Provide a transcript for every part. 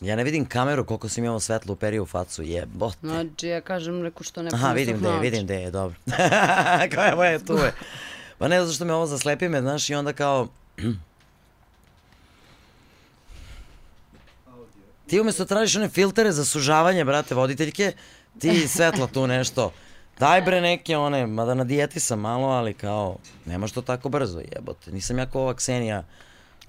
Ja ne vidim kameru koliko sam imao svetlo uperio u facu, jebote. Znači, ja kažem neku što ne Aha, vidim da je, vidim da je, dobro. kao evo je, tu je. Pa ne, zato što me ovo zaslepi me, znaš, i onda kao... Ti umjesto tražiš one filtere za sužavanje, brate, voditeljke, ti svetlo tu nešto. Daj bre neke one, mada na dijeti sam malo, ali kao, nema što tako brzo, jebote. Nisam ja kao ova Ksenija,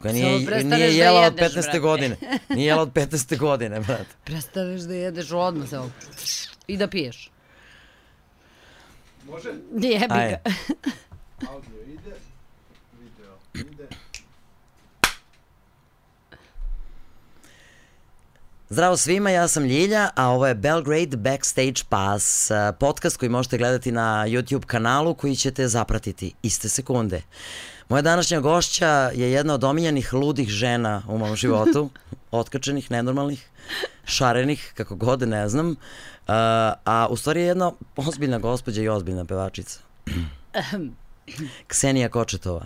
koja nije, prestaneš nije da jela od jedeš, 15. brate. godine. Nije jela od 15. godine, brate. Prestaneš da jedeš odmah samo. I da piješ. Može? Jebi Ajde. ga. Audio ide, video ide. Zdravo svima, ja sam Ljilja, a ovo je Belgrade Backstage Pass, eh, podcast koji možete gledati na YouTube kanalu koji ćete zapratiti iste sekunde. Moja današnja gošća je jedna od omiljenih ludih žena u mom životu, otkačenih, nenormalnih, šarenih, kako god, ne znam, uh, a u stvari je jedna ozbiljna gospođa i ozbiljna pevačica. Ksenija Kočetova,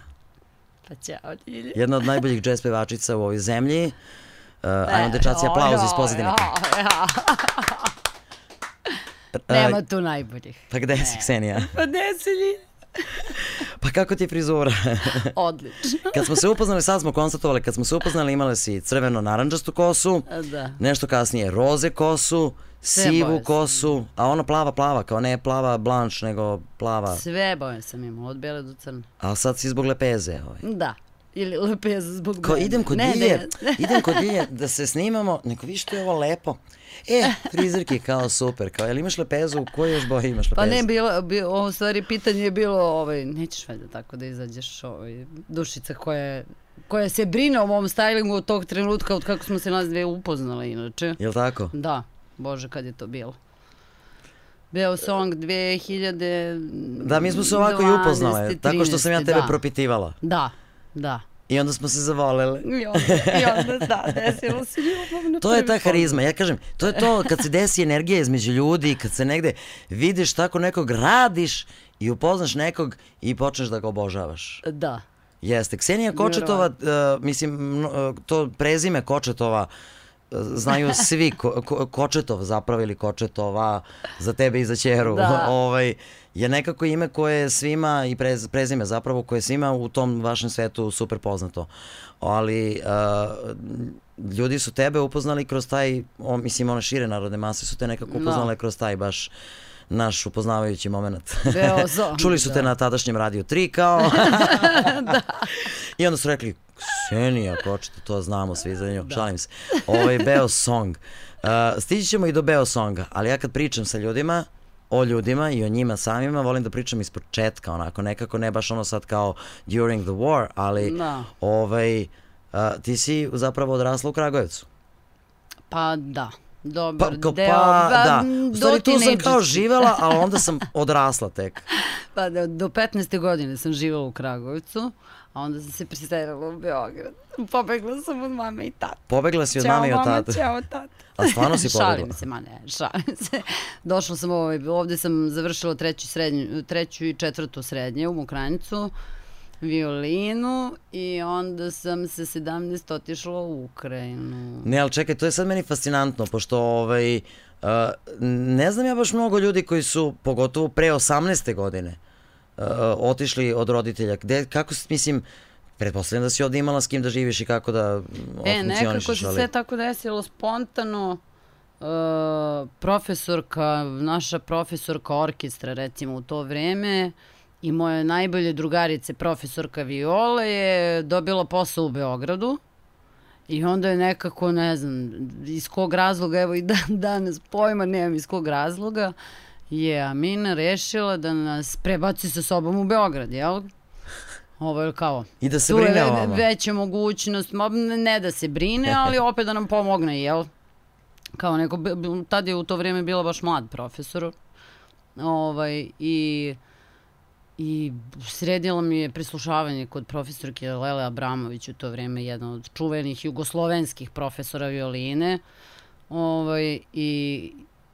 Pa ćao, Ljilja. jedna od najboljih jazz pevačica u ovoj zemlji. Uh, ajmo dečaci, aplauz iz pozadine. Nema tu najboljih. Pa gde si Ksenija? Pa gde si Ljilja? Pa kako ti je frizura? Odlično. kad smo se upoznali, sad smo konstatovali, kad smo se upoznali imale si crveno-naranđastu kosu, Da. nešto kasnije roze kosu, Sve sivu boje sam kosu, a ona plava plava, kao ne plava blanš, nego plava. Sve boje sam imala, od bele do crne. A sad si zbog lepeze. Ovaj. Da. Ili lepeza zbog Kao mene. idem kod ne, Dilje, ne. idem kod Dilje da se snimamo, neko vi što je ovo lepo. E, frizerki kao super, kao jel imaš lepezu, koje još boje imaš lepezu? Pa ne, bilo, bilo, ovo u stvari pitanje je bilo, ovaj, nećeš valjda tako da izađeš, ovaj, dušica koja, je- koja se brine o mom stylingu od tog trenutka od kako smo se nas dve upoznale inače. Jel tako? Da, bože kad je to bilo. Beo Song 2000... Da, mi smo se ovako i upoznale, tako što sam ja 13, tebe da. propitivala. Da, da. I onda smo se zavolele. I onda, i onda da, desilo se ljubav na To je ta harizma, ja kažem, to je to kad se desi energija između ljudi, kad se negde vidiš tako nekog radiš i upoznaš nekog i počneš da ga obožavaš. Da. Jeste, Ksenija Kočetova, uh, mislim, uh, to prezime Kočetova, uh, znaju svi, ko, ko, Kočetov zapravo ili Kočetova, za tebe i za ćeru, Da. ovaj, je nekako ime koje je svima, i prez, prezime zapravo, koje je svima u tom vašem svetu super poznato. Ali uh, ljudi su tebe upoznali kroz taj, o, mislim, one šire narodne mase su te nekako Da. upoznale kroz taj baš naš upoznavajući moment. Beo Song, Čuli su te da. na tadašnjem Radio 3 kao... I onda su rekli, Ksenija Kočeta, to znamo svi za nju, šalim se. Ovo je Beo Song. Uh, stići ćemo i do Beo Songa, ali ja kad pričam sa ljudima, o ljudima i o njima samima, volim da pričam iz početka, onako, nekako ne baš ono sad kao during the war, ali Da. ovaj, uh, ti si zapravo odrasla u Kragujevcu. Pa da. Pa, Dobar kao, deo. pa, da. U stvari tu sam kao živela, ali onda sam odrasla tek. Pa da, do 15. godine sam živjela u Kragujevcu, a onda sam se preselila u Beograd. Pobegla sam od mame i tate. Pobegla si od Ćao mame i od mama, tate. Ćao tata. A stvarno si pobegla? Šalim se, ma ne, šalim se. Došla sam ovaj, ovde sam završila treću, srednju, treću i četvrtu srednje u Mokranicu, violinu i onda sam se 17 otišla u Ukrajinu. Ne, ali čekaj, to je sad meni fascinantno, pošto ovaj, uh, ne znam ja baš mnogo ljudi koji su, pogotovo pre 18. godine, uh, otišli od roditelja. Gde, kako, mislim, pretpostavljam da si ovde imala s kim da živiš i kako da mm, E, nekako se ali... sve tako desilo spontano. E, profesorka, naša profesorka orkestra recimo u to vreme i moje najbolje drugarice profesorka Viola je dobila posao u Beogradu i onda je nekako, ne znam, iz kog razloga, evo i dan, danas pojma nemam iz kog razloga, je Amina rešila da nas prebaci sa sobom u Beograd, jel? Ovo je kao, I da se brine o vama. veća mogućnost, ne da se brine, ali opet da nam pomogne, jel? Kao neko, tad je u to vrijeme bila baš mlad profesor, ovaj, i, i sredila mi je prislušavanje kod profesorke Lele Abramović u to vrijeme, jedna od čuvenih jugoslovenskih profesora violine, ovaj, i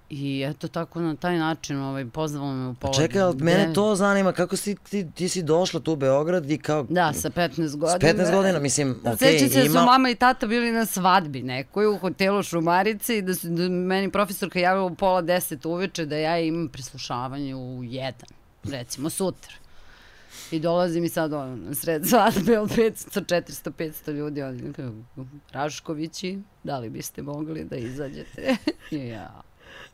I eto tako na taj način ovaj, pozvalo me u pola. Čekaj, ali mene to zanima, kako si, ti, ti si došla tu u Beograd i kao... Da, sa 15 S godina. 15 godina, mislim, okej, Sećam se da ima... su mama i tata bili na svadbi nekoj u hotelu Šumarice i da su da meni profesorka javila u pola deset uveče da ja imam preslušavanje u jedan, recimo sutra. I dolazi mi sad ono, na sred svadbe od 500, 400, 500 ljudi, oni kao, Raškovići, da li biste mogli da izađete? Ja,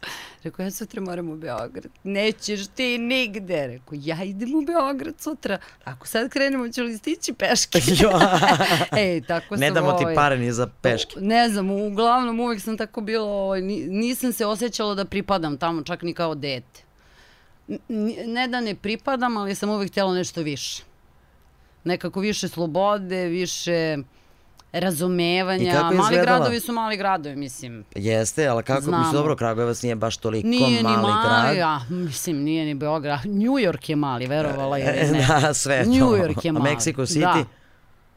Rekao, ja sutra moram u Beograd. Nećeš ti nigde. Rekao, ja idem u Beograd sutra. Ako sad krenemo, ću li stići peške? Ej, tako ne sam damo ti ovaj, pare ni za peške. Ne znam, uglavnom uvek sam tako bilo, ovaj, ni- nisam se osjećala da pripadam tamo, čak ni kao dete. Ne da ne pripadam, ali sam uvek htjela nešto više. Nekako više slobode, više razumevanja. je Mali gradovi su mali gradovi, mislim. Jeste, ali kako, mislim, Znamo. dobro, Kragujevac nije baš toliko Nije ni mali mali, grad. a, mislim, nije ni Beograd. New York je mali, verovala ili ne. da, sve to. New York je A mali. Mexico City?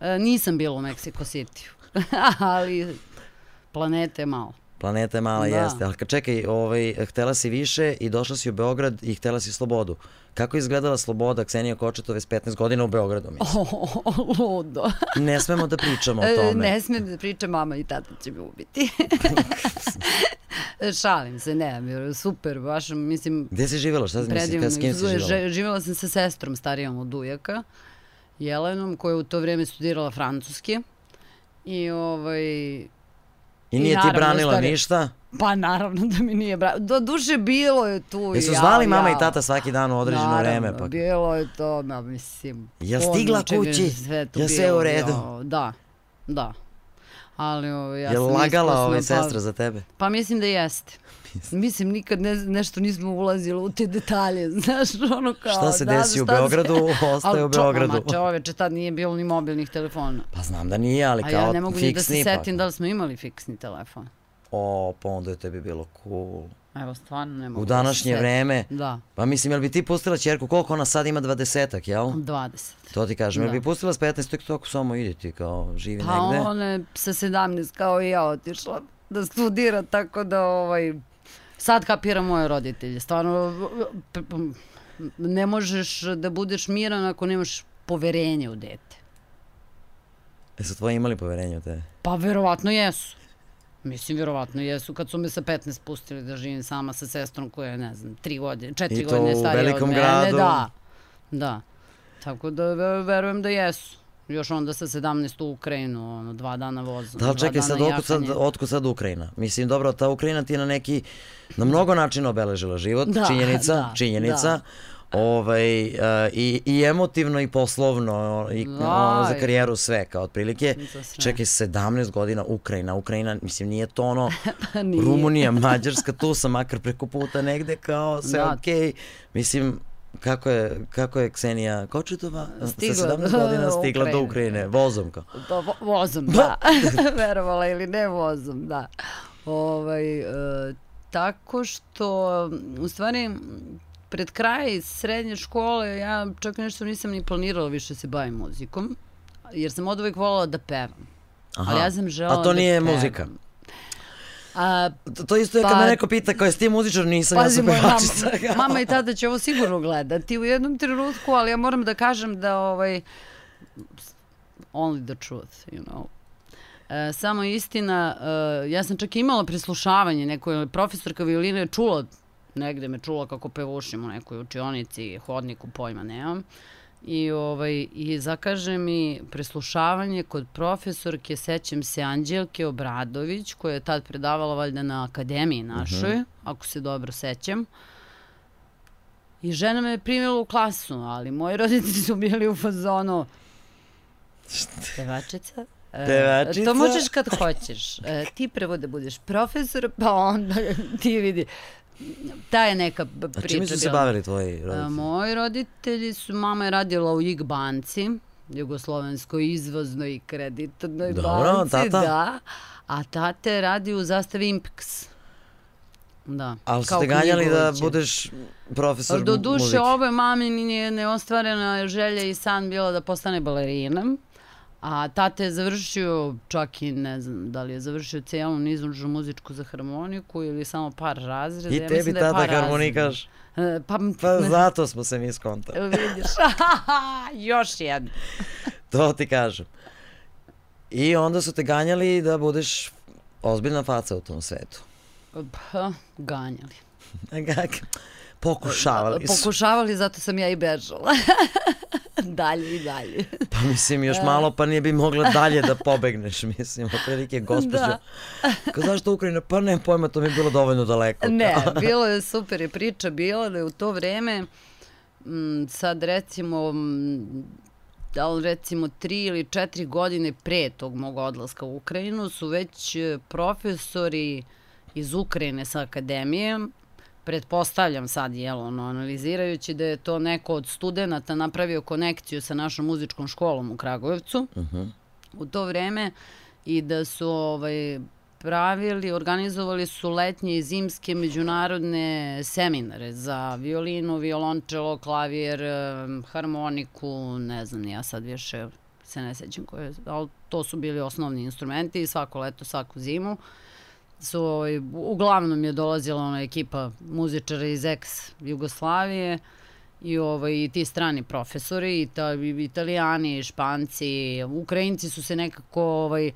Da. E, nisam bila u Mexico City. ali planeta je malo. Planeta je mala, Da. jeste. Ali čekaj, ovaj, htela si više i došla si u Beograd i htela si slobodu. Kako je izgledala sloboda Ksenija Kočetove s 15 godina u Beogradu? Mislim? Oh, ludo. Ne smemo da pričamo o E, tome. Ne smijem da pričam, mama i tata će me ubiti. Šalim se, ne, super, baš, mislim, Gde si živjela? Šta kad, s kim si živjela? Živjela sam sa sestrom starijom od ujaka, Jelenom, koja je u to vrijeme studirala francuski. I ovaj, I nije ti naravno, branila stari- ništa? pa naravno da mi nije bra... Do duše bilo je tu. Jesu ja, zvali mama ja. i tata svaki dan u određeno Naravno, vreme? Pa... bilo je to, ma, mislim... Puno stigla je kući? Tu Jel sve bilo, u redu? jo, Da, da. Ali ovo, ja Jel sam lagala ovaj pa- sestra za tebe? Pa mislim da jeste. Mislim, nikad ne, nešto nismo ulazili u te detalje, znaš, ono kao... Šta se da, desi u šta se- Beogradu, ostaje Ali u Beogradu. Ma čoveče, tad nije bilo ni mobilnih telefona. Pa znam da nije, ali A kao ja ne mogu ni da se fiksni setim pa. da li smo imali fiksni telefon. O, pa onda je tebi bilo cool. Evo, stvarno ne mogu U da današnje setim. vreme, Da, pa mislim, jel bi ti pustila čerku, koliko ona sad ima, dvadesetak, jel? 20. To ti kažem, jel Da. bi pustila s 15, tek tako samo ide ti, kao živi Pa negde. ona je sa 17 kao i ja otišla da studira, tako da ovaj, sad kapira moje roditelje. Stvarno, ne možeš da budeš miran ako nemaš poverenje u dete. Jesu tvoji imali poverenje u tebe? Pa verovatno jesu. Mislim, verovatno jesu kad su me sa 15 pustili da živim sama sa sestrom koja je, ne znam, tri godine, četiri I to godine u starija od velikom mene. gradu? Da, da. Tako da ve- verujem da jesu. Još onda sa 17 u Ukrajinu, ono, dva dana vozom. Da čekaj sad, otkud sad, otkud sad Ukrajina? Mislim, dobro, ta Ukrajina ti je na neki, na mnogo načina obeležila život, Da, činjenica, da, činjenica. da. Ovaj, e, i, i emotivno i poslovno i ono, za karijeru sve kao otprilike. Čekaj, 17 godina Ukrajina, Ukrajina, mislim nije to ono Pa nije. Rumunija, Mađarska, tu sam makar preko puta negde kao sve Da. okej. Mislim, kako je, kako je Ksenija Kočetova Stigla sa 17 do godina stigla do Ukrajine. Vozom kao. Pa, vo- vozom, da. Verovala ili ne vozom, da. Ovaj, e, tako što, u stvari, pred kraj srednje škole ja čak nešto nisam ni planirala više se bavim muzikom, jer sam od uvek voljela da pevam. Aha. Ali ja sam želela A to da nije pevam. muzika? A, To, to isto je kad Pa- me neko pita kao jesi ti muzičar, nisam, Pazi, ja sam mama, pevačica. mama i tada će ovo sigurno gledati u jednom trenutku, ali ja moram da kažem da ovaj, only the truth, you know. E, samo istina, e, ja sam čak imala prislušavanje, neko profesorka violine je čula, negde me čula kako pevušim u nekoj učionici, hodniku, pojma nemam. I, ovaj, I zakaže mi preslušavanje kod profesorke, sećam se Anđelke Obradović, koja je tad predavala valjda na akademiji našoj, ako se dobro sećam. I žena me je primila u klasu, ali moji roditelji su bili u fazonu pevačica. E, Pevačica? To možeš kad hoćeš. E, ti prvo da budeš profesor, pa onda ti vidi. Ta je neka b- A priča čime su se bavili tvoji roditelji? moji roditelji su, mama je radila u IG banci, jugoslovenskoj izvoznoj i kreditnoj Dobro, banci, tata? da. A tate radi u zastavi Impex. Da. Ali su kao te ganjali da budeš profesor Do mu- duše, muzike. ovo je mami nije neostvarena želja i san bila da postane balerina, A tata je završio, čak i ne znam da li je završio cijelu niznužnu muzičku za harmoniku ili samo par razreda. I Ja tebi da tata harmonikaš. E, Pa, Pa zato smo se mi skontali. vidiš, još jedno. To ti kažem. I onda su te ganjali da budeš ozbiljna faca u tom svetu. Pa, ganjali. Pokušavali su. Pokušavali, zato sam ja i bežala. dalje i dalje. Pa mislim još malo pa nije bi mogla dalje da pobegneš, mislim, otprilike gospođo. Da. Kao zašto Ukrajina? Pa ne pojma, to mi je bilo dovoljno daleko. Ne, bilo je super je priča bila da je u to vreme m, sad recimo m, da li recimo tri ili četiri godine pre tog mog odlaska u Ukrajinu su već e, profesori iz Ukrajine sa akademije pretpostavljam sad, jel, ono, analizirajući da je to neko od studenta napravio konekciju sa našom muzičkom školom u Kragujevcu u to vreme i da su ovaj, pravili, organizovali su letnje i zimske međunarodne seminare za violinu, violončelo, klavir, harmoniku, ne znam, ja sad više se ne sećam koje, ali to su bili osnovni instrumenti i svako leto, svaku zimu su, ovaj, uglavnom je dolazila ona ekipa muzičara iz ex Jugoslavije i ovaj, i ti strani profesori, i ta, italijani, španci, Ukrajinci su se nekako, ovaj, e,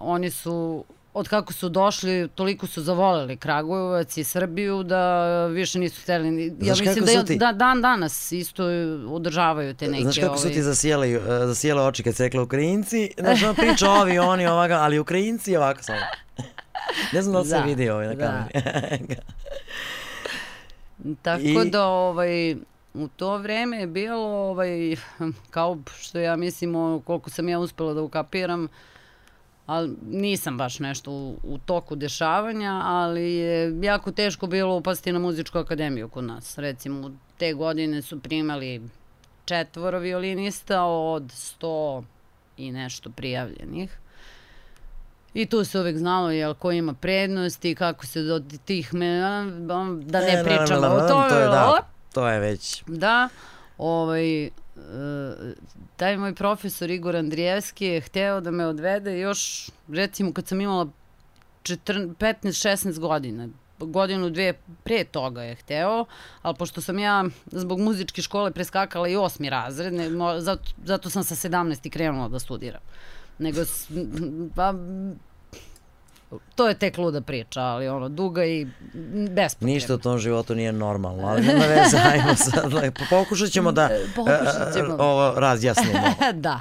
oni su od kako su došli, toliko su zavoleli Kragujevac i Srbiju da više nisu hteli. ni- Ja Znaš mislim da, su ti- da dan danas isto održavaju te neke... Znaš kako su ovaj, ti zasijele, uh, zasijele oči kad si rekla Ukrajinci? Znaš, ona priča ovi, oni, ovaga, ali Ukrajinci ovako samo. Ne znam da li se Da, vidi ovaj na da. kameri. Tako I- da, ovaj, u to vreme je bilo, ovaj, kao što ja mislim, ono, koliko sam ja uspela da ukapiram, ali nisam baš nešto u, u toku dešavanja, ali je jako teško bilo upasti na muzičku akademiju kod nas. Recimo, te godine su primali četvoro violinista od 100 i nešto prijavljenih. I tu se uvek znalo jel, ko ima prednosti, kako se do tih, me, da ne E, pričamo o tome. To je, da, to je već. Da, ovaj, taj moj profesor Igor Andrijevski je hteo da me odvede još, recimo kad sam imala 15-16 godina, godinu, dve pre toga je hteo, ali pošto sam ja zbog muzičke škole preskakala i osmi razred, ne, zato, zato sam sa 17 i krenula da studiram. Nego, pa, to je tek luda priča, ali ono, duga i bespotrebna. Ništa u tom životu nije normalno, ali nema veze, ajmo sad, pokušat ćemo da pokušat ćemo. e, e, ovo razjasnimo. da.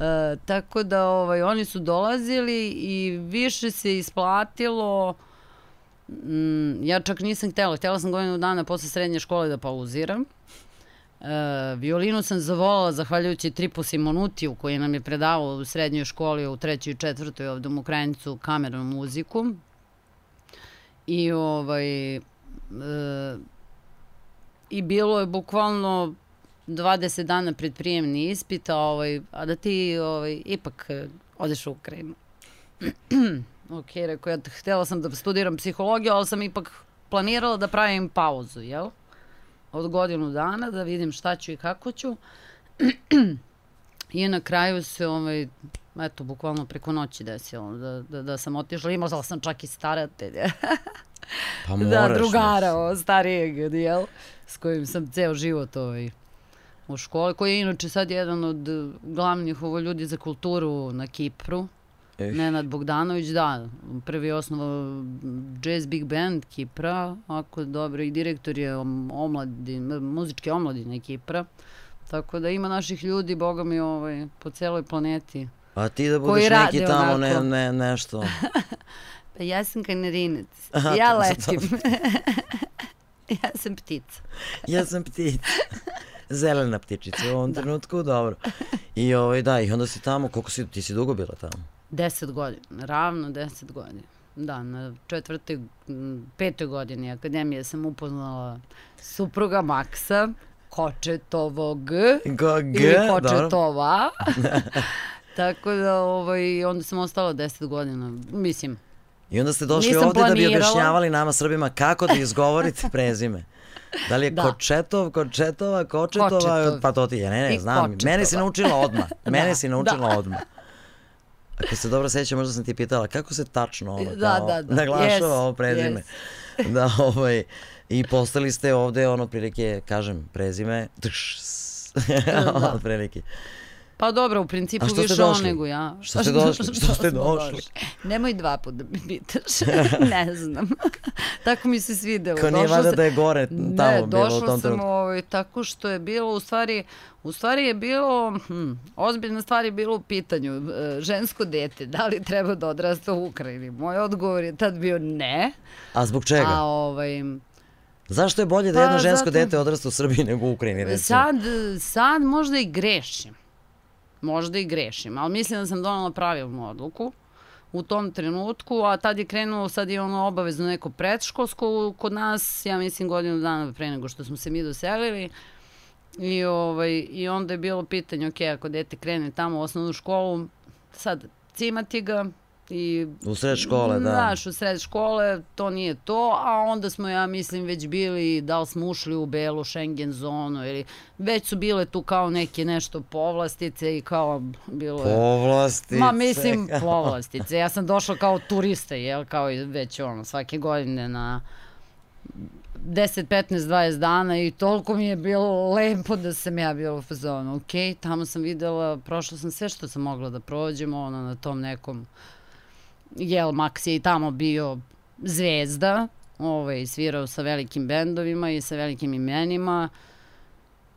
E, tako da ovaj, oni su dolazili i više se isplatilo mm, ja čak nisam htela, htela sam godinu dana posle srednje škole da pauziram. E, violinu sam zavolala zahvaljujući Tripu Simonutiju koji nam je predavao u srednjoj školi u trećoj i četvrtoj ovde u Ukrajinicu kamernu muziku. I ovaj e, i bilo je bukvalno 20 dana pred prijemni ispit, a, ovaj, a da ti ovaj, ipak e, odeš u Ukrajinu. ok, rekao ja, htela sam da studiram psihologiju, ali sam ipak planirala da pravim pauzu, jel? Od godinu dana, da vidim šta ću i kako ću. I na kraju se, ovaj, eto, bukvalno preko noći desilo da, da, da sam otišla. Imala sam čak i staratelje. Pa da, moraš. drugara, o, starijeg, jel? S kojim sam ceo život ovaj, u školi, koji je inače sad jedan od glavnih ovo ljudi za kulturu na Kipru. Eh. Nenad Bogdanović, da, prvi osnovao Jazz Big Band Kipra, ako dobro, i direktor je om- omladin, muzičke omladine Kipra. Tako da ima naših ljudi, boga mi, ovaj, po celoj planeti. A ti da budeš neki tamo onako. ne, ne, nešto. Pa ja sam kanarinac, Aha, ja letim. ja sam ptica. Ja sam ptica. Zelena ptičica u ovom trenutku, dobro. I ovaj, da, i onda si tamo, koliko si, ti si dugo bila tamo? Deset godina, ravno deset godina. Da, na četvrtoj, petoj godini akademije sam upoznala supruga Maksa, Kočetovog Go, g, ili dobro. Kočetova. Tako da, ovaj, onda sam ostala deset godina. Mislim, I onda ste došli Nisam ovde da bi planirala. objašnjavali nama Srbima kako da izgovorite prezime. Da li je Da. Kočetov, Kočetova, Kočetova, Kočetov. pa to ti je, ne, ne, I znam. Kočetova. Mene si naučila odmah, mene Da, si naučila da. odmah. Ako se dobro sećam, možda sam ti pitala kako se tačno ono, Da, kao, da, da. naglašava Yes, ovo prezime. Da, ovaj, i postali ste ovde, ono, otprilike, kažem, prezime, tš, Da. otprilike. Pa dobro, u principu više on nego ja. Što ste došli? Što ste došli? Nemoj dva puta da me pitaš. ne znam. tako mi se svidelo. Kao nije sam- da je gore tamo ne, bilo u došla tom sam ovaj, tako što je bilo, u stvari, u stvari je bilo, hm, ozbiljna stvar je bilo u pitanju, e, žensko dete, da li treba da odrasta u Ukrajini? Moj odgovor je tad bio ne, A zbog čega? a ovaj, Zašto je bolje da Pa, jedno žensko zato- dete odrasta u Srbiji nego u Ukrajini, recimo? Sad, sad možda i grešim. Možda i grešim, ali mislim da sam donala pravilnu odluku u tom trenutku, a tad je krenulo, sad je ono obavezno neko predškolsko kod nas, ja mislim godinu dana pre nego što smo se mi doselili. I, ovaj, I onda je bilo pitanje, ok, ako dete krene tamo u osnovnu školu, sad cimati ga i U sred škole, da. Znaš, u sred škole to nije to, a onda smo, ja mislim, već bili, da li smo ušli u belu Schengen zonu ili već su bile tu kao neke nešto povlastice i kao bilo je... Povlastice. Ma mislim povlastice. Ja sam došla kao turista, jel, kao i već ono, svake godine na 10, 15, 20 dana i toliko mi je bilo lepo da sam ja bila u fazonu. Ok, tamo sam videla, prošla sam sve što sam mogla da prođem, ono, na tom nekom jel, Max je i tamo bio zvezda, ovaj, svirao sa velikim bendovima i sa velikim imenima.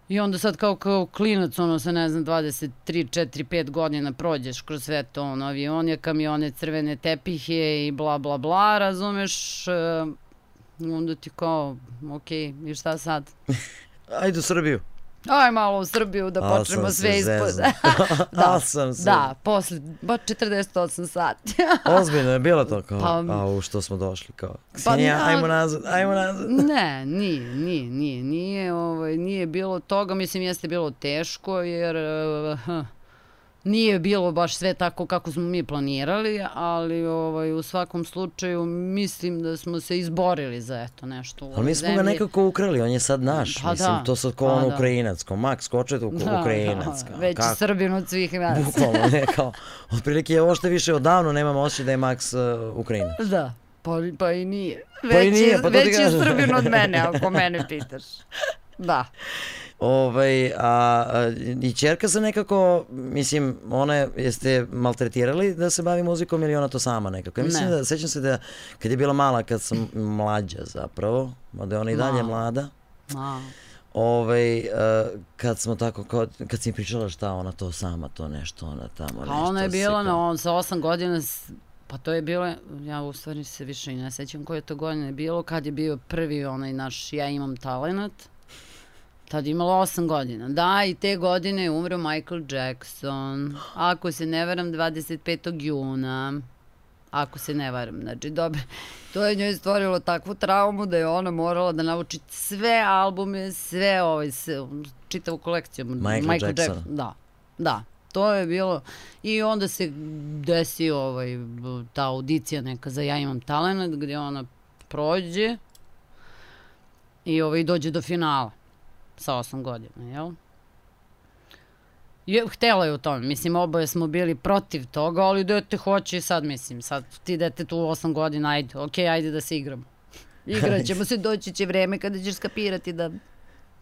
I onda sad kao, kao klinac, ono, sa ne znam, 23, 4, 5 godina prođeš kroz sve to, ono, avione, kamione, crvene tepihe i bla, bla, bla, razumeš? E, onda ti kao, ok, i šta sad? Ajde u Srbiju. Aj malo u Srbiju da počnemo sve ispod. da, Al sam se- da, posle, ba 48 sati. Ozbiljno je bilo to kao, Pa- pa, a u što smo došli kao, Ksenija, ja- ajmo nazad, ajmo nazad. Ne, nije, nije, nije, nije, ovaj, nije bilo toga, mislim jeste bilo teško jer uh, nije bilo baš sve tako kako smo mi planirali, ali ovaj, u svakom slučaju mislim da smo se izborili za eto nešto u Ali mi smo ga zemlji. nekako ukrali, on je sad naš. Pa Mislim, da, to sad ko pa on da. Ukrajinac, ko Max Kočet u, Da, Ukrajinac. da, veći kako? Srbin od svih nas. Bukvalno, ne, kao, otprilike je ovo što više odavno nemam osjećaj da je Max uh, Ukrajinac. Da, pa, pa i nije. Pa već i nije, je, pa to ti već je. Srbin od mene, ako mene pitaš. Da. Ovaj, a, a, I čerka se nekako, mislim, ona je, jeste maltretirali da se bavi muzikom ili ona to sama nekako? Ja mislim Ne. da, sećam se da kad je bila mala, kad sam mlađa zapravo, mada je ona i dalje mlada, A, ovaj, a, kad smo tako, kao, kad si mi pričala šta ona to sama, to nešto, ona tamo Pa nešto. ona je bila na, on, sa osam godina, pa to je bilo, ja u stvari se više i ne sećam koje to godine bilo, kad je bio prvi onaj naš Ja imam talenat. Tad je imala osam godina. Da, i te godine je umro Michael Jackson. Ako se ne varam, 25. juna. Ako se ne varam. Znači, dobro. To je njoj stvorilo takvu traumu da je ona morala da nauči sve albume, sve ovaj, sve, čitavu kolekciju. Michael Jacksona. Da, da. To je bilo i onda se desi ovaj, ta audicija neka za Ja imam talent gdje ona prođe i ovaj, dođe do finala sa osam godina, jel? Je, htela je u tome, mislim, oboje smo bili protiv toga, ali dete hoće i sad, mislim, sad ti dete tu 8 godina, ajde, okej, ajde da se igramo. Igrat ćemo se, doći će vreme kada ćeš skapirati da,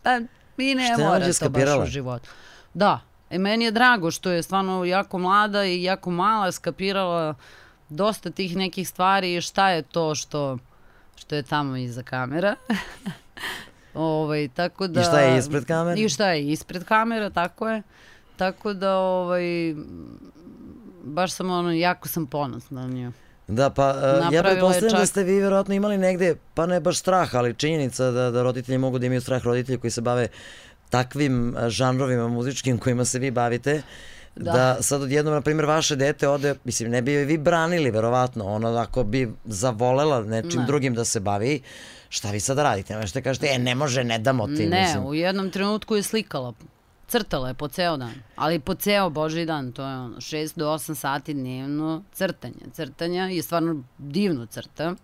pa, mi ne Šta mora to skapirala? baš u životu. Da, e, meni je drago što je stvarno jako mlada i jako mala skapirala dosta tih nekih stvari i šta je to što, što je tamo iza kamera. ovaj, tako da, I šta je ispred kamere? I šta je ispred kamera, tako je. Tako da, ovaj, baš sam ono, jako sam ponosna na nju. Da, pa uh, ja je pretpostavljam da čak- ste vi verovatno imali negde, pa ne baš strah, ali činjenica da, da roditelji mogu da imaju strah roditelji koji se bave takvim uh, žanrovima muzičkim kojima se vi bavite, da, Da. sad odjednom, na primjer, vaše dete ode, mislim, ne bi joj vi branili, verovatno, ono, ako bi zavolela nečim Ne. drugim da se bavi, šta vi sad radite? Ne možete kažete, e, ne može, ne damo ti, Ne, mislim. u jednom trenutku je slikala. Crtala je po ceo dan, ali po ceo boži dan, to je ono, 6 do 8 sati dnevno crtanje. Crtanja i stvarno divno crta.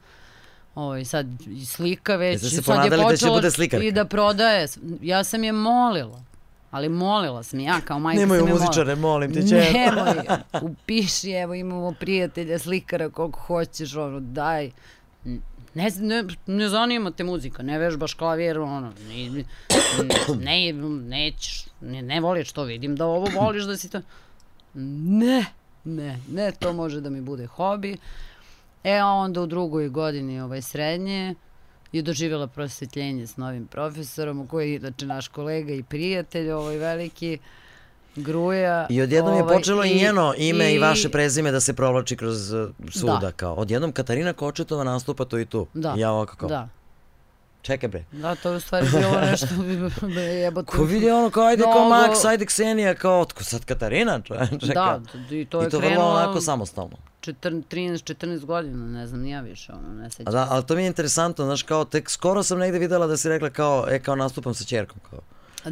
Ovaj, sad i slika već, Jeste se sad je da će počela bude slikarka? i da prodaje. Ja sam je molila, ali molila sam ja kao majka Nemoj sam muzičare, molim te, čerko. Nemoj, upiši, evo imamo prijatelja slikara koliko hoćeš, ono, daj. Ne, ne, ne zanima te muzika, ne vežbaš klavir, ono, ne, ne, nećeš, ne, ne voliš to, vidim da ovo voliš da si to... Ne, ne, ne, to može da mi bude hobi. E, a onda u drugoj godini ovaj, srednje je doživjela prosvetljenje s novim profesorom, koji je inače naš kolega i prijatelj, ovaj veliki, Gruja. I odjednom je ovaj, počelo i njeno ime i, vaše prezime da se provlači kroz uh, svuda. Da. Kao. Odjednom Katarina Kočetova nastupa to i tu. Da. I ja ovako kao, Da, čekaj bre. da, to je u stvari bilo nešto jebote. Ko vidi ono kao ajde kao Max, ajde Ksenija, kao otko sad Katarina, čoveče. Da, i to je I to vrlo krenulo onako samostalno. 14, 13-14 godina, ne znam, ni ja više, ono, ne sećam. Da, ali to mi je interesantno, znaš, kao tek skoro sam negde videla da si rekla kao, e, kao nastupam sa čerkom, kao.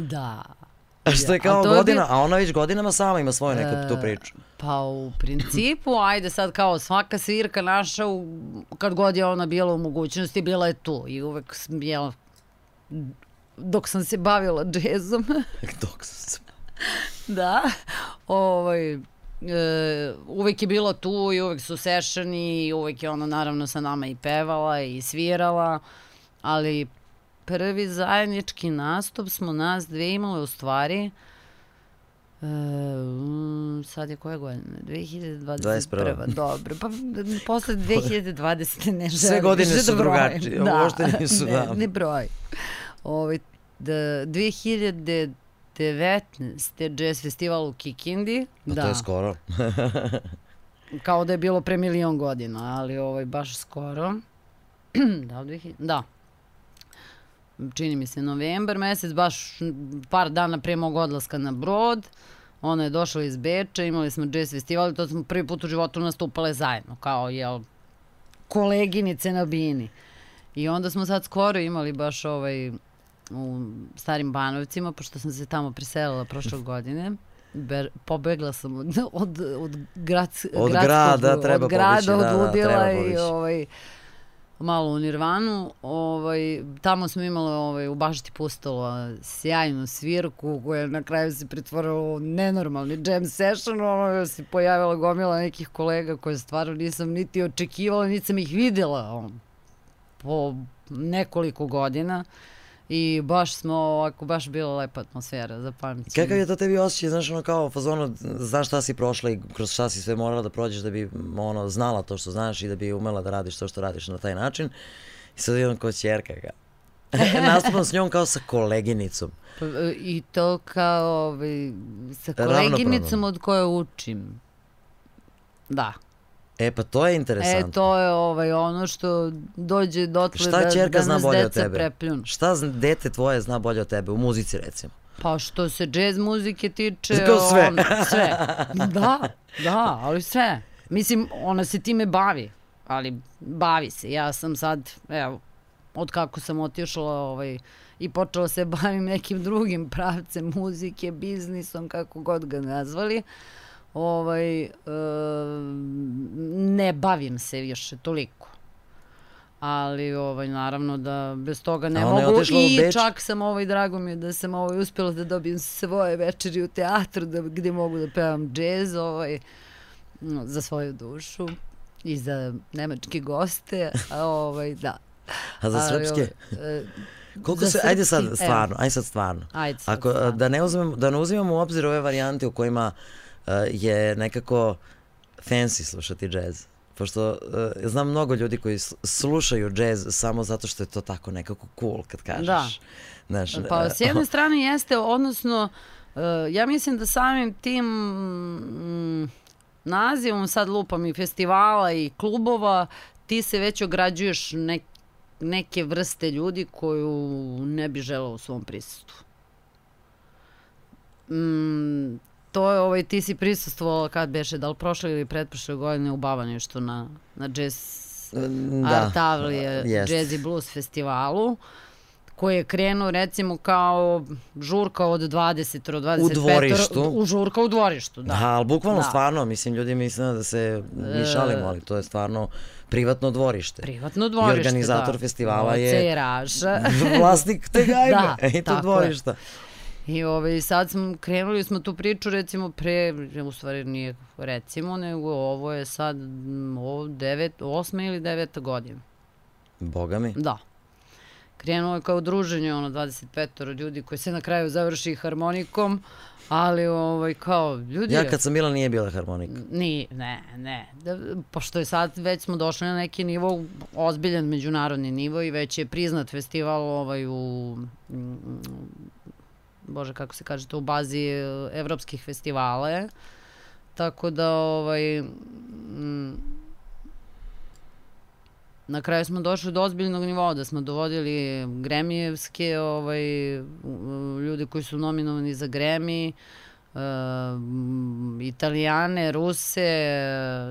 Da. Što je A kao je godina, bi- a ona već godinama sama ima svoju neku E, tu priču. Pa u principu, ajde sad kao svaka svirka naša, u, kad god je ona bila u mogućnosti, bila je tu i uvek sam jela, dok sam se bavila džezom, Dok sam se... da, ovaj, e, uvek je bila tu i uvek su sešani i uvek je ona naravno sa nama i pevala i svirala, ali prvi zajednički nastup smo nas dve imale u stvari E, mm, sad je koje godine? 2021. 21.. Dobro, pa posle 2020. ne želim Sve godine više su da drugačije, uopšte nisu, ne, da. Ne broj. Ovaj, da, 2019. jazz festival u Kikindi. Pa da, to je skoro. kao da je bilo pre milion godina, ali ovaj, baš skoro. da, li 2000 da. Čini mi se novembar mesec, baš par dana pre mog odlaska na brod. Ona je došla iz Beča, imali smo jazz festival i to smo prvi put u životu nastupale zajedno, kao jel, koleginice na bini. I onda smo sad skoro imali baš ovaj, u starim Banovcima, pošto sam se tamo preselila prošle godine. Ber, pobegla sam od, od, od, grad, Od grada treba od grada, da, da, od ludila treba i pobeći. ovaj, malo u Nirvanu. Ovaj, tamo smo imali ovaj, u Bašti Pustolo sjajnu svirku koja na kraju se pretvorila u nenormalni jam session. Ono, se pojavila gomila nekih kolega koje stvarno nisam niti očekivala, niti sam ih videla on, po nekoliko godina. I baš smo, ovako, baš bila lepa atmosfera za pamćenje. Kakav je to tebi osjećaj, znaš, ono kao fazonu, znaš šta si prošla i kroz šta si sve morala da prođeš da bi ono, znala to što znaš i da bi umela da radiš to što radiš na taj način. I sad idem kao čerka ga. Nastupam s njom kao sa koleginicom. Pa, e, I to kao ovaj, sa koleginicom od koje učim. Da. E pa to je interesantno. E, to je ovaj, ono što dođe dotle Šta da, da zna nas bolje od deca tebe? prepljunu. Šta zna- dete tvoje zna bolje od tebe, u muzici recimo? Pa što se džez muzike tiče... Kao sve. On, sve. Da, da, ali sve. Mislim, ona se time bavi, ali bavi se. Ja sam sad, evo, od kako sam otišla ovaj, i počela se bavim nekim drugim pravcem muzike, biznisom, kako god ga nazvali, ovaj, e, ne bavim se više toliko. Ali ovaj naravno da bez toga ne mogu i Beč? čak sam ovaj drago mi je da sam ovaj uspela da dobijem svoje večeri u teatru da gde mogu da pevam džez ovaj no, za svoju dušu i za nemačke goste, a ovaj da. A za srpske? ovaj, e, Koliko za se, ajde sad, stvarno, ajde sad stvarno. Ajde sad Ako, stvarno. da, ne uzmemo, da ne uzimamo u obzir ove varijante u kojima uh, je nekako fancy slušati džez. Pošto uh, znam mnogo ljudi koji slušaju džez samo zato što je to tako nekako cool kad kažeš. Da. Znaš, Pa e, s jedne strane jeste, odnosno, uh, ja mislim da samim tim mm, nazivom sad lupam i festivala i klubova, ti se već ograđuješ nek, neke vrste ljudi koju ne bi želeo u svom prisustvu. Mm, to je, ovaj, ti si prisustvovала kad beše, da li prošle ili pretprošle godine u Bavaništu na, na jazz da, Art Avlije jest. Jazz i Blues festivalu koji je krenuo recimo kao žurka od 20 od 25 U dvorištu. U žurka u dvorištu, da. Da, ali bukvalno Da. stvarno, mislim, ljudi misle da se mi šalimo, ali to je stvarno privatno dvorište. Privatno dvorište, I organizator da. festivala je Oce Raša. vlasnik te gajbe, Da, e, i to tako je. I ovaj, sad smo, krenuli smo tu priču recimo pre, u stvari nije recimo, nego ovo je sad mm, ovo devet, osma ili deveta godina. Boga mi. Da. Krenuo je kao druženje, ono, 25 ljudi koji se na kraju završi harmonikom, ali ovaj, kao, ljudi... Ja kad sam bila nije bila harmonika. Ni, ne, ne. Da, pošto je sad već smo došli na neki nivo, ozbiljan međunarodni nivo i već je priznat festival ovaj u mm, bože kako se kaže to u bazi e, evropskih festivala je. Tako da ovaj mm, na kraju smo došli do ozbiljnog nivoa da smo dovodili Gremijevske ovaj, ljude koji su nominovani za Gremi, uh, Italijane, Ruse,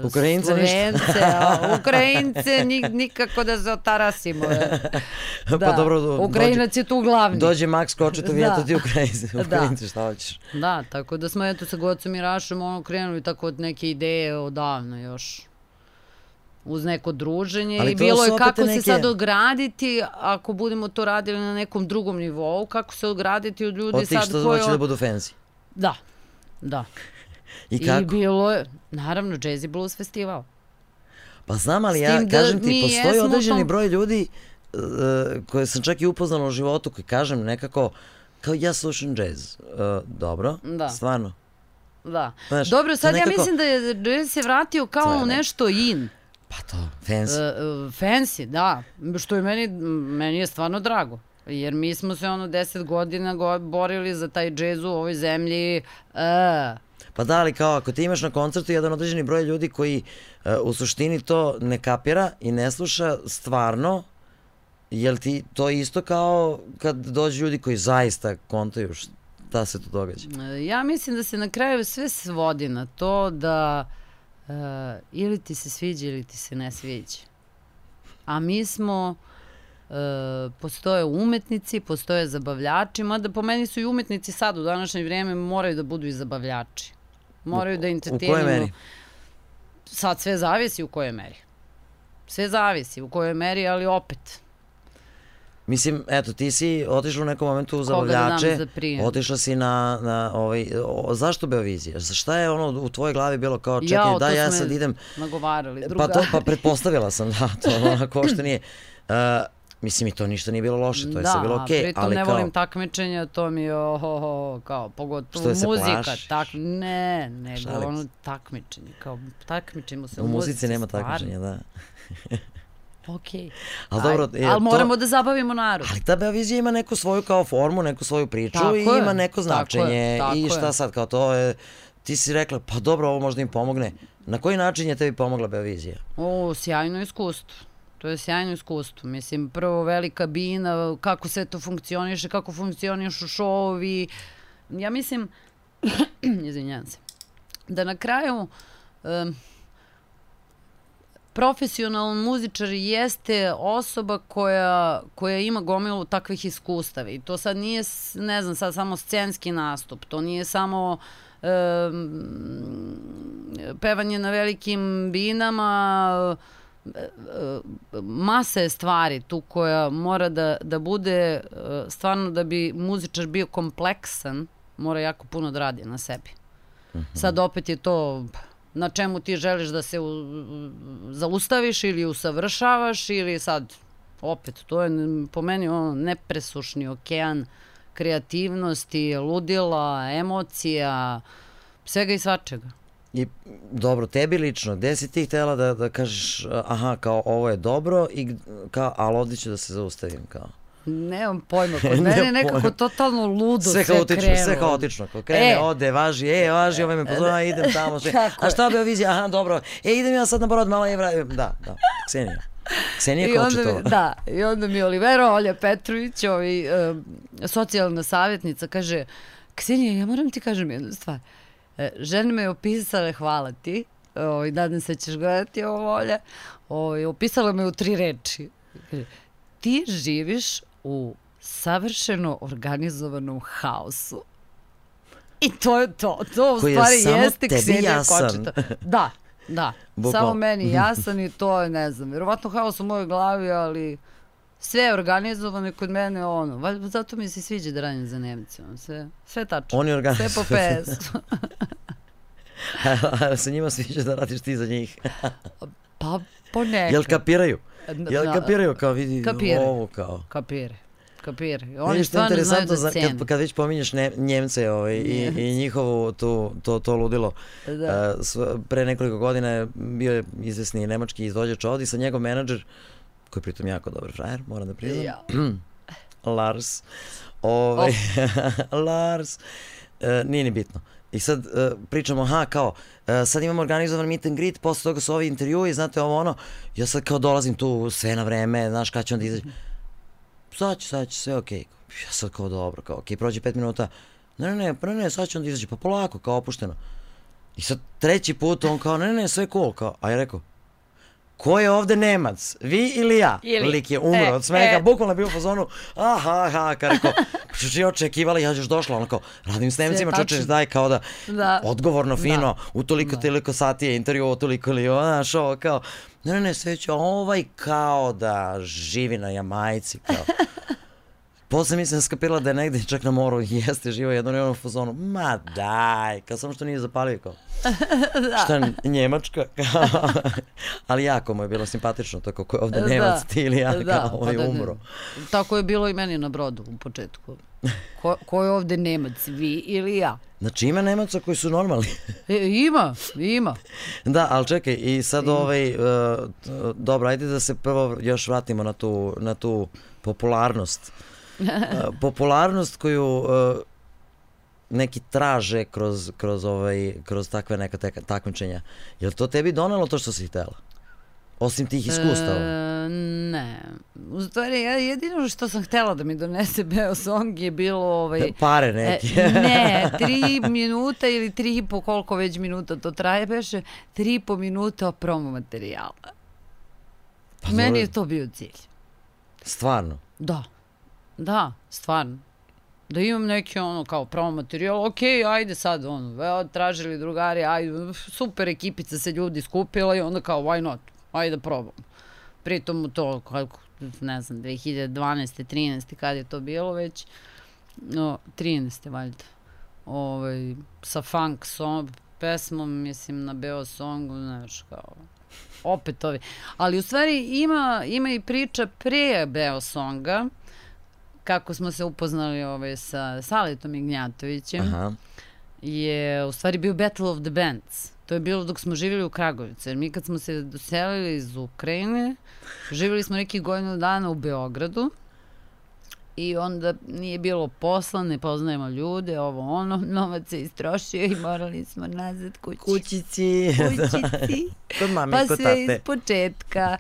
Ukrajince. Slovence, a Ukrajince ni, nikako da se otarasimo. Da. Pa dobro, do- Ukrajinac je tu glavni. Dođe Max Kočetov Da. eto ti Ukrajinci, Da. Ukrajinci, šta hoćeš? Da, tako da smo eto sa Gocom i Rašom ono krenuli tako od neke ideje odavno još uz neko druženje Ali i to bilo je kako neke- se sad ograditi ako budemo to radili na nekom drugom nivou, kako se ograditi od ljudi Od tih sad što koji... hoće da budu fancy. Da, da. I I, kako? bilo je, naravno, Jazzy Blues festival. Pa znam, ali ja da kažem ti, postoji određeni tom- broj ljudi uh, koje sam čak i upoznala u životu, koji kažem nekako, kao ja slušam jazz. Uh, dobro, Da. stvarno. Da. Znaš, Dobro, sad ja nekako- mislim da je Jazz se vratio kao ne- nešto in. Pa to, fancy. Uh, fancy, da. Što je meni, meni je stvarno drago. Jer mi smo se ono deset godina go, borili za taj džez u ovoj zemlji. Uh, Pa da, ali kao ako ti imaš na koncertu jedan određeni broj ljudi koji uh, u suštini to ne kapira i ne sluša stvarno, jel ti to isto kao kad dođu ljudi koji zaista kontaju šta se tu događa? ja mislim da se na kraju sve svodi na to da uh, ili ti se sviđa ili ti se ne sviđa. A mi smo Uh, postoje umetnici, postoje zabavljači, mada po meni su i umetnici sad u današnje vrijeme moraju da budu i zabavljači. Moraju da U entertainuju. kojoj meri? Sad sve zavisi u kojoj meri. Sve zavisi u kojoj meri, ali opet. Mislim, eto, ti si otišla u nekom momentu u da zabavljače, za prijem? otišla si na, na ovaj, o, zašto Beovizija? Za šta je ono u tvojoj glavi bilo kao, čekaj, Jao, da, ja sad idem, Nagovarali. pa Druga. to, pa pretpostavila sam, da, to onako uopšte nije. Uh, mislim, i to ništa nije bilo loše, to je sve bilo Da, okej, pritom ali ne kao, volim takmičenja, to mi je ohoho, kao pogotovo Što se muzika. Tak, ne, nego Šalim ono takmičenje, kao takmičimo se u muzici nema takmičenja, da. Okej. Ali dobro, je ali to- moramo da zabavimo narod. Ali ta Beovizija ima neku svoju kao formu, neku svoju priču Tako i je, ima neko tako je, značenje tako i šta je. sad kao to je, ti si rekla, pa dobro, ovo možda im pomogne. Na koji način je tebi pomogla Beovizija? O, sjajno iskustvo. To je sjajno iskustvo. Mislim, prvo velika bina, kako sve to funkcioniše, kako funkcionišu šovi. Ja mislim, izvinjam se, da na kraju um, profesionalan muzičar jeste osoba koja, koja ima gomilu takvih iskustava i to sad nije, ne znam, sad samo scenski nastup, to nije samo um, pevanje na velikim binama, e, e, masa je stvari tu koja mora da, da bude e, stvarno da bi muzičar bio kompleksan, mora jako puno da radi na sebi. Sad opet je to na čemu ti želiš da se u, zaustaviš ili usavršavaš ili sad opet to je po meni ono nepresušni okean kreativnosti, ludila, emocija, svega i svačega. I dobro, tebi lično, gde si ti htela da, da kažeš, aha, kao ovo je dobro, i kao, ali ovdje ću da se zaustavim, kao. Nemam pojma, kod mene je nekako pojma. totalno ludo Sve sve, haotično, krenulo. sve haotično. Ko krene, E. ode, važi, e, važi, ovaj me pozove, idem tamo, sve. A šta Beovizija? Aha, dobro. E, idem ja sad na borod, malo je vra... Da, da, Ksenija. Ksenija I onda, mi, da, I onda mi Olivero Olja Petrović, ovaj, um, socijalna savjetnica, kaže, Ksenija, ja moram ti kažem jednu stvar. E, žene me je opisale, hvala ti, ovaj, nadam se da ćeš gledati ovo Olja, ovaj, opisala me u tri reči. Ti živiš u savršeno organizovanom haosu. I to je to. To u Koji je stvari samo jeste Ksenija. Kočeta. Da, da. Samo meni jasan i to je, ne znam, vjerovatno haos u mojoj glavi, ali sve je organizovano i kod mene ono. Valjda zato mi se sviđa da radim za Nemci. Ono, sve, sve tačno. Oni Sve po PS. se njima sviđa da radiš ti za njih. pa ponekad. Jel kapiraju? Jel kapiraju kao vidi Kapiraju. ovo kao? Kapire. Kapire. Oni Vidiš, stvarno znaju da za, cene. kad, kad već pominješ ne, Njemce ovaj, i, i njihovo tu, to, to ludilo. Da. Uh, pre nekoliko godina je bio je izvesni nemački izvođač ovdje sa njegov menadžer, koji je pritom jako dobar frajer, moram da priznam. Ja. Lars. Ovaj, Lars. E, nije ni bitno. I sad e, pričamo, aha, kao, e, sad imamo organizovan meet and greet, posle toga su ovi intervjui, znate ovo ono, ja sad kao dolazim tu sve na vreme, znaš kada će onda izaći. Sad će, sad će, sve okej. Ja sad kao dobro, kao okej, prođe pet minuta, ne, ne, ne, pa ne, ne, sad će onda izaći, pa polako, kao opušteno. I sad treći put on kao, ne, ne, ne, sve cool, kao, a ja rekao, ko je ovde Nemac? Vi ili ja? Ili. Lik je umro E, od smeka, e. bukvalno je bio u fazonu, aha, aha, kao rekao, što je očekivala, ja još došla, ono kao, radim s Nemcima, čoče, daj, kao da, Da. odgovorno, fino, Da. u toliko, Da. toliko sati je intervju, u toliko ili, znaš, ovo, kao, ne, ne, ne, sve će, ovaj kao da živi na Jamajci, kao. Posle mislim skapirala da je negde čak na moru jeste živo jedno ne ono u fazonu, ma daj, kao samo što nije zapalio kao. Šta, Njemačka? Ali jako mu je bilo simpatično, to kako je ovde Da. Nemac, ti ili ja, Da, kao ovaj pa da, umro. Tako je bilo i meni na brodu u početku. Ko, ko je ovde Nemac, vi ili ja? Znači ima Nemaca koji su normalni. E, ima, ima. Da, ali čekaj, i sad ovaj, uh, dobro, ajde da se prvo još vratimo na tu, na tu popularnost. Popularnost koju neki traže kroz, kroz, ovaj, kroz takve neka teka, takmičenja. Je li to tebi donelo to što si htjela? Osim tih iskustava? E, ne. U stvari, ja jedino što sam htela da mi donese Beo Song je bilo ovaj... Pare E, neke. ne, tri minuta ili tri i po koliko već minuta to traje, beše tri i po minuta promo materijala. Pa Meni je to bio cilj. Stvarno. Da, da, stvarno. Da imam neki ono kao promo materijal, ok, ajde sad ono, evo tražili drugari, ajde, super ekipica se ljudi skupila i onda kao why not, ajde da probam. Pritom u to, kako, ne znam, 2012. 13. kad je to bilo već, no, 13. valjda, ovaj, sa funk song, pesmom, mislim, na Beo songu, znaš, kao, opet ovi. Ali u stvari ima, ima i priča pre Beo songa, kako smo se upoznali ovaj, sa Saletom Ignjatovićem, Aha. je u stvari bio Battle of the Bands. To je bilo dok smo živjeli u Kragovicu. Jer mi kad smo se doselili iz Ukrajine, živjeli smo nekih godinu dana u Beogradu i onda nije bilo posla, ne poznajemo ljude, ovo ono, novac se istrošio i morali smo nazad kući. Kućici. Kućici. Kod mame, Pa kod sve tate. iz početka.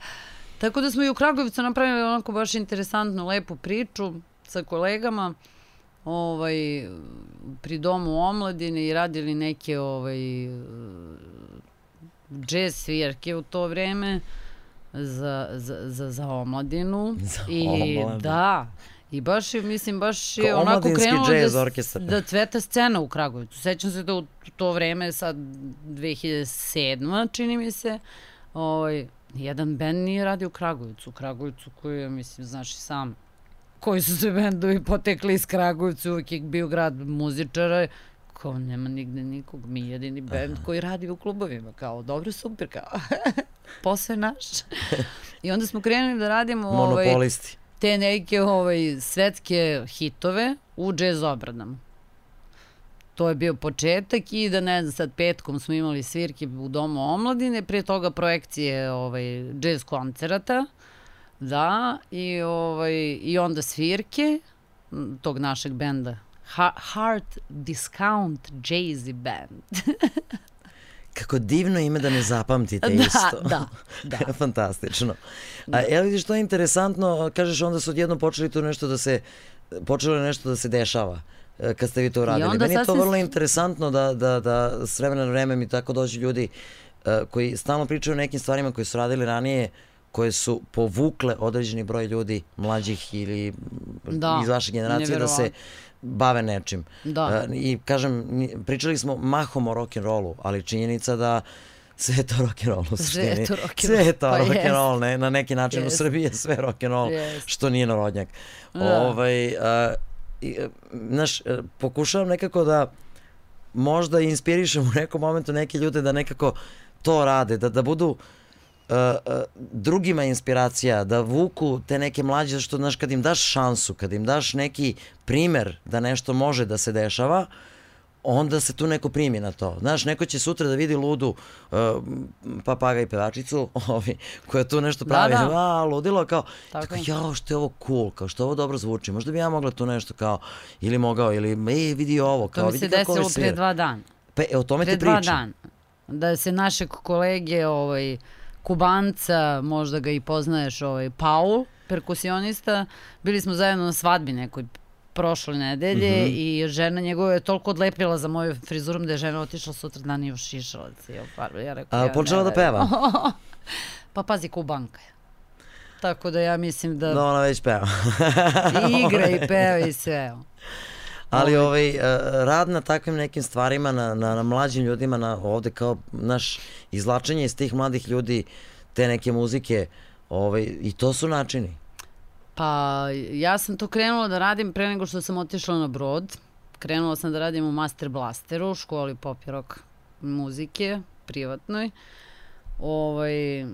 Tako da smo i u Kragovicu napravili onako baš interesantnu, lepu priču sa kolegama ovaj, pri domu omladine i radili neke ovaj, jazz svirke u to vreme za, za, za, za omladinu. Za I omladinu. da, i baš je, mislim, baš je Kao onako krenulo jazz da, orkestar. da cveta scena u Kragovicu. Sećam se da u to vreme, sad 2007. čini mi se, ovaj, jedan bend nije radio u Kragovicu. U Kragovicu koji je, mislim, znaš i sam, koji su se bendovi potekli iz Kragujevca, uvijek je bio grad muzičara, kao nema nigde nikog, mi jedini bend koji radi u klubovima, kao dobro, super, kao posao je naš. I onda smo krenuli da radimo ovaj, Monopolisti. te neke ovaj, svetske hitove u džez obradama. To je bio početak i da ne znam, sad petkom smo imali svirke u Domu omladine, prije toga projekcije ovaj, džez koncerata, da, i, ovaj, i onda svirke tog našeg benda. Ha Heart Discount Jazzy Band. Kako divno ime da ne zapamtite da, isto. da, da. Fantastično. A evo vidiš što je interesantno, kažeš onda su odjednom počeli tu nešto da se, počelo nešto da se dešava e, kad ste vi to uradili. onda Meni je to vrlo interesantno da, da, da s vremena na vreme mi tako dođu ljudi e, koji stalno pričaju o nekim stvarima koje su radili ranije koje su povukle određeni broj ljudi, mlađih ili Da, iz vaše generacije, da se bave nečim. Da. E, I kažem, pričali smo mahom o rock'n'rollu, ali činjenica da sve je to rock'n'roll u Sve je suštini. to rock'n'roll. Sve je to Pa rock'n'roll, ne, na neki način u Jest. Srbiji je sve rock'n'roll, što nije narodnjak. Da. Ovaj, a, i, e, znaš, e, pokušavam nekako da možda inspirišem u nekom momentu neke ljude da nekako to rade, da, da budu e, e, drugima inspiracija, da vuku te neke mlađe, što znaš, kad im daš šansu, kad im daš neki primer da nešto može da se dešava, onda se tu neko primi na to. Znaš, neko će sutra da vidi ludu uh, papaga i pevačicu ovi, koja tu nešto Da, pravi, da. a, ludilo, kao, Tako tako, jao, što je ovo cool, kao, što ovo dobro zvuči, možda bi ja mogla tu nešto kao, ili mogao, ili, e, vidi ovo, kao, To mi se vidi desilo pre dva dana. Pa, e, o tome Pre ti dva pričam. dana. Da se našeg kolege, ovaj, Kubanca, možda ga i poznaješ, ovaj, Paul, perkusionista, bili smo zajedno na svadbi nekoj prošle nedelje Mhm. i žena njegova je toliko odlepila za moju frizurom da je žena otišla sutra dan i cijel par. Ja rekao, A, ja počela da peva? Pa pazi, Kubanka je. Tako da ja mislim da Da, ona već peva. igra i peva i sve. Ali ovaj, e, rad na takvim nekim stvarima, na, na, na mlađim ljudima, na, ovde kao naš izlačenje iz tih mladih ljudi, te neke muzike, ovaj, i to su načini. Pa ja sam to krenula da radim pre nego što sam otišla na brod. Krenula sam da radim u Master Blasteru, u školi pop i rock muzike, privatnoj. Ovaj,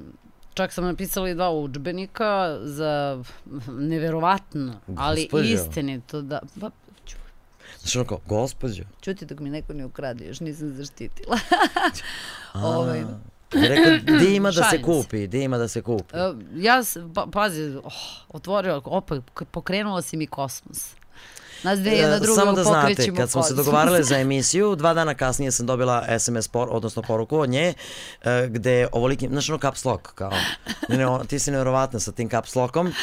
čak sam napisala i dva udžbenika za neverovatno, ali istinito da... Pa, Znaš, ono kao, gospođo. čuti dok mi neko ne ukrade, još nisam zaštitila. ovaj, I Rekao, di ima da se kupi, di ima da se kupi. Ja, pa, pazi, oh, otvorila, opet, pokrenula si mi kosmos. Nas dve jedna E, druga Samo da znate, kad smo se dogovarale za emisiju, dva dana kasnije sam dobila SMS por, odnosno poruku od nje, e, gde ovoliki, znaš ono caps lock, kao, ne, ne, ti si nevjerovatna sa tim caps lockom,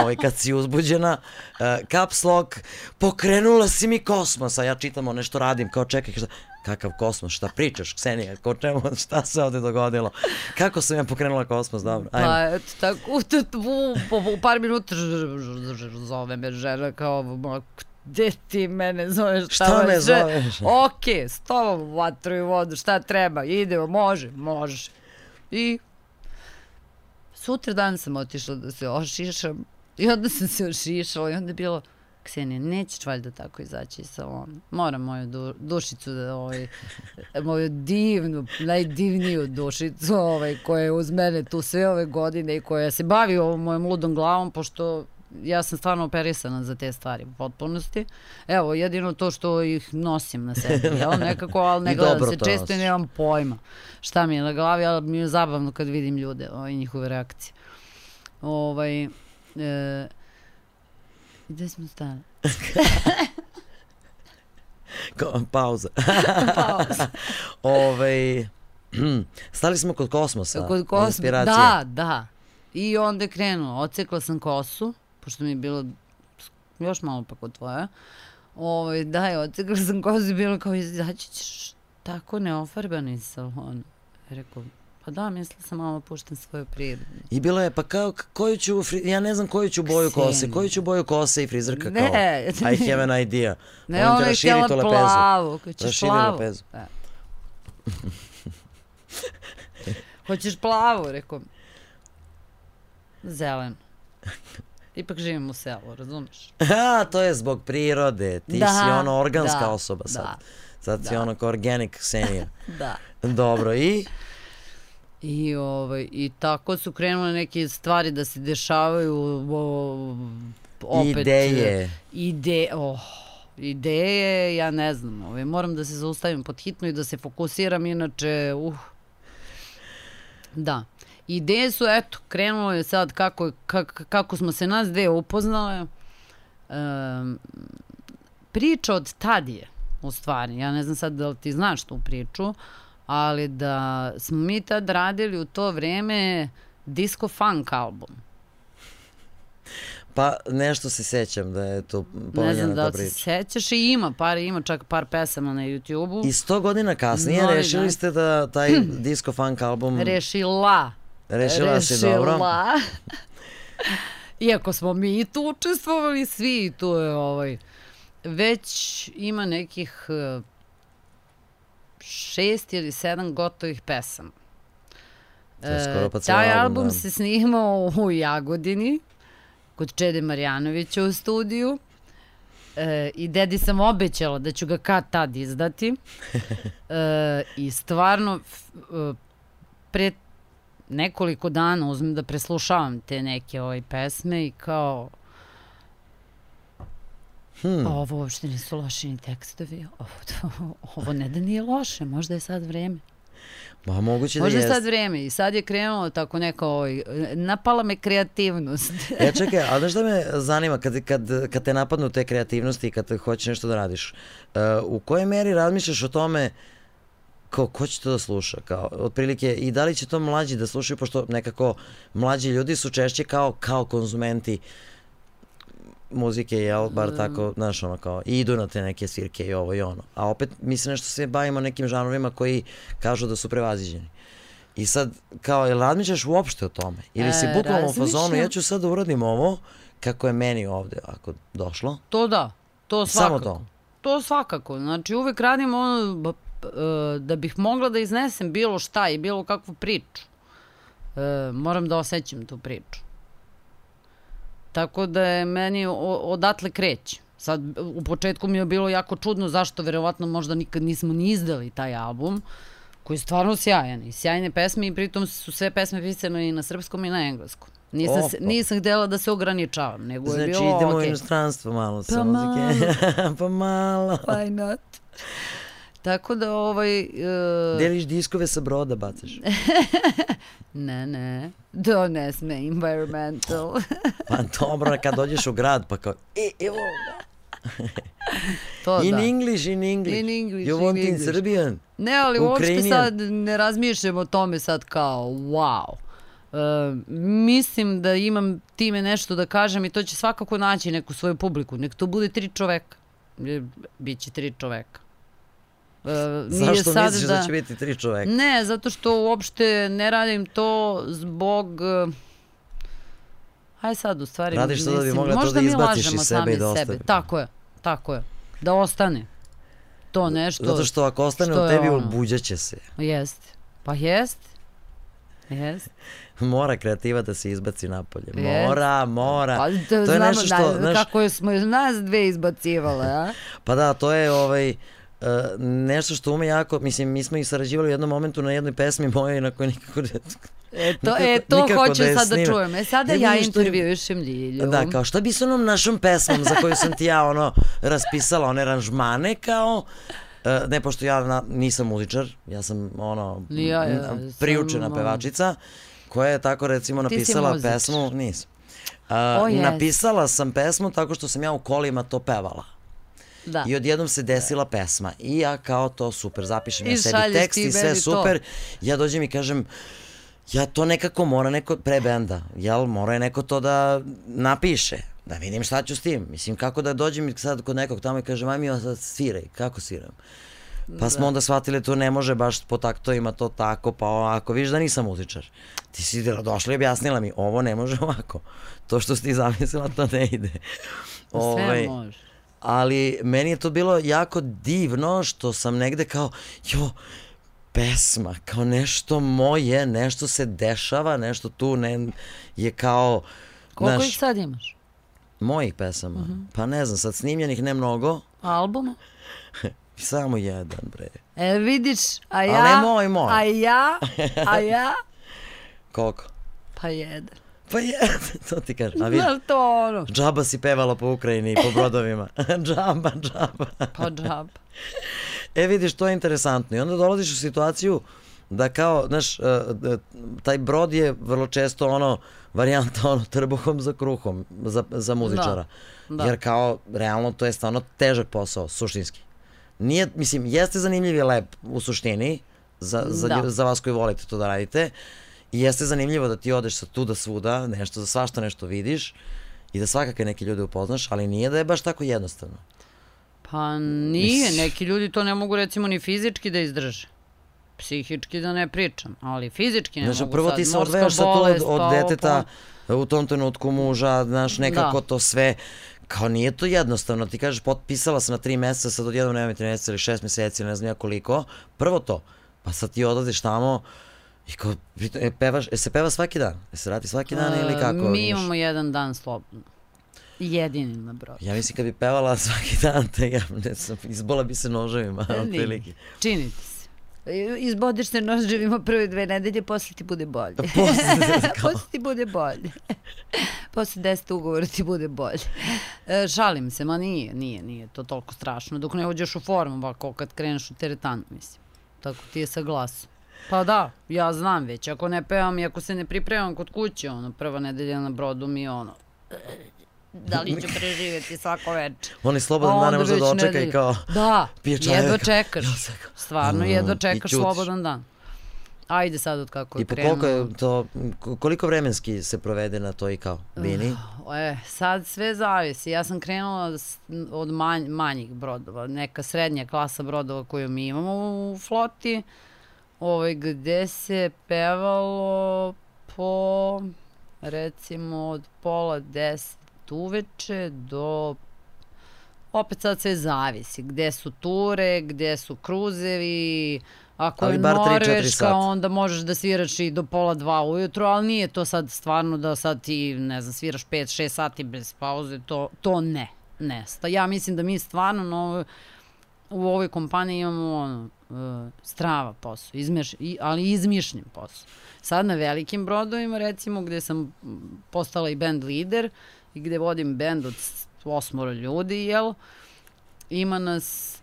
ovaj, kad si uzbuđena, e, caps lock, pokrenula si mi kosmos, a ja čitam ono nešto radim, kao čekaj, šta, kakav kosmos, šta pričaš, Ksenija, ko čemu, šta se ovde dogodilo, kako sam ja pokrenula kosmos, dobro, ajmo. Pa, eto, tako, u, u, u par minuta zove me žena kao, gde ti mene zoveš? Šta me hoće? zoveš? Ok, s tobom vatru i vodu, šta treba, idemo, može, može. I sutra dan sam otišla da se ošišam i onda sam se ošišala i onda je bilo, Ksenija, nećeš valjda tako izaći iz salona. Moram moju du, dušicu, da, ovaj, moju divnu, najdivniju dušicu ovaj, koja je uz mene tu sve ove godine i koja se bavi ovom mojom ludom glavom, pošto ja sam stvarno operisana za te stvari u potpunosti. Evo, jedino to što ih nosim na sebi, jel, nekako, ali ne I gledam se to često i nemam pojma šta mi je na glavi, ali mi je zabavno kad vidim ljude, ovaj, njihove reakcije. Ovaj, e, gde smo stali? Ko, pauza. Pauza. Ovaj, stali smo kod kosmosa. Kod Inspiracije. da, da. I onda je krenulo, ocekla sam kosu, pošto mi je bilo još malo pa kod tvoja. Ovaj, da, je, sam kosu i bilo kao, izaći ćeš tako neofarbano iz salona. Rekao, pa da, mislila sam malo puštam svoju prirodu. I bilo je, pa kao, koju ću, ja ne znam koju ću boju kose, Ksenija. koju ću boju kose i frizerka Ne. kao, I have an idea. Ne, ona je htjela plavu. Hoćeš Raširi plavu? lepezu. Da. Hoćeš plavu? Rekao, zelenu. Ipak živim u selu, razumeš? A, to je zbog prirode, ti Da, si ono organska da, osoba sad. da, Sad si da. ono kao organic Ksenija. Da. Dobro, i? I, ovaj, I tako su krenule neke stvari da se dešavaju o, opet, Ideje. Ide, oh, ideje, ja ne znam, ovaj, moram da se zaustavim pod hitno i da se fokusiram, inače, uh. Da. Ideje su, eto, krenulo je sad kako, kak, kako smo se nas dve upoznale. Priča od tad je, u stvari, ja ne znam sad da li ti znaš tu priču, ali da smo mi tad radili u to vreme disco funk album. Pa nešto se sećam da je to Ne znam pomenjena da li se sećaš i ima par, ima čak par pesama na YouTube-u. I sto godina kasnije Novi rešili dan. ste da taj disco funk album Rešila. Rešila si dobro. Rešila. Iako smo mi i tu učestvovali svi i tu je ovaj već ima nekih eh, šest ili sedam gotovih pesama. Pa E, ceo Taj album, album da. se snimao u Jagodini, kod Čede Marjanovića u studiju. E, I dedi sam obećala da ću ga kad tad izdati. E, I stvarno, e, pre nekoliko dana uzmem da preslušavam te neke ovaj pesme i kao Hmm. ovo uopšte nisu loši ni tekstovi, ovo, ovo ne da nije loše, možda je sad vreme. Ma moguće da Možda je sad vreme i sad je krenulo tako neka, ovaj, napala me kreativnost. E, čekaj, ali znaš šta me zanima, kad, kad, kad te napadnu te kreativnosti i kad hoćeš nešto da radiš, uh, u kojoj meri razmišljaš o tome ko, ko će to da sluša, kao, otprilike, i da li će to mlađi da slušaju, pošto nekako mlađi ljudi su češće kao, kao konzumenti muzike, jel, bar tako, znaš, ono, kao, i idu na te neke svirke i ovo i ono. A opet, mi se nešto se bavimo nekim žanrovima koji kažu da su prevaziđeni. I sad, kao, jel razmišljaš uopšte o tome? Ili si E, bukvalno u fazonu, ja ću sad da uradim ovo, kako je meni ovde, ako došlo. To da, to svakako. Samo to. To svakako. Znači uvek radim ono da bih mogla da iznesem bilo šta i bilo kakvu priču. E, moram da osjećam tu priču. Tako da je meni odatle kreće. Sad, u početku mi je bilo jako čudno zašto verovatno možda nikad nismo ni izdali taj album, koji je stvarno sjajan i sjajne pesme i pritom su sve pesme pisane i na srpskom i na engleskom. Nisam, se, nisam htjela da se ograničavam, nego je Znači, bilo idemo u okej. inostranstvo malo sa Pa muzike. pa malo. Why not? Tako da ovaj... Uh, Deliš diskove sa broda, bacaš. ne, ne. Ne sme, environmental. Pa dobro, kad dođeš u grad, pa kao, e, evo ga. to In da. English, in English. In English, You in want in English. Serbian? Ne, ali uopšte sad ne razmišljam o tome sad kao, wow. Uh, mislim da imam time nešto da kažem i to će svakako naći neku svoju publiku. Nek to bude tri čoveka. Biće tri čoveka. Nije Zašto sad misliš da... će biti tri čoveka? Ne, zato što uopšte ne radim to zbog... eh, Aj sad, u stvari... Radiš to da bi mogla to da izbaciš iz sebe i da sebe. ostane. Tako je, tako je. Da ostane. To nešto... Zato što ako ostane što u tebi, ono. ubuđaće se. Jeste. Pa jeste. Jeste. Mora kreativa da se izbaci napolje. Jest. Mora, mora. Pa, to, to je znamo nešto što, da, znaš, kako smo nas dve izbacivale, a? Pa da, to je ovaj, uh, nešto što ume jako, mislim, mi smo i sarađivali u jednom momentu na jednoj pesmi moje na kojoj nikako... E, to, Nikako- e, to hoću da sad da čujem. E, sada Ne, ja intervjušem Ljilju. Da, kao šta bi s onom našom pesmom za koju sam ti ja ono raspisala one aranžmane kao e, ne, pošto ja na, nisam muzičar, ja sam ono ja, ja, sam, priučena ono- pevačica koja je tako recimo napisala pesmu, nisam. Jes. napisala sam pesmu tako što sam ja u kolima to pevala. Da. I odjednom se desila pesma. I ja kao to super, zapišem ja I sebi šalješ tekst i sve meni to. super. Ja dođem i kažem, ja to nekako mora neko pre benda, jel, mora je neko to da napiše, da vidim šta ću s tim. Mislim, kako da dođem sad kod nekog tamo i kažem, aj mi ja sad sviraj, kako sviram? Pa smo onda shvatili to ne može baš po taktovima to tako, pa ovako, viš da nisam muzičar. Ti si došla i objasnila mi, ovo ne može ovako. To što si ti zamislila, to ne ide. Sve Ovaj, može. Ali meni je to bilo jako divno što sam negde kao, jo, pesma, kao nešto moje, nešto se dešava, nešto tu ne, je kao, Koliko znaš, ih sad imaš? mojih pesama. Mhm. Pa ne znam, sad snimljenih ne mnogo, Albuma? samo jedan, bre. E, vidiš, a ja... Ali ne moj, moj. A ja, a ja, Koliko? pa jedan. Pa jedan, to ti kažem. A vidi, to ono, džaba si pevala po Ukrajini i po brodovima. džaba, džaba. pa džab. E vidiš, to je interesantno. I onda dolaziš u situaciju da kao, znaš, e, taj brod je vrlo često ono, varijanta ono, trbuhom za kruhom za, za muzičara. da. Jer kao, realno, to je stvarno težak posao, suštinski. Nije, mislim, jeste zanimljiv i lep u suštini, za, za, Da. za vas koji volite to da radite, i jeste zanimljivo da ti odeš sa tu da svuda, nešto, za svašta nešto vidiš, i da svakakve neke ljude upoznaš, ali nije da je baš tako jednostavno. Pa nije, neki ljudi to ne mogu recimo ni fizički da izdrže. psihički da ne pričam, ali fizički ne Znaš, mogu prvo sad. ti se odvejaš sa to od, od pa deteta, pa- u tom trenutku muža, znaš, nekako Da. to sve, kao nije to jednostavno, ti kažeš potpisala sam na tri meseca, sad odjednom nema mi tri meseca ili šest meseci, ne znam ja koliko, prvo to, pa sad ti odlaziš tamo i kao, e, pevaš, e, se peva svaki dan, e, se radi svaki dan ili kako? Mi imamo jedan dan slobodno. Jedini na brodu. Ja mislim kad bi pevala svaki dan, te ja ne znam, izbola bi se noževima, E, nije. otprilike. Čini ti se. E, Izbodiš se noževima prve dve nedelje, posle ti bude bolje. posle ti bude bolje. posle deset ugovora ti bude bolje. E, šalim se, ma nije, nije, nije to toliko strašno. Dok ne uđeš u formu, ovako kad kreneš u teretanu, mislim. Tako ti je sa glasom. Pa da, ja znam već, ako ne pevam i ako se ne pripremam kod kuće, ono, prva nedelja na brodu mi je ono, da li ću preživjeti svako večer. Oni slobodan dan ne može da očeka i kao, Da, jedva čekaš. Stvarno, jedva Mm, i čekaš slobodan dan. Ajde sad od kako je i po krenuo. koliko je to, koliko vremenski se provede na to i kao, bini? E, sad sve zavisi. Ja sam krenula od manj, manjih brodova. Neka srednja klasa brodova koju mi imamo u floti, ovaj, gde se pevalo po recimo od pola deset uveče do opet sad sve zavisi. Gde su ture, gde su kruzevi, ako Ali je bar Norveška, onda možeš da sviraš i do pola dva ujutro, ali nije to sad stvarno da sad ti, ne znam, sviraš 5-6 sati bez pauze, to, to ne. Ne. Ja mislim da mi stvarno na ovoj, u ovoj kompaniji imamo ono, strava posao, izmeš, ali izmišljen posao. Sad na velikim brodovima, recimo, gde sam postala i band lider i gde vodim band od osmoro ljudi, jel? Ima nas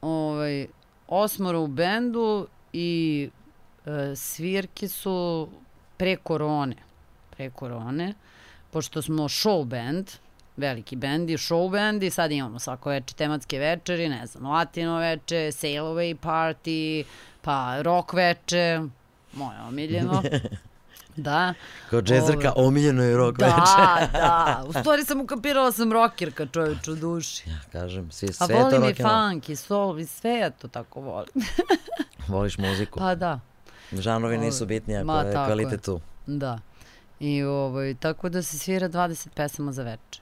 ovaj, osmoro u bendu i e, svirke su pre korone. Pre korone, pošto smo show band, veliki bend i show band i sad imamo svako veče tematske večeri, ne znam, latino veče, sail away party, pa rock veče, moje omiljeno. da. Kao džezerka, omiljeno je rock Da, veče. da. U stvari sam ukapirala sam rokirka čoveč u duši. Ja kažem, svi, A sve to volim i rock and roll. funk i soul i sve ja to tako volim. Voliš muziku. Pa da, Žanovi nisu bitni ako Ma, je kvalitet tu. da. I ovaj, tako da se svira 20 pesama za veče.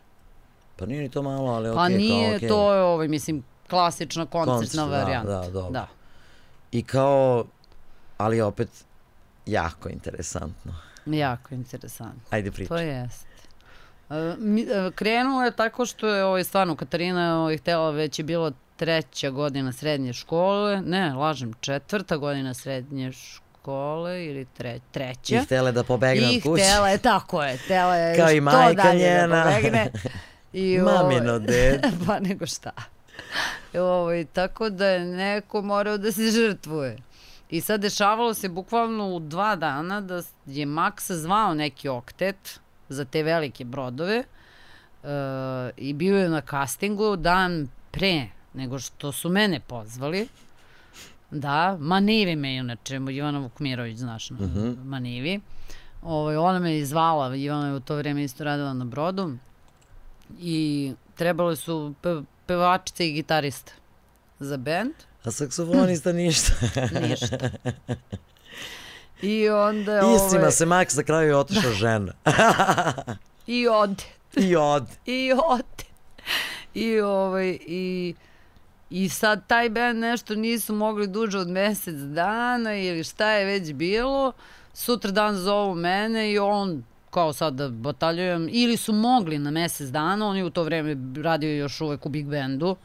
Pa nije ni to malo, ali okej, Pa nije, kao okej. to je ovaj, mislim, klasična koncertna Koncert, da, varijanta. da, dobro. Da. I kao, ali opet, jako interesantno. Jako interesantno. Ajde pričaj. To jest. E, e, Krenulo je tako što je ovaj, stvarno Katarina ovaj, htela, već je bilo treća godina srednje škole, ne, lažem, četvrta godina srednje škole ili tre, treća. I htele da pobegne I od kuće. htela je, tako je, htela je Kao i što majka dalje njena. da pobegne. I, Mamino ovaj, dete. pa nego šta. I, ovaj, tako da je neko morao da se žrtvuje. I sad dešavalo se bukvalno u dva dana da je Max zvao neki oktet za te velike brodove uh, i bio je na castingu dan pre nego što su mene pozvali. Da, Manivi me inače, Ivana Vukmirović, znaš, uh Mhm. Manivi. Ovaj, ona me je zvala, Ivana je u to vreme isto radila na brodu i trebale su pe, pevačica i gitarista za band. A saksofonista ništa. Ništa. I onda... Istima ovaj, se Max na kraju je otišao žena. I ode. I od. I ode. I, ovaj, i, I sad taj band nešto nisu mogli duže od mesec dana ili šta je već bilo. Sutra dan zovu mene i on kao sad da bataljujem, ili su mogli na mesec dana, on je u to vreme radio još uvek u Big Bandu,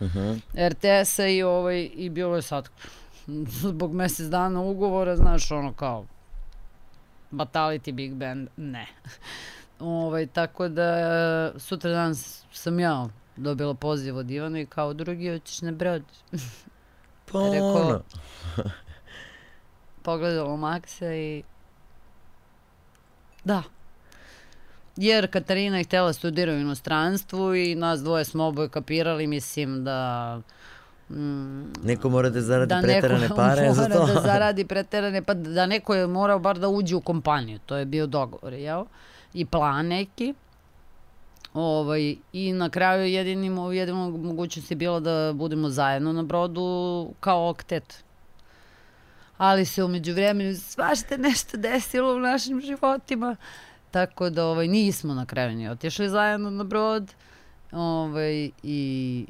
RTS-a i, ovaj, i bilo je sad zbog mesec dana ugovora, znaš, ono kao Batality Big Band, ne. Ovaj, tako da sutra dan sam ja dobila poziv od Ivana i kao drugi hoćeš na brod. Pa Rekao- ono. Pogledala Maksa i da. Jer Katarina je htjela studira u inostranstvu i nas dvoje smo oboje kapirali, mislim da mm, Neko mora da zaradi da preterane pare za to. da zaradi preterane, pa da neko je morao bar da uđe u kompaniju. To je bio dogovor, jel? I plan neki. Ovaj, I na kraju jedini, mo- jedina mogućnost je bila da budemo zajedno na brodu kao oktet. ali se umeđu vremenu svašta nešto desilo u našim životima, tako da ovaj, nismo na kraju ni otišli zajedno na brod, ovaj, i,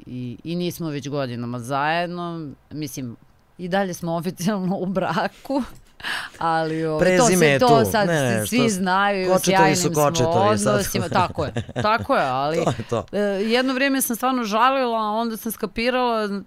i, i nismo već godinama zajedno, mislim, i dalje smo oficijalno u braku, ali ovaj, Prezime to, se, to tu. sad Ne, ne, svi što- znaju, sjajnim su smo odnosima, tako je, tako je, ali To je to. E, jedno vrijeme sam stvarno žalila, a onda sam skapirala,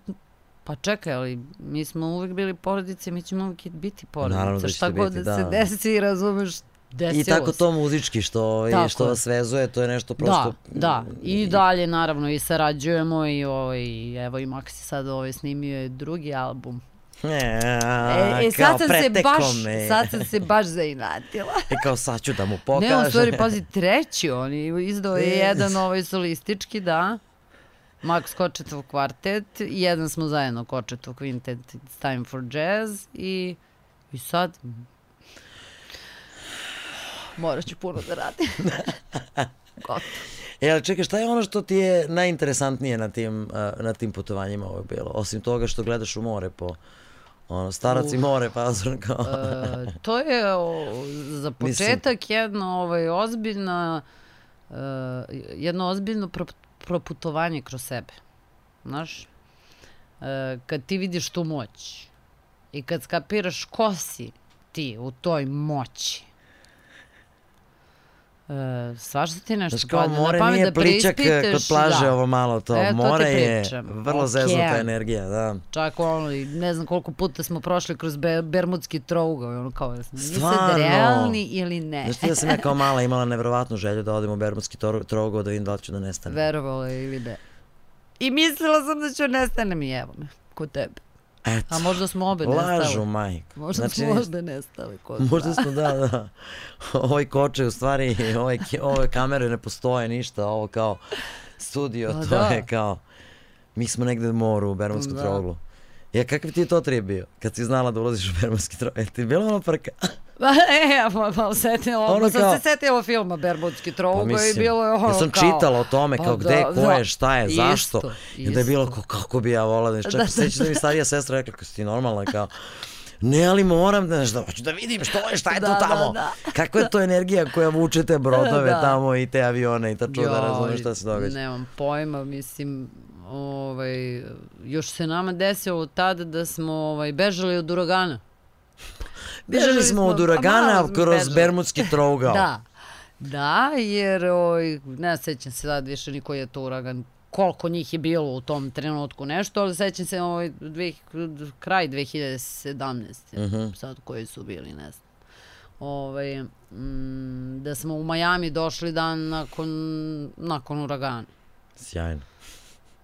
pa čekaj, ali mi smo uvek bili porodice, mi ćemo uvek biti porodice. Naravno da Šta god biti, da, se da. desi, razumeš, desilo I tako se. to muzički što, Tako i što je. vas vezuje, to je nešto prosto... Da, da. I dalje naravno i sarađujemo i ovaj, evo i Maxi sad ovaj snimio je drugi album. E, E, e sad sam se baš, me. sad sam se baš zainatila. E kao sad ću da mu pokažem. Ne, u stvari, pazi, treći on je izdao je Ne. jedan ovaj solistički, da. Max Kočetov kvartet, i jedan smo zajedno Kočetov kvintet It's Time for Jazz i, i sad morat ću puno da radim. Gotovo. E, ali čekaj, šta je ono što ti je najinteresantnije na tim, uh, na tim putovanjima ovo bilo? Osim toga što gledaš u more po ono, starac i more, pa kao... E, to je o, za Mislim- početak jedno ovaj, ozbiljna, e, jedno ozbiljno pro, proputovanje kroz sebe. Znaš? E, kad ti vidiš tu moć i kad skapiraš ko si ti u toj moći, E, svašta ti nešto Znaš kao na more pamet nije da pličak preispitaš, kod plaže da. ovo malo to. E, to more je vrlo zeznuta Okean. energija, da. Čak ono, i ne znam koliko puta smo prošli kroz Be Bermudski trougao, ono kao, jesmo mi realni ili ne. Znaš ti da sam ja kao mala imala nevjerovatnu želju da odem u Bermudski trougao da vidim da li ću da nestanem. Verovala ili ne. I mislila sam da ću nestanem i evo me, kod tebe. Eto, A možda smo obe nestale. lažu majko. Možda Znači, smo obe nestale kod Možda smo, da, da. Ovaj koče, u stvari, ove, ove kamere ne postoje ništa, ovo kao studio, Pa to da. je kao, mi smo negde u moru, u Bermudskom Da. trouglu. Ja, kakav ti je to trip bio? Kad si znala da ulaziš u Bermudski trougl? Je ti bilo ono prka? e, pa, pa, setila, Ono ono sam kao- se setila filma Bermudski Pa trougao i bilo je ono ja sam kao... čitala o tome Pa kao da, gde, ko da. je, šta je, zašto. Isto, I da je bilo isto. kao, kako bi ja volala da. Da, Čak, da, sećam da mi starija sestra rekla, kako si ti normalna, kao, ne, ali moram da nešto, hoću da vidim što je, šta je Da, to da, tamo. da. Kakva je to energija koja vuče te brodove Da. tamo i te avione i tačno da Joj, razumeš šta se događa. Nemam pojma, mislim, ovaj, još se nama desilo tada da smo ovaj, bežali od uragana. Bežali smo od pa uragana kroz bežali. Bermudski trougao. Da. Da, jer oj, ne sećam se sad više ni koji je to uragan, koliko njih je bilo u tom trenutku nešto, ali sećam se ovaj, dve, kraj 2017. Mhm. sad koji su bili, ne znam. Ovaj, mm, da smo u Majami došli dan nakon, nakon uragana. Sjajno.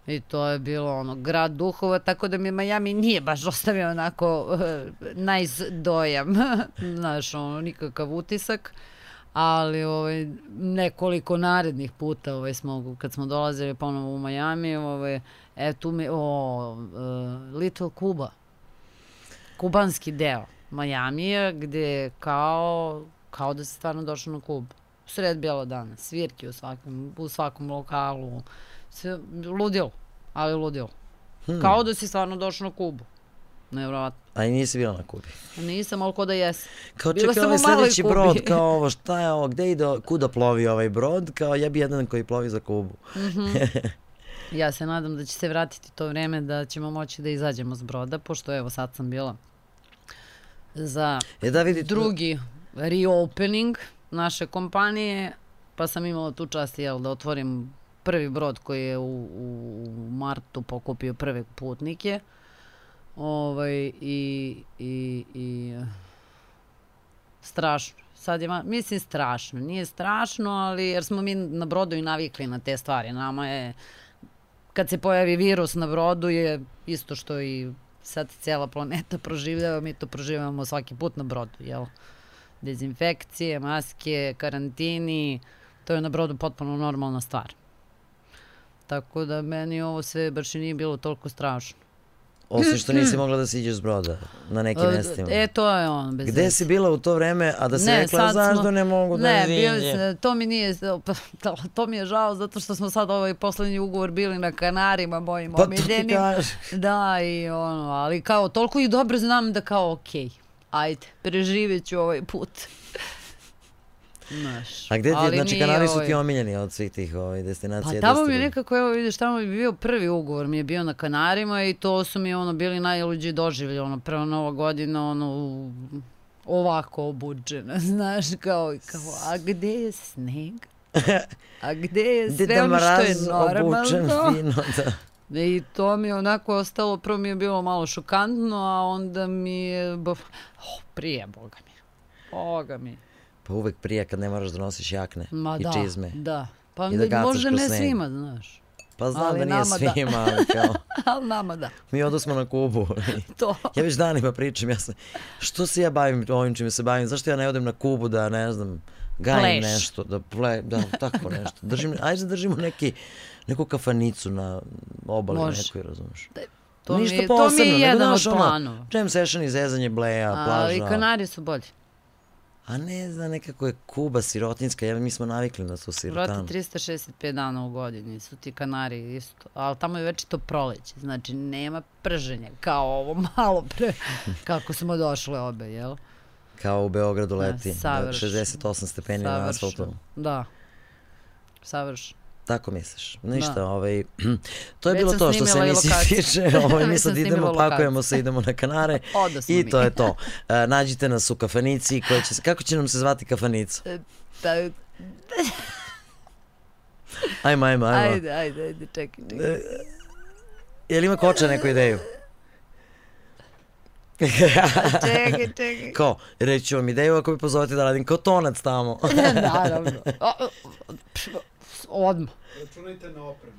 I to je bilo ono, grad duhova, tako da mi Miami nije baš ostavio onako uh, nice dojam, znaš, ono, nikakav utisak. Ali ovaj, nekoliko narednih puta ovaj, smo, kad smo dolazili ponovo u Miami, ovaj, e, tu mi, o, uh, Little Cuba, kubanski deo Majamija, gde kao, kao da se stvarno došao na Kubu. Sred bijela dana, svirke u svakom, u svakom lokalu, sve, ludilo, ali ludilo. Hmm. Kao da si stvarno došao na Kubu. Nevrovatno. A i nisi bila na Kubi. Nisam, ali ko da jes. Kao Bila čekaj ovaj sledeći Kubi. brod, kao ovo, šta je ovo, gde ide, kuda plovi ovaj brod, kao ja bi jedan koji plovi za Kubu. Ja se nadam da će se vratiti to vreme da ćemo moći da izađemo s broda, pošto evo sad sam bila za E da vidi, drugi reopening naše kompanije, pa sam imala tu čast jel, da otvorim prvi brod koji je u, u martu pokupio prve putnike. Ovaj, i, i, i strašno. Sad je, mislim strašno, nije strašno, ali jer smo mi na brodu i navikli na te stvari. Nama je, kad se pojavi virus na brodu je isto što i sad cijela planeta proživljava, mi to proživljavamo svaki put na brodu, jel? Dezinfekcije, maske, karantini, to je na brodu potpuno normalna stvar. Tako da meni ovo sve baš i nije bilo toliko strašno. osim što nisi mogla da siđeš s broda na nekim mestima. E, to je on. Bez Gde veze. si bila u to vreme, a da si Ne, rekla zašto smo- ne mogu da Ne, se, to mi nije, to, mi je žao zato što smo sad ovaj poslednji ugovor bili na Kanarima, mojim Pa omiljenim. Da, i ono, ali kao, toliko i dobro znam da kao, okej, ajde, preživjet ću ovaj put. Znaš, A gde ti, znači Kanari su ovaj- ti omiljeni od svih tih ovaj, destinacija? Pa tamo mi je nekako, evo vidiš, tamo mi je bio prvi ugovor, mi je bio na Kanarima i to su mi ono bili najluđi doživlje, ono prva nova godina, ono ovako obuđena, znaš, kao, kao a gde je sneg? A gde je sve da ono što je normalno? fino, da. I to mi je onako ostalo, prvo mi je bilo malo šokantno, a onda mi je, oh, prije, boga mi. Boga mi. Pa uvek prija kad ne moraš da nosiš jakne Ma i da, čizme. da. Pa I da možda ne sneg. svima, znaš. Pa znam Ali da nije da. svima, ali kao, Ali nama da. mi odosmo na Kubu. To. ja već danima pričam, ja sam, što se ja bavim ovim čime se bavim, zašto ja ne odem na Kubu da, ne znam, gajim Pleš. nešto, da ple, da, tako nešto. Držim, ajde da držimo neki, neku kafanicu na obali Može. nekoj, razumiješ. To Ništa mi, je, to mi posebno, je jedan od znaš, ono, planova. Jam session i zezanje bleja, Ali plaža. Kanari su bolji. A ne znam, nekako je Kuba sirotinska, ja, mi smo navikli na tu sirotanu. Vrati 365 dana u godini su ti Kanari isto. Ali tamo je već to proleće. Znači nema prženja kao ovo malo pre kako smo došle obe, jel? Kao u Beogradu leti, da, savršeno. 68 stepeni na asfaltu. Da. Savršeno. Tako misliš? Ništa, Da. ovaj, to je Već bilo to što se snimila i emisije lokaciju. tiče. Ovaj, mi sad idemo, snimila lokaciju. pakujemo se, idemo na Kanare i mi. to je to. E, nađite nas u kafanici koja će kako će nam se zvati kafanica? Da, Ajmo, ajmo, ajmo. ajde, ajde, ajde, čekaj, čekaj. E, Jel ima koča neku ideju? Čekaj, čekaj. Ko? Reći ću vam ideju ako mi pozovete da radim kao tonac tamo. Naravno. Odmah. Računajte na opremu.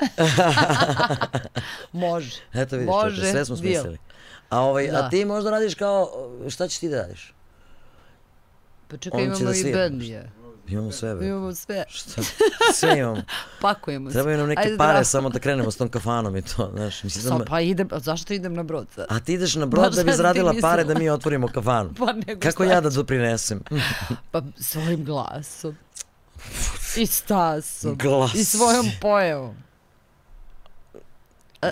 Može. Eto vidiš, Može, čoveče, sve smo smislili. A, ovaj, a Da. ti možda radiš kao, šta ćeš ti da radiš? Pa čekaj, On imamo da i bendije. Imamo sve, bre. Imamo sve. Šta? Sve imamo. Pakujemo se. Trebaju nam neke Ajde, pare zdravo. samo da krenemo s tom kafanom i to, znaš. Mislim, Sa, da, pa idem, a zašto idem na brod sad? a ti ideš na brod Baš da bi zaradila pare da mi otvorimo kafanu. Pa nego Kako šta ja da doprinesem? Pa svojim glasom. I stasom. Glasom. I svojom pojavom. A,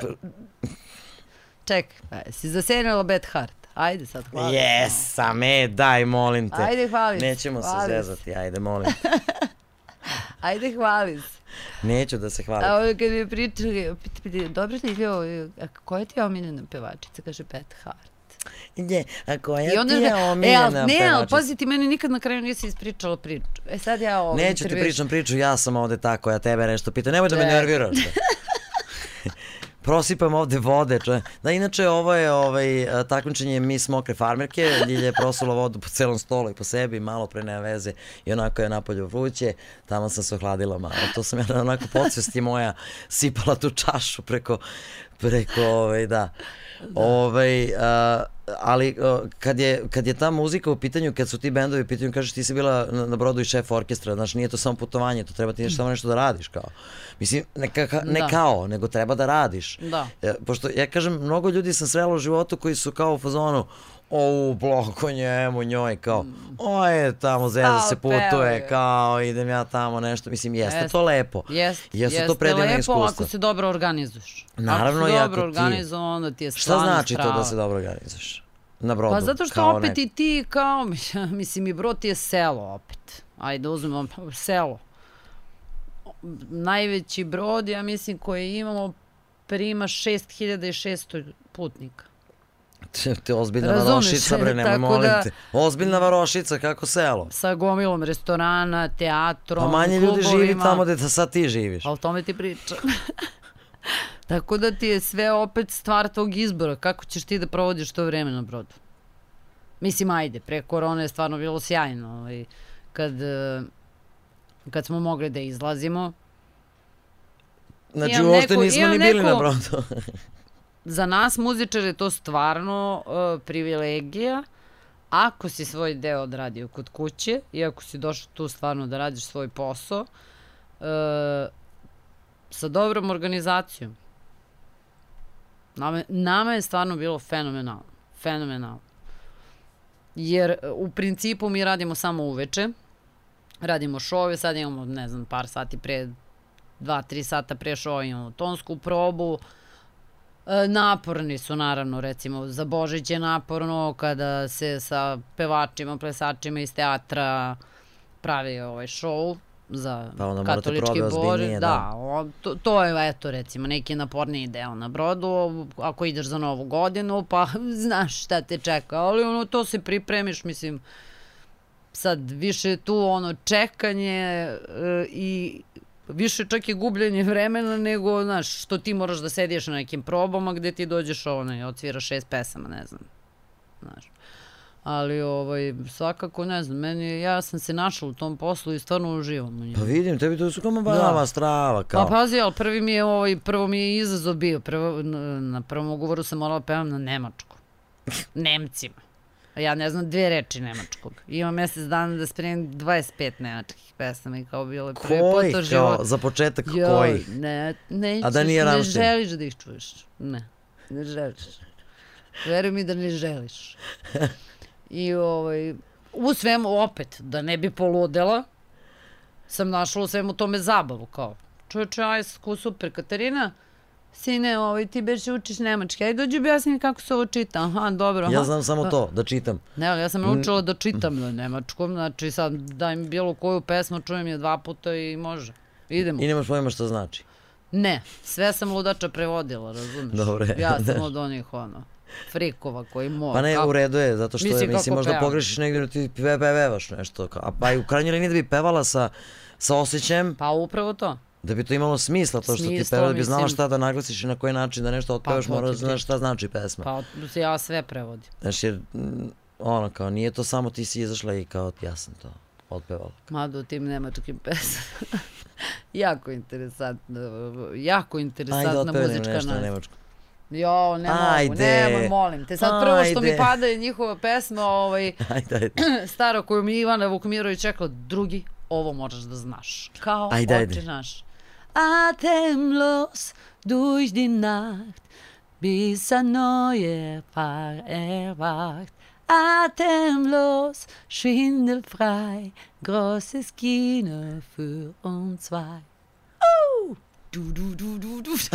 čekaj, aj, si zasenjala Bad Heart. Ajde sad, hvala. Jesam, e, daj, molim te. Ajde, hvali se. Nećemo se hvali zezati, ajde, molim. te. Ajde, hvali se. Neću da se A hvalim. ovdje kad mi je pričali, dobro ti je ovo, a koja ti je omiljena pevačica? Kaže Bad Heart. Je, a koja I onda ti je e, ali, omiljena ne, ali pazi ti meni nikad na kraju nisi ispričala priču. E sad ja ovo Neću ti pričam priču, ja sam ovde tako, ja tebe nešto pitam. Nemoj da me nerviraš. Prosipam ovde vode. Če. Da, inače, ovo je ovaj, takmičenje Miss Mokre farmerke. Ljilja je prosula vodu po celom stolu i po sebi, malo pre nema veze. I onako je napolju vruće. Tamo sam se ohladila malo. To sam ja na onako podsvesti moja sipala tu čašu preko, preko ovaj, da. Ovaj, a, ali a, kad, je, kad je ta muzika u pitanju, kad su ti bendovi u pitanju, kažeš ti si bila na, na brodu i šef orkestra, znaš, nije to samo putovanje, to treba ti nešto, samo nešto da radiš, kao. Mislim, ne, ka, ka- ne Da. kao, nego treba da radiš. Da. E, pošto ja kažem, mnogo ljudi sam srela u životu koji su kao u fazonu, o, bloko njemu, njoj, kao, oje, tamo zeza Kao se putuje, kao, idem ja tamo nešto, mislim, jeste Jeste. to lepo. Jest, Jesu to jeste predivna lepo iskustva. ako se dobro organizuješ. Naravno, ako ako dobro organizovan, onda ti je Šta stvarno znači to da strava. se dobro organizuješ? Na brodu? Pa zato što opet neko. i ti kao, mislim i brod ti je selo opet. Ajde uzmemo selo. Najveći brod, ja mislim, koji imamo prima 6600 putnika. Te, te ozbiljna Razumeš, varošica, bre, nemoj molim da- te. Ozbiljna varošica, kako selo. Sa gomilom restorana, teatrom, Pa manje ljudi živi tamo gde sad ti živiš. A o tome ti pričam. Tako da ti je sve opet stvar tog izbora, kako ćeš ti da provodiš to vreme na brodu. Mislim, ajde, pre korone je stvarno bilo sjajno, ovaj, kad, e, kad smo mogli da izlazimo. Znači, uopšte nismo ni bili na neku- brodu. Za nas muzičare je to stvarno uh, privilegija, ako si svoj deo odradio kod kuće i ako si došao tu stvarno da radiš svoj posao, uh, sa dobrom organizacijom. Nama, nama je stvarno bilo fenomenalno. Fenomenalno. Jer uh, u principu mi radimo samo uveče, radimo šove, sad imamo, ne znam, par sati pre, dva, tri sata pre šova imamo tonsku probu, E, naporni su naravno, recimo za Božić je naporno kada se sa pevačima, plesačima iz teatra pravi ovaj show za Pa onda katolički Božić. ozbiljnije, Da, da. o, to, to je eto recimo neki naporniji deo na brodu, ako ideš za novu godinu pa znaš šta te čeka, ali ono to se pripremiš, mislim, sad više tu ono čekanje e, i više čak i gubljenje vremena nego, znaš, što ti moraš da sediš na nekim probama gde ti dođeš ono i odsviraš šest pesama, ne znam. Znaš. Ali ovaj, svakako ne znam, meni, ja sam se našla u tom poslu i stvarno uživam u njemu. Pa vidim, tebi to su kao Da. banama strava, Pa kao. pazi, ali prvi mi je ovaj, prvo mi je izazov bio, prvo, na, na prvom ugovoru sam morala pevam na nemačku. Nemcima. Ja ne znam dve reči nemačkog. Imam mesec dana da spremim 25 nemačkih pesama i kao bilo je prvi put životu. za početak Joj, kojih? Ne, nećeš, A da nije ne želiš da ih čuješ. Ne, ne želiš. Veruj mi da ne želiš. I ovaj, u svemu opet, da ne bi poludela, sam našla u svemu tome zabavu, kao, čovječe, aj, super, Katarina, sine, ovaj, ti beše učiš nemački, aj dođi objasni kako se ovo čita, aha, dobro, aha. Ja znam samo to, da čitam. Ne, ali ja sam naučila da čitam na nemačkom, znači sad daj mi bilo koju pesmu, čujem je dva puta i može. Idemo. I nemaš pojma šta znači. Ne, sve sam ludača prevodila, razumeš? Dobro je. Ja sam od onih, ono, frikova koji mora. Pa ne, kako- u redu je, zato što je, Mislim, mislim, kako možda pevam. pogrešiš negdje, ti pe, pevaš nešto. A pa i u krajnjoj liniji da bi pevala sa, sa osjećajem, Pa upravo to. Da bi to imalo smisla, to što ti Smisla, peva, da bi znala mislim. šta da naglasiš i na koji način da nešto otpevaš, to mora da ti znaš šta znači pesma. Pa ja sve prevodim. Znaš, jer, mm, ono, kao, nije to samo ti si izašla i kao, ja sam to otpevala. Mada u tim nemačkim pesama. jako interesantno, jako Ajde, interesantna nam muzička nešto na nemačkom. Jo, ne mogu, Ajde. nemoj, molim te. Sad prvo što mi Ajde. pada je njihova pesma, ovaj, Ajde, ajde. stara koju mi Ivana Vukmirović rekla, drugi, ovo moraš da znaš. Kao Ajde, ajde. oče naš. Atemlos durch die Nacht, bis ein neuer Paar erwacht. Atemlos, schwindelfrei, großes Kino für uns zwei. Du, du, du, du, du.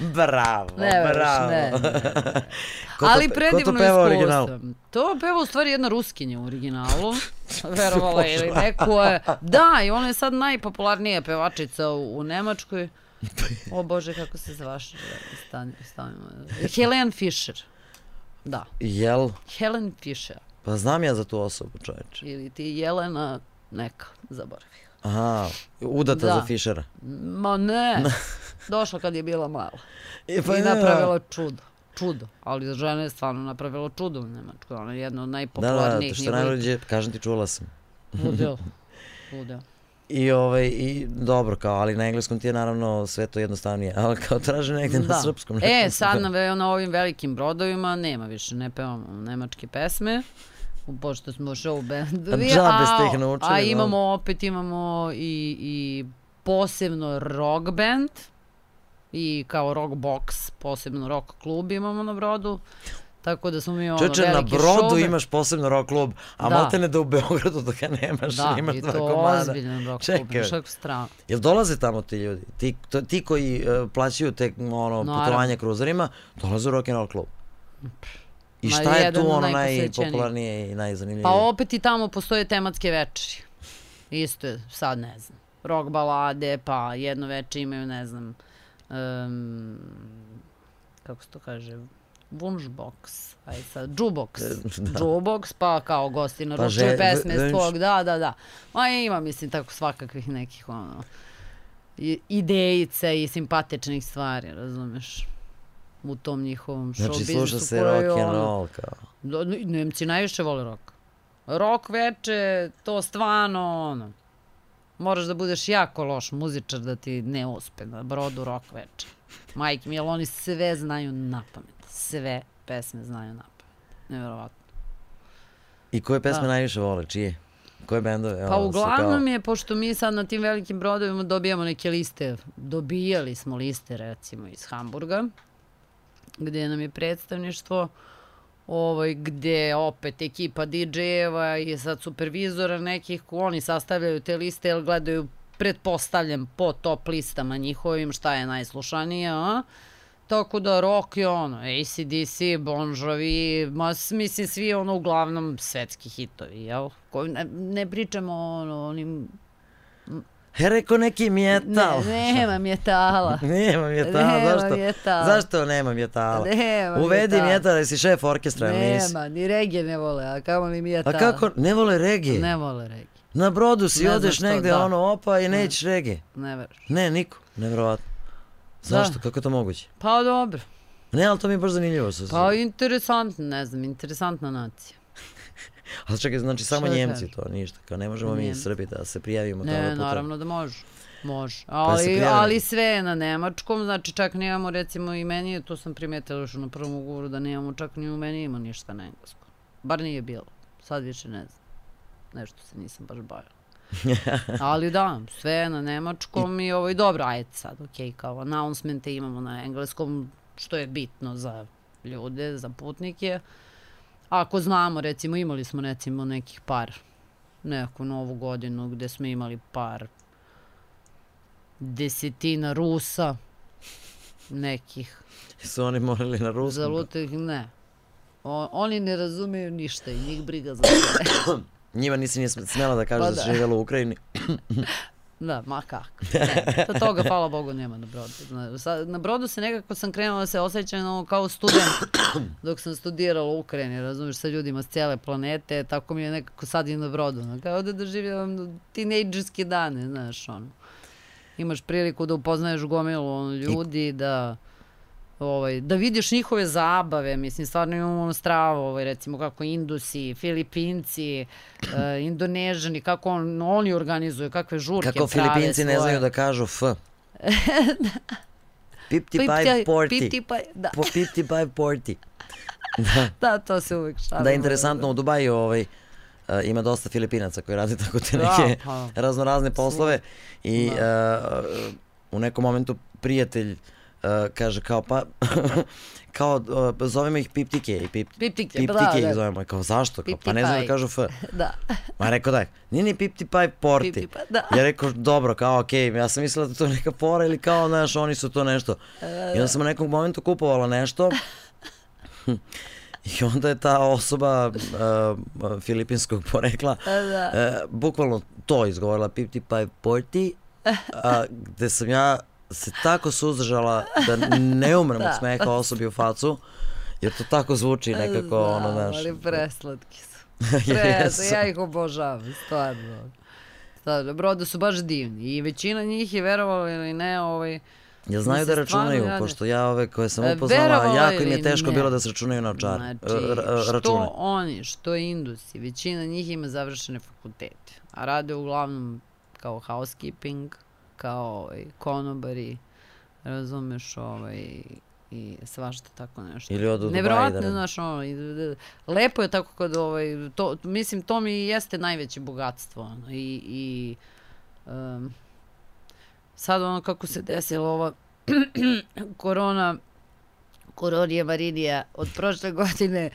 Bravo, Ne, bravo. ne, ne, Ko to Ali predivno to iskustvo. originalu? To peva u stvari jedna ruskinja u originalu. Verovala je ili neko je. Da, i ona je sad najpopularnija pevačica u, u Nemačkoj. O Bože, kako se zvaš? Stani, stavimo. Helen Fischer. Da, Jel? Helen Fischer. Pa znam ja za tu osobu, čoveče. Ili ti Jelena neka, zaboravio. Aha, udata Da. za Fišera. Ma ne, došla kad je bila mala. E, I napravila čudo. Čudo. Ali žena je stvarno napravila čudo u Nemačkoj. Ona je jedna od Da, da, najpopularnijih to što najluđe, kažem ti, čula sam. Ludeo. Ludeo. I, ovaj, I dobro, kao, ali na engleskom ti je naravno sve to jednostavnije. Ali kao traže negde na srpskom. E, sad na, na ovim velikim brodovima nema više, ne pevamo nemačke pesme. Pošto smo show bendovi. A ste ih naučili, A da. imamo, opet imamo i, i posebno rock band i kao rock box, posebno rock klub imamo na brodu. Tako da smo mi ono Čoče, na veliki brodu show imaš posebno rock klub, a Da. maltene da u Beogradu da ga nemaš, Da, imaš i dva to komada. ozbiljan rock klub. Čekaj. Znaš kako strano. Jel dolaze tamo ti ljudi? Ti, to, ti koji uh, plaćaju te ono, Naravno. putovanja kruzerima, dolaze u rock and roll klub. I Ma, šta je tu ono najpopularnije i najzanimljivije? Pa opet i tamo postoje tematske večeri. Isto je, sad ne znam, rock balade, pa jedno veče imaju, ne znam, um, kako se to kaže, Wunschbox, aj sad, jukebox, Da. jukebox, pa kao gosti Pa naručuju že- pesme v- s tvog, da, da, da. Ma ima, mislim, tako svakakvih nekih, ono, idejica i simpatičnih stvari, razumeš, u tom njihovom show Znači, biznisu sluša se rock and roll, kao. Ne- Nemci najviše vole rock. Rock veče, to stvarno, ono, moraš da budeš jako loš muzičar da ti ne uspe na brodu rock veče. Majke mi, oni sve znaju na pamet. Sve pesme znaju na pamet. Neverovatno. I koje pesme Da. najviše vole, čije? Koje bendove? Pa uglavnom je, pošto mi sad na tim velikim brodovima dobijamo neke liste, dobijali smo liste recimo iz Hamburga, gde nam je predstavništvo, ovaj, gde opet ekipa DJ-eva i sad supervizora nekih, oni sastavljaju te liste jer gledaju, pretpostavljam, po top listama njihovim šta je najslušanije, a? Tako da rock je ono, ACDC, Bon Jovi, ma, mislim svi ono uglavnom svetski hitovi, jel? Koji ne, ne pričamo o ono, onim... He, rekao neki mjetal. Ne, nema metala. Nema mjetala, Nema zašto? mjetala. Zašto nema mjetala? Nema Uvedi mjetala. mjetala, jesi šef orkestra, ili nisi? Nema, ni regije ne vole, a kamo li A metala. kako, ne vole regije? Ne vole regije, Na brodu si Ne odeš što, negde, da. ono, opa i nećeš regije. ne veruješ. Ne, niko, nevjerovatno. Zašto, kako je to moguće? Pa dobro, Ne, ali to mi je baš zanimljivo. Sa, pa interesantno, ne znam, interesantna nacija. ali čekaj, znači samo da Njemci to, ništa. Kao ne možemo mi. Srbi da se prijavimo. tamo Ne, naravno da može. Može. se Ali, prijavili. ali sve je na nemačkom, znači čak nemamo recimo i meni, to sam primetila još na prvom ugovoru da nemamo čak ni u meni ima ništa na engleskom. Bar nije bilo. Sad više ne znam. Nešto se nisam baš bavila. ali da, sve je na nemačkom i, ovo i dobro, ajde sad, ok, kao announcemente imamo na engleskom, što je bitno za ljude, za putnike. Ako znamo, recimo, imali smo recimo nekih par neku novu godinu gde smo imali par desetina Rusa, nekih Su oni morali na ruskom? zalutih, ne. O, oni ne razumeju ništa i njih briga za sve. Njima nisi nije smela da kažeš Pa da da. živjela u Ukrajini. Da, ma kako. Ne, to toga, hvala Bogu, nema na brodu. Na, na brodu se nekako sam krenula da se osjećam kao student dok sam studirala u Ukrajini, razumiješ, sa ljudima s cijele planete, tako mi je nekako sad i na brodu. ono, Kao da doživljavam tinejdžerske dane, znaš, ono. Imaš priliku da upoznaješ gomilu ono, ljudi, da ovaj, da vidiš njihove zabave, mislim, stvarno imamo ono stravo, ovaj, recimo kako Indusi, Filipinci, uh, Indonežani, kako on, oni organizuju, kakve žurke Kako prave Filipinci ne svoje. znaju da kažu F. 55 Pipti- 40. pipti pa- da, Po 55 40. da, to se uvek šalimo. Da, interesantno, u Dubaju ovaj, uh, ima dosta Filipinaca koji rade tako te Da, neke pa. raznorazne poslove i Da. uh, u nekom momentu prijatelj uh, kaže kao pa kao uh, zovemo ih piptike i pip, Piptike, piptike da, da. ih zovemo. Kao zašto? Kao, pa ne znaju da kažu F. Da, Ma rekao da, nije ni piptipaj porti. Piptipa, da. Ja rekao, dobro, kao okej, ja sam mislila da to neka fora ili kao, znaš, oni su to nešto. I onda sam u nekom momentu kupovala nešto i onda je ta osoba uh, filipinskog porekla da. uh, bukvalno to izgovorila piptipaj porti, a, gde sam ja se tako suzdržala da ne umrem od Da. smeha osobi u facu, jer to tako zvuči nekako, ono, znaš. ali preslatki su. Preslatki, ja ih obožavam, stvarno. Stvarno, brodu su baš divni i većina njih je verovalo ili ne, ovaj, Ja znaju da računaju, rade. pošto ja ove koje sam E, upoznala, verovala jako im je teško ne. bilo da se računaju na očar, Znači, r- r- što račune. oni, što Indusi, većina njih ima završene fakultete, a rade uglavnom kao housekeeping, kao ovaj, konobari, razumeš, ovaj, i svašta tako nešto. Ili odu u Dubai Nevjerovatno, da- znaš, ono, lepo je tako kad, ovaj, to, mislim, to mi jeste najveće bogatstvo, ono, i, i um, sad ono kako se desila ova korona, koronija Marinija od prošle godine,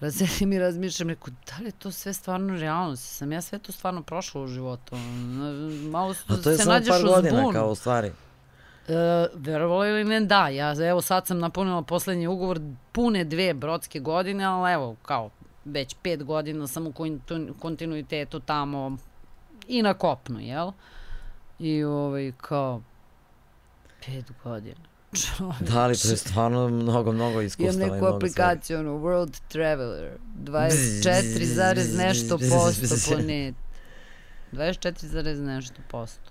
razsedim i razmišljam, rekao, da li je to sve stvarno realno? Sam ja sve to stvarno prošla u životu? Malo A to je se samo nađeš par godina, zbunu. kao u stvari. E, verovalo ili ne, da. Ja, evo sad sam napunila poslednji ugovor pune dve brodske godine, ali evo, kao već pet godina sam u kontinuitetu tamo i na kopnu, jel? I ovaj, kao, pet godina. Da li to je stvarno mnogo, mnogo Imam iskustava i neku aplikaciju, ono, World Traveler, 24 zarez nešto posto po net. 24 zarez nešto posto.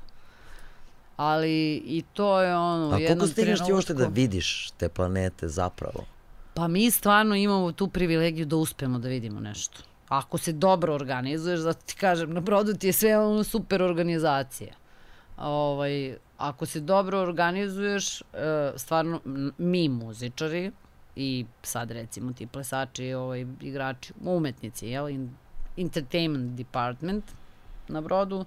Ali i to je ono. A koliko stigneš ti uopšte da vidiš te planete zapravo? Pa mi stvarno imamo tu privilegiju da uspemo da vidimo nešto. Ako se dobro organizuješ, zato ti kažem, na brodu ti je sve ono super organizacija. Ovaj, ako se dobro organizuješ, e, stvarno mi muzičari i sad recimo ti plesači, ovaj, igrači, umetnici, jel, in, entertainment department na brodu,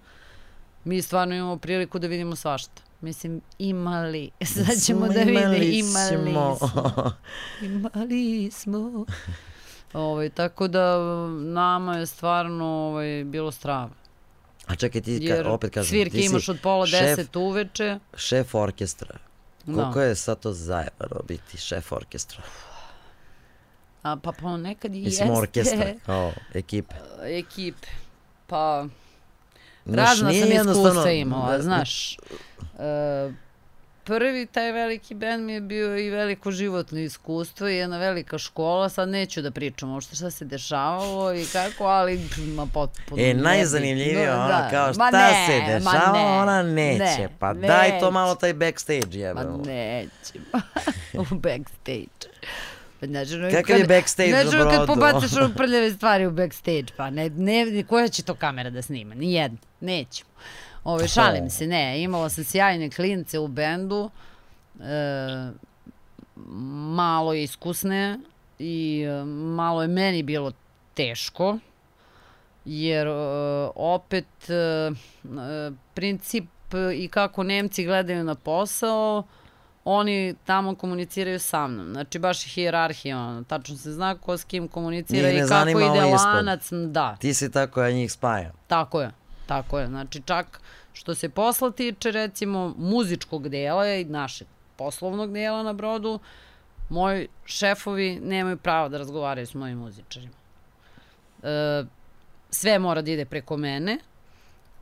mi stvarno imamo priliku da vidimo svašta. Mislim, imali, sad ćemo da vidimo, imali smo. Imali smo. Ovaj, tako da nama je stvarno ovaj, bilo strava. A čekaj, ti ka, Jer opet kažem, svirke ti si imaš od pola šef, deset uveče. šef orkestra Koliko je sad to zajebano biti šef orkestra? A, pa ponekad i Mislim jeste orkestra, kao ekipe. ekipe. Pa razna sam iskustva imala, da- znaš. E, prvi taj veliki band mi je bio i veliko životno iskustvo i jedna velika škola, sad neću da pričam uopšte šta se dešavalo i kako, ali ma potpuno E, najzanimljivije ono, Da, kao ma šta ne, se ma dešava, ne, ona neće. ne, pa daj to neće. malo taj backstage, Ma jebeno. nećemo. u backstage. Pa znači, ono, Kakav je backstage znači, na ono kad brodu? pobacaš ono prljave stvari u backstage, pa ne, ne, koja će to kamera da snima? Nijedna. Nećemo. Ove, šalim se, ne. Imala sam sjajne klince u bendu, e, malo iskusne i e, malo je meni bilo teško, jer e, opet e, e, princip i kako Nemci gledaju na posao, oni tamo komuniciraju sa mnom. Znači baš je hijerarhija, ono, tačno se zna ko s kim komunicira Njih i kako ide ispod. lanac. Da, Ti si tako, ja njih spajam. tako je. Tako je. Znači čak što se posla tiče recimo muzičkog dela i našeg poslovnog dela na brodu, moji šefovi nemaju pravo da razgovaraju s mojim muzičarima. E, sve mora da ide preko mene,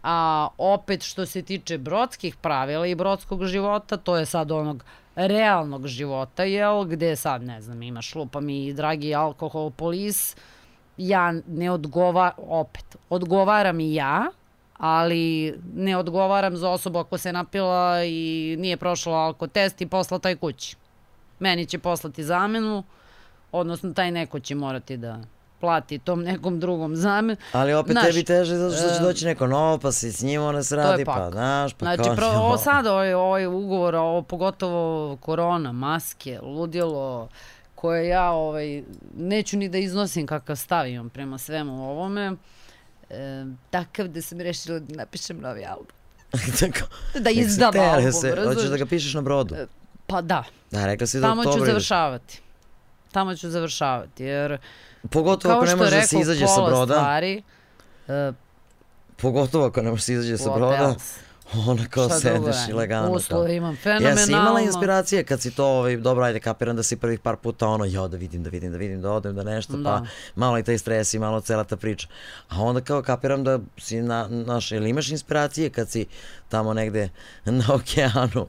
a opet što se tiče brodskih pravila i brodskog života, to je sad onog realnog života, jel, gde sad, ne znam, imaš lupa mi dragi alkohol polis, ja ne odgova, opet, odgovaram i ja, ali ne odgovaram za osobu ako se napila i nije prošla alkotest i posla taj kući. Meni će poslati zamenu, odnosno taj neko će morati da plati tom nekom drugom zamenu. Ali opet Znaš, tebi teže zato što će e, doći neko novo, pa si s njim ona se radi, pa znaš, pa Znači, kao... pro, ovo sad, ovaj, ovaj ugovor, ovo pogotovo korona, maske, ludilo, koje ja ovaj, neću ni da iznosim kakav stav imam prema svemu ovome, e, takav da sam rešila da napišem novi album. Tako, Da se izdam tere album, se, Hoćeš razumeš? da ga pišeš na brodu? Pa da, Da, rekla si da tamo ću završavati. Tamo ću završavati, jer Pogotovo kao ako ne možeš da se izađe sa broda. stvari, e, Pogotovo ako ne možeš da se izađe sa broda. else? Ona kao Šta sedeš i lagano. Uslove imam fenomenalno. si imala inspiracije kad si to, ovaj, dobro, ajde, kapiram da si prvih par puta ono, jo, da vidim, da vidim, da vidim, da odem, da nešto, pa Da. malo i taj stres i malo cela ta priča. A onda kao kapiram da si, na, naš, ili imaš inspiracije kad si tamo negde na okeanu?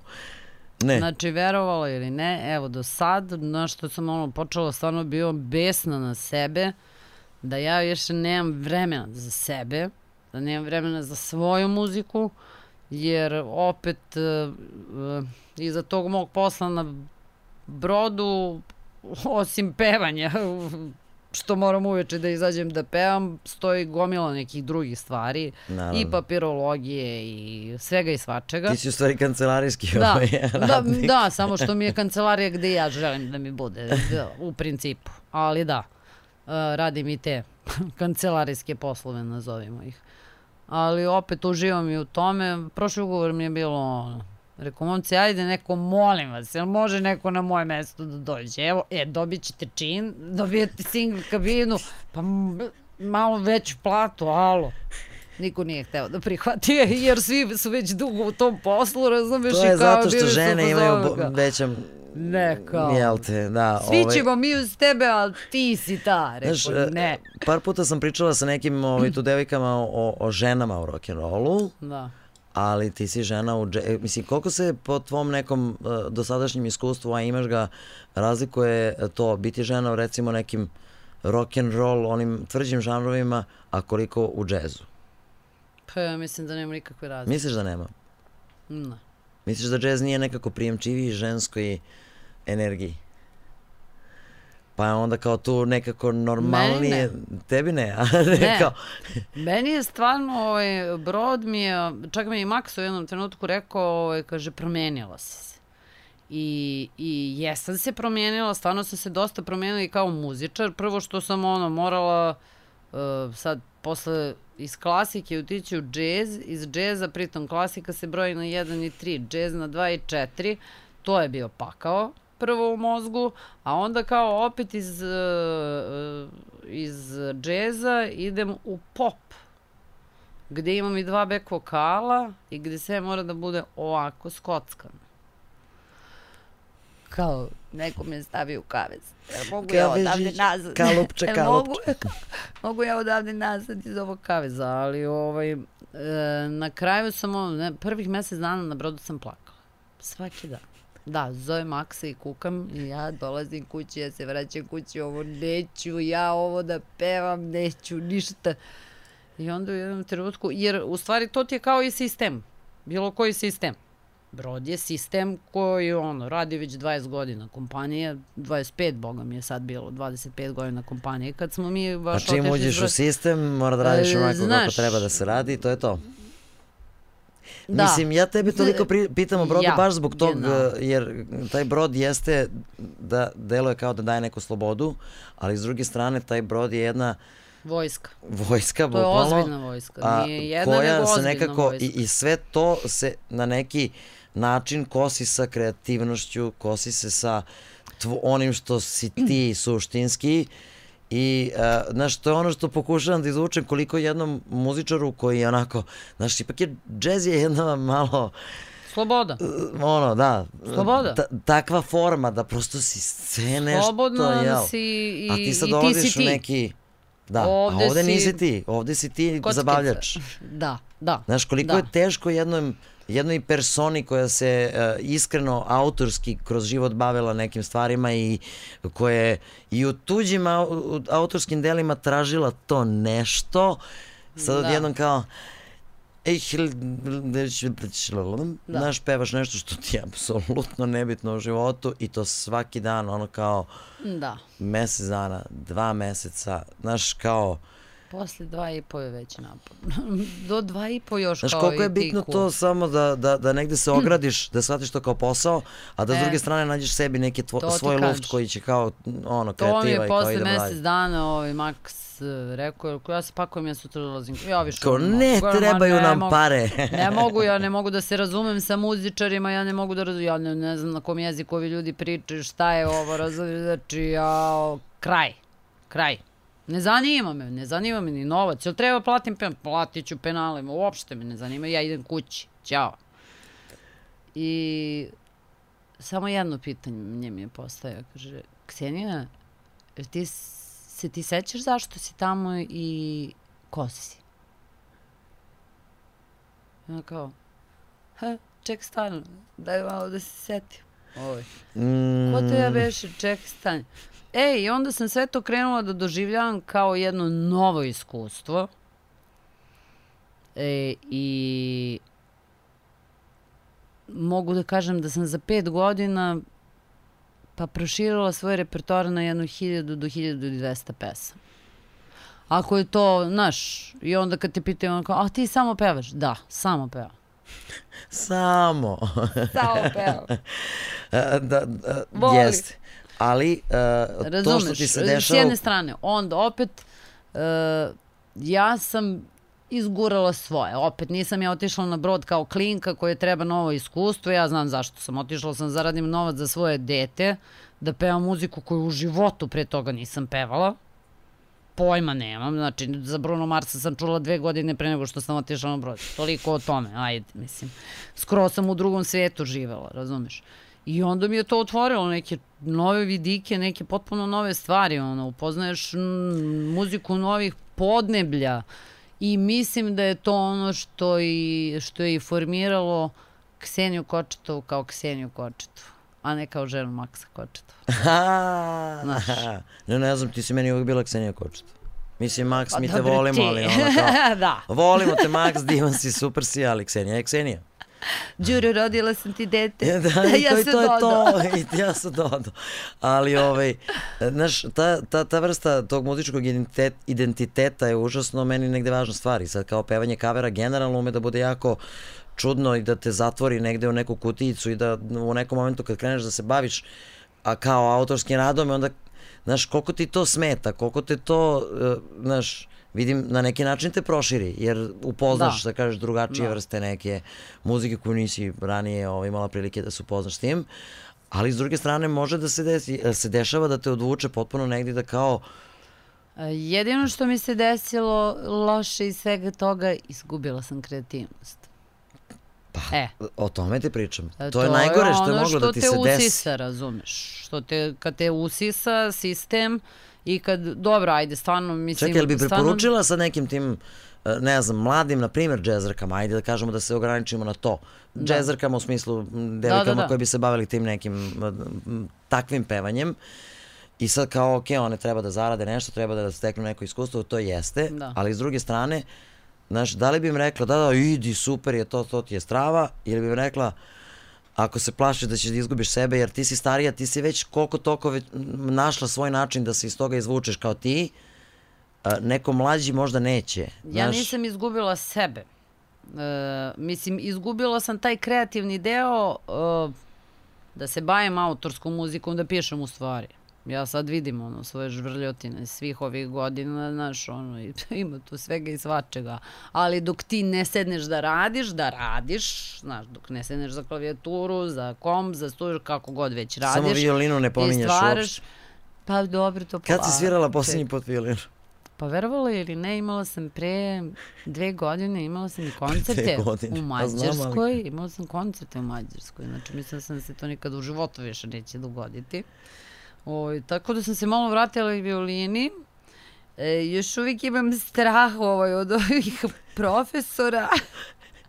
Ne. Znači, verovala ili ne, evo do sad, na što sam ono počela stvarno bio besna na sebe, da ja više nemam vremena za sebe, da nemam vremena za svoju muziku, jer opet uh, uh, iza tog mog posla na brodu, osim pevanja, što moram uveče da izađem da pevam, stoji gomila nekih drugih stvari, Naravno. i papirologije i svega i svačega. Ti si u stvari kancelarijski Da, ovaj, da, radnik. da, samo što mi je kancelarija gde ja želim da mi bude, da, u principu. Ali da, uh, radim i te kancelarijske poslove, nazovimo ih. Ali opet uživam i u tome. Prošli ugovor mi je bilo ono, Rekao, momci, ajde neko, molim vas, jel može neko na moje mesto da dođe? Evo, e, dobit ćete čin, dobijete single kabinu, pa malo veću platu, alo. Niko nije hteo da prihvati, jer svi su već dugo u tom poslu, razumeš? To i je kao zato što žene imaju većam, Ne, kao. jel te, da. Svi ovaj, ćemo mi uz tebe, ali ti si ta. Rekao, Znaš, e, ne. par puta sam pričala sa nekim ovaj, tu devojkama o, o ženama u rock'n'rollu, Da. ali ti si žena u dže... e, Mislim, koliko se po tvom nekom uh, dosadašnjem iskustvu, a imaš ga, razlikuje to biti žena u recimo nekim rock and roll, onim tvrđim žanrovima, a koliko u džezu? Pa ja mislim da nema nikakve razlike. Misliš da nema? Da. Misliš da džez nije nekako prijemčiviji ženskoj energiji? Pa je onda kao tu nekako normalnije... Meni Tebi ne, a ne, Ne. kao... Meni je stvarno, ovaj, brod mi je, čak mi je i Max u jednom trenutku rekao, ovaj, kaže, promenila si se. I, I jesam se promijenila, stvarno sam se dosta promijenila i kao muzičar. Prvo što sam ono, morala uh, sad posle iz klasike otići u džez, iz džeza, pritom klasika se broji na 1 i 3, džez na 2 i 4, to je bio pakao prvo u mozgu, a onda kao opet iz, uh, iz džeza idem u pop, gde imam i dva back vokala i gde sve mora da bude ovako skockano. kao, neko me stavi u kavez. Jel mogu ja Kavežić, odavde nazad? kalupče, kalupče. Mogu, mogu ja odavde nazad iz ovog kaveza, ali ovaj, e, na kraju sam, ne, prvih mesec dana na brodu sam plakala. Svaki dan. Da, zove Maksa i kukam i ja dolazim kući, ja se vraćam kući, ovo neću, ja ovo da pevam, neću, ništa. I onda u jednom trenutku, jer u stvari to ti je kao i sistem, bilo koji sistem. Brod je sistem koji ono, radi već 20 godina. Kompanija, 25 boga mi je sad bilo, 25 godina kompanije. Kad smo mi A baš čim otišli uđeš u sistem, mora da radiš E, onako kako znaš. treba da se radi i to je to. Da. Mislim, ja tebe toliko pri, pitam o brodu Ja, baš zbog tog, genau. eh, jer taj brod jeste da deluje kao da daje neku slobodu, ali s druge strane taj brod je jedna Vojska. vojska, To je bukvalno, ozbiljna vojska. a, Nije jedna, koja nego se nekako, vojska. i, i sve to se na neki način kosi sa kreativnošću, kosi se sa tvo, onim što si ti suštinski i uh, znaš, to je ono što pokušavam da izvučem koliko jednom muzičaru koji je onako, znaš, ipak je, džez je jedna malo, Sloboda. uh, ono, da, Sloboda. ta, takva forma da prosto si sve nešto, Slobodno jel? si i, A ti sad dolaziš u neki, da, Ovde a ovde si nisi ti, ovde si ti Kockica. zabavljač. Da, da. Znaš, koliko da. je teško jednom, jednoj personi koja se uh, iskreno autorski kroz život bavila nekim stvarima i koja je i u tuđim au, u autorskim delima tražila to nešto, sad Da. odjednom kao Da. znaš, pevaš nešto što ti je apsolutno nebitno u životu i to svaki dan, ono kao Da. mesec dana, dva meseca, znaš, kao, Posle dva i po je već napor. Do dva i po još Znaš kao koliko je bitno tiku. to samo da, da, da negde se ogradiš, da shvatiš to kao posao, a da s E. druge strane nađeš sebi neki tvo, To svoj luft koji će kao ono, To mi kreativa je i kao posle idemo mesec dalje. dana ovaj Max eh, rekao, ako ja se pakujem, ja sutra dolazim. Ja više Kao, ne ne, mogu. Trebaju ne nam mogu. pare. ne mogu, ja ne mogu da se razumem sa muzičarima, ja ne mogu da razumem, ja ne, ne znam na kom jeziku ovi ljudi pričaju, šta je ovo, razumem, znači, ja, kraj, kraj. Ne zanima me, ne zanima me ni novac. Jel treba platim pen? Platit ću penalima, uopšte me ne zanima, ja idem kući. Ćao. I samo jedno pitanje mi je postavio. Kaže, Ksenija, ti se ti sećaš zašto si tamo i ko si? Ja kao, ha, ček stanu, daj malo da se setim. Oj. Mm, Ko to ja beše, ček stani. E, i onda sam sve to krenula da doživljavam kao jedno novo iskustvo. E, I mogu da kažem da sam za pet godina pa proširila svoj repertoar na jednu hiljadu do 1200 pesama. Ako je to, znaš, i onda kad te pitaju, ono kao, a ti samo pevaš? Da, samo pevam. Samo. Samo pevam. da, da, Voli. jeste. Ali uh, to Razumeš, što ti se s dešava... jedne strane. Onda opet, uh, ja sam izgurala svoje. Opet nisam ja otišla na brod kao klinka koje treba novo iskustvo. Ja znam zašto sam otišla. Sam zaradim novac za svoje dete, da pevam muziku koju u životu pre toga nisam pevala. Pojma nemam. Znači, za Bruno Marsa sam čula dve godine pre nego što sam otišla na brod. Toliko o tome. Ajde, mislim. Skoro sam u drugom svetu živela, razumeš? I onda mi je to otvorilo neke nove vidike, neke potpuno nove stvari, ono, upoznaješ muziku novih podneblja i mislim da je to ono što, i, što je i formiralo Kseniju Kočetovu kao Kseniju Kočetovu, a ne kao ženu Maksa Kočetova. Znaš. ne, ne znam, ti si meni uvijek bila Ksenija Kočeta. Mislim, Max, mi te volimo, ti. ali ono kao... da. Volimo te, Max, divan si, super si, ali Ksenija je Ksenija. Đuro, rodila sam ti dete. Ja, da, i ja to, to je to, i ja sam dodao. Ali, ovaj, znaš, ta, ta, ta vrsta tog muzičkog identitet, identiteta je užasno meni negde važna stvar. I sad kao pevanje kavera generalno ume da bude jako čudno i da te zatvori negde u neku kutijicu i da u nekom momentu kad kreneš da se baviš a kao autorskim radom i onda znaš koliko ti to smeta, koliko te to eh, znaš vidim na neki način te proširi jer upoznaš da, Da. kažeš drugačije Da. vrste neke muzike koju nisi ranije ovaj, imala prilike da se upoznaš s tim ali s druge strane može da se desi, eh, se dešava da te odvuče potpuno negdje da kao E, Jedino što mi se desilo loše iz svega toga, izgubila sam kreativnost. pa E, O tome ti pričam. E, To, je najgore što je ono moglo da ti se što te desi. usisa, razumeš. Što te, kad te usisa sistem i kad, dobro, ajde, stvarno, mislim... Čekaj, jel bi stvarno- preporučila sa nekim tim, e, ne znam, mladim, na primjer, džezerkama, ajde da kažemo da se ograničimo na to. Džezerkama u smislu m, devojkama da. koje bi se bavili tim nekim takvim pevanjem. I sad kao, ok, one treba da zarade nešto, treba da steknu neko iskustvo, to jeste, Da. ali s druge strane, znaš, da li bi im rekla, da, da, idi, super je to, to ti je strava, ili bi im rekla, ako se plašiš da ćeš da izgubiš sebe, jer ti si starija, ti si već koliko toliko već našla svoj način da se iz toga izvučeš kao ti, neko mlađi možda neće. Ja znaš. nisam izgubila sebe. E, mislim, izgubila sam taj kreativni deo e, da se bavim autorskom muzikom, da pišem u stvari. Ja sad vidim ono, svoje žvrljotine svih ovih godina, znaš, ono, ima tu svega i svačega. Ali dok ti ne sedneš da radiš, da radiš, znaš, dok ne sedneš za klavijaturu, za komp, za studiju, kako god već radiš. Samo violinu ne pominješ stvaraš- uopšte. Pa dobro, to Kad si polako. svirala posljednji put violinu? Pa verovala ili ne, imala sam pre dve godine, imala sam i koncerte u pa Mađarskoj, imala sam koncerte u Mađarskoj, znači mislila sam da se to nikad u životu više neće dogoditi. O, tako da sam se malo vratila i violini, e, još uvijek imam strah ovaj, od ovih profesora,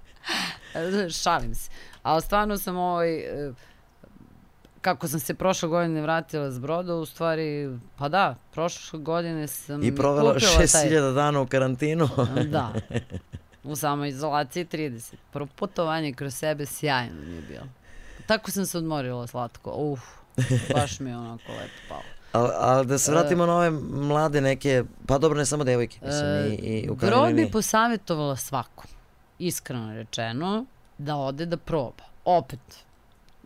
šalim se, ali stvarno sam ovaj, e, kako sam se prošle godine vratila s broda, u stvari, pa da, prošle godine sam I provela kupila taj- 6000 dana u karantinu. Da. U samoizolaciji 30. Prvo putovanje kroz sebe sjajno mi je bilo. Tako sam se odmorila slatko. Uf, baš mi je onako lepo palo. Ali al da se vratimo na ove mlade neke, pa dobro, ne samo devojke, mislim, i, i u Brod bi posavjetovala svakom, iskreno rečeno, da ode da proba. Opet,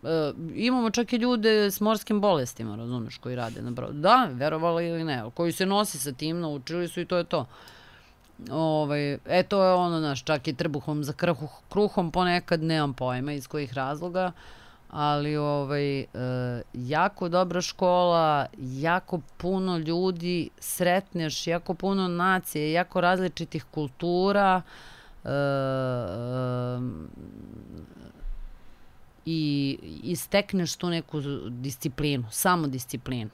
e, imamo čak i ljude s morskim bolestima, razumeš, koji rade na brodu. Da, verovala ili ne, koji se nosi sa tim, naučili su i to je to. Ovaj, e, to je ono, naš, čak i trbuhom za krhu, kruhom ponekad, nemam pojma iz kojih razloga, ali ovaj, e, jako dobra škola, jako puno ljudi sretneš, jako puno nacije, jako različitih kultura, e, em, i, i stekneš tu neku disciplinu, samo disciplinu.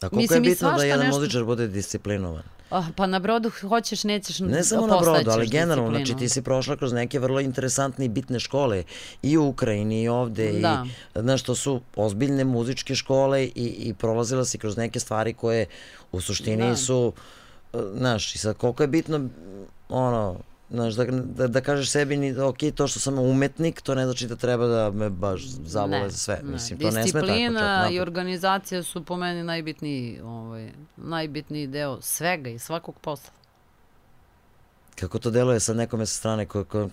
A koliko mislim, je bitno da jedan nešto- muzičar bude disciplinovan? Ah, pa na brodu hoćeš, nećeš, Ne samo na brodu, ali generalno, znači ti si prošla kroz neke vrlo interesantne i bitne škole i u Ukrajini i ovde Da. i znaš to su ozbiljne muzičke škole i, i prolazila si kroz neke stvari koje u suštini Da. su e, znaš, i sad koliko je bitno ono, znaš, da, da, da kažeš sebi ni, ok, to što sam umetnik, to ne znači da treba da me baš zavole za sve. Mislim, to ne sme tako. čak Disciplina i organizacija su po meni najbitniji, ovaj, najbitniji deo svega i svakog posla. Kako to deluje sad nekome sa strane ko, ko,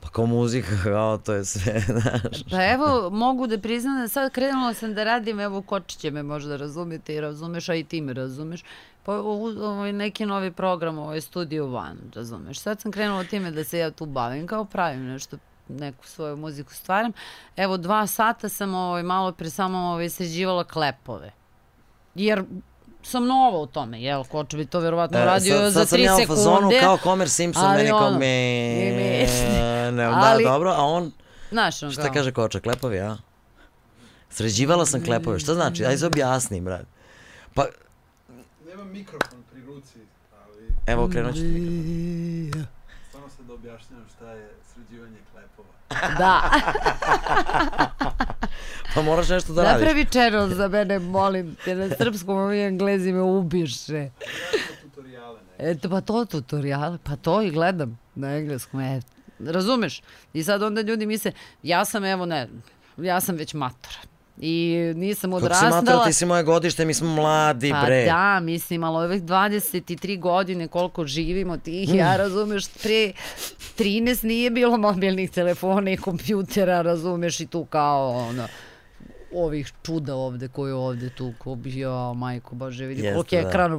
pa kao muzika, kao to je sve, znaš. Pa evo, mogu da priznam da sad krenula sam da radim, evo Kočiće me možda razumete i razumeš, a i ti me razumeš. Pa u- ovaj neki novi program, ovaj Studio One, razumeš. Sad sam krenula time da se ja tu bavim, kao pravim nešto neku svoju muziku stvaram. Evo, dva sata sam ovaj, malo pre samo ovaj, sređivala klepove. Jer sam nova u tome, jel? Koč bi to verovatno radio E, sad, za sad sam tri ja u sekunde. fazonu kao Homer Simpson, ali meni kao me... me- Ne, Ali- da, dobro, a on, Znaš, ono šta kao, kaže koča, klepovi, a? Sređivala sam klepove, šta znači? Ajde objasni, brat. Pa, Nema mikrofon pri ruci, ali evo, krenut ću ti mikrofon. stvarno sad da objašnjam šta je sređivanje klepova. da. Pa moraš nešto da radiš. Napravi channel za mene, molim te, na srpskom ovi englezi me ubiše. Tutoriale. Eto, pa to tutorial, pa to i gledam na engleskom, e, razumeš? I sad onda ljudi misle, ja sam, evo ne, ja sam već matora. I nisam Kako si odrastala. mator, ti si moje godište, mi smo mladi, Pa bre. da, mislim, ali ovih 23 godine koliko živimo ti i ja, razumeš, pre 13 nije bilo mobilnih telefona i kompjutera, razumeš, i tu kao, ono, ovih čuda ovde koji ovde tu, ko bi, ja, majko, bože, vidi koliki da. ekran,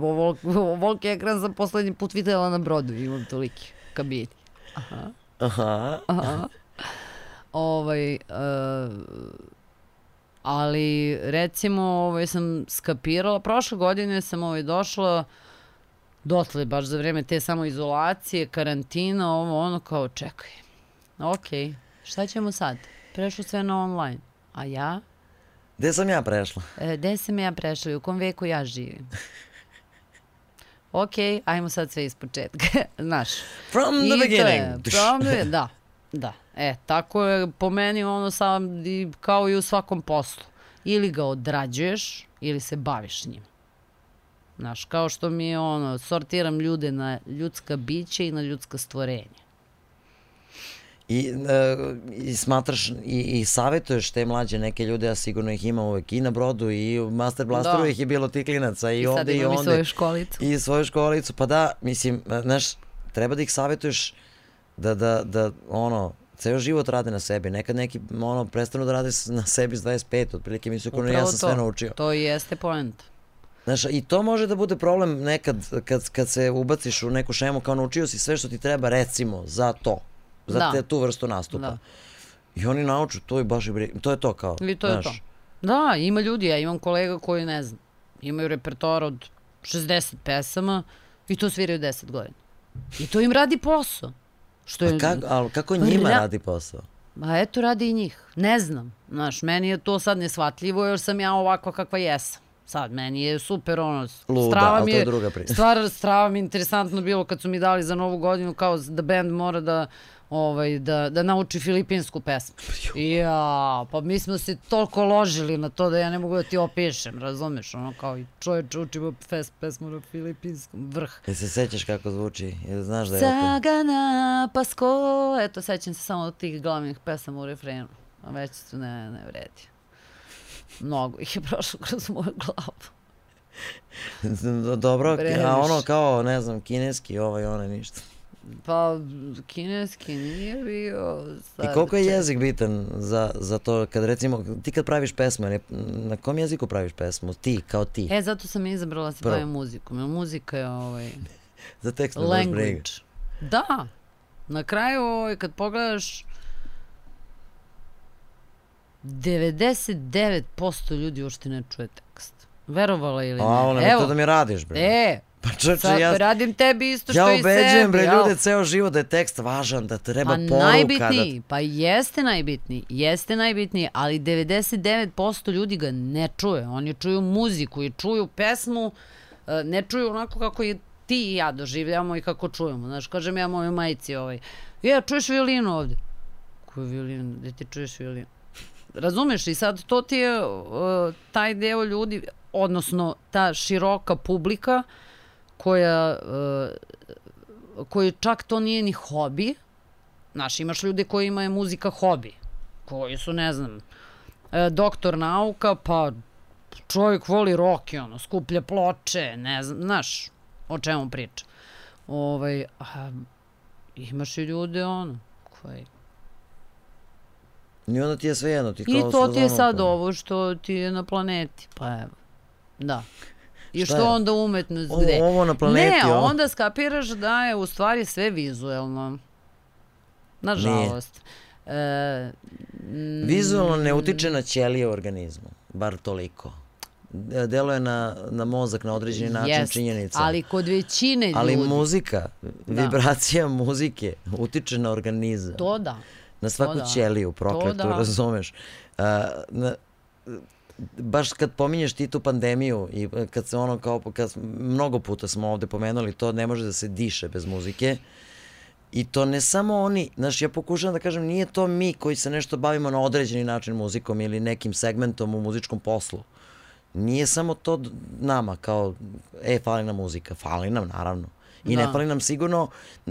ovoliki ekran sam poslednji put videla na brodu, imam toliki kabini. Aha. Aha. ovaj, uh, ali recimo ovaj, sam skapirala, prošle godine sam ovaj, došla dotle baš za vreme te samoizolacije, karantina, ovo ono kao čekaj. Ok, šta ćemo sad? Prešlo sve na online. A ja? Gde sam ja prešla? E, gde sam ja prešla i u kom veku ja živim? Ok, ajmo sad sve iz početka. Znaš. From the beginning. je, from the, da, da. E, tako je po meni ono sam kao i u svakom poslu. Ili ga odrađuješ, ili se baviš njim. Znaš, kao što mi je ono, sortiram ljude na ljudska bića i na ljudska stvorenja. I, e, i smatraš i, i savjetuješ te mlađe neke ljude, a sigurno ih ima uvek i na brodu i u Master Blasteru Da. ih je bilo ti klinaca i, I ovde i imam i onde. svoju školicu. I svoju školicu, pa da, mislim, e, znaš, treba da ih savjetuješ da, da, da, ono, ceo život rade na sebi. Nekad neki, ono, prestanu da rade na sebi s 25, otprilike misle kao ja sam to. sve naučio. To i jeste point. Znaš, i to može da bude problem nekad kad, kad se ubaciš u neku šemu kao naučio si sve što ti treba recimo za to, za Da. te, tu vrstu nastupa. Da. I oni nauču, to je baš i bri- to je to kao. I to je znaš. to. Da, ima ljudi, ja imam kolega koji, ne znam, imaju repertoar od 60 pesama i to sviraju 10 godina. I to im radi posao. Što je... Pa kako, ali kako Pa njima radi posao? Ma eto, radi i njih. Ne znam. Znaš, meni je to sad nesvatljivo jer sam ja ovakva kakva jesam. Sad, meni je super ono, Luda, strava mi je je, druga priča. stvar, strava mi je interesantno bilo kad su mi dali za novu godinu kao da band mora da ovaj, da, da nauči filipinsku pesmu. Ja, pa mi smo se toliko ložili na to da ja ne mogu da ti opišem, razumeš? Ono kao i čovječ učimo fest pesmu na filipinskom, vrh. Jel se sećaš kako zvuči? Jel znaš da je? Sagana Pasko, eto, sećam se samo od tih glavnih pesama u refrenu. A već su ne, ne vredi. Mnogo ih je prošlo kroz moju glavu. Dobro, a Previše. ono kao, ne znam, kineski, ovaj, onaj, ništa. Pa, kineski nije bio... Sad, I koliko je jezik bitan za, za to, kad recimo, ti kad praviš pesmu, ne, na kom jeziku praviš pesmu? Ti, kao ti. E, zato sam izabrala da se bavim muzikom. Jer muzika je ovaj, za tekst ne language. Da. Na kraju, ovaj, kad pogledaš, 99% ljudi uopšte ne čuje tekst. Verovala ili A, ne. ono, Evo, to da mi radiš, bre. E, Pa čoče, sad ja, radim tebi isto što ja i sebi. ubeđujem, bre, ljude ceo život da je tekst važan, da treba Pa poruka. najbitniji, pa jeste najbitniji, jeste najbitniji, ali 99% ljudi ga ne čuje. Oni čuju muziku i čuju pesmu, e, ne čuju onako kako je ti i ja doživljamo i kako čujemo. Znaš, kažem ja mojoj majici ovaj, je, čuješ violinu ovde? Koju violinu? Gde ti čuješ violinu? Razumeš i sad to ti je uh, taj deo ljudi, odnosno ta široka publika koja uh, koji čak to nije ni hobi. Znaš, imaš ljude kojima je muzika hobi. Koji su, ne znam, e, doktor nauka, pa čovjek voli rock i ono, skuplja ploče, ne znam, znaš, o čemu priča. Ovaj, a, imaš i ljude, ono, koji... I onda ti je sve jedno, ti kao I to ti je sad ovo što ti je na planeti, pa evo. Da. I Šta što je? onda umetnost Ovo- gde? ovo na planeti, Ne, ovo. onda skapiraš da je u stvari sve vizuelno. Nažalost. E, mm, Vizualno ne utiče na ćelije u organizmu, bar toliko. De- Deluje na, na mozak na određeni način jest, činjenica. Ali kod većine Ali ljudi, muzika, vibracija muzike utiče na organizam. to da. na svaku da. ćeliju prokletu, da. razumeš. A, na, baš kad pominješ ti tu pandemiju i kad se ono kao, kad, mnogo puta smo ovde pomenuli to, ne može da se diše bez muzike. I to ne samo oni, znaš, ja pokušavam da kažem, nije to mi koji se nešto bavimo na određeni način muzikom ili nekim segmentom u muzičkom poslu. Nije samo to nama, kao, e, fali nam muzika. Fali nam, naravno. I ne Da. fali nam sigurno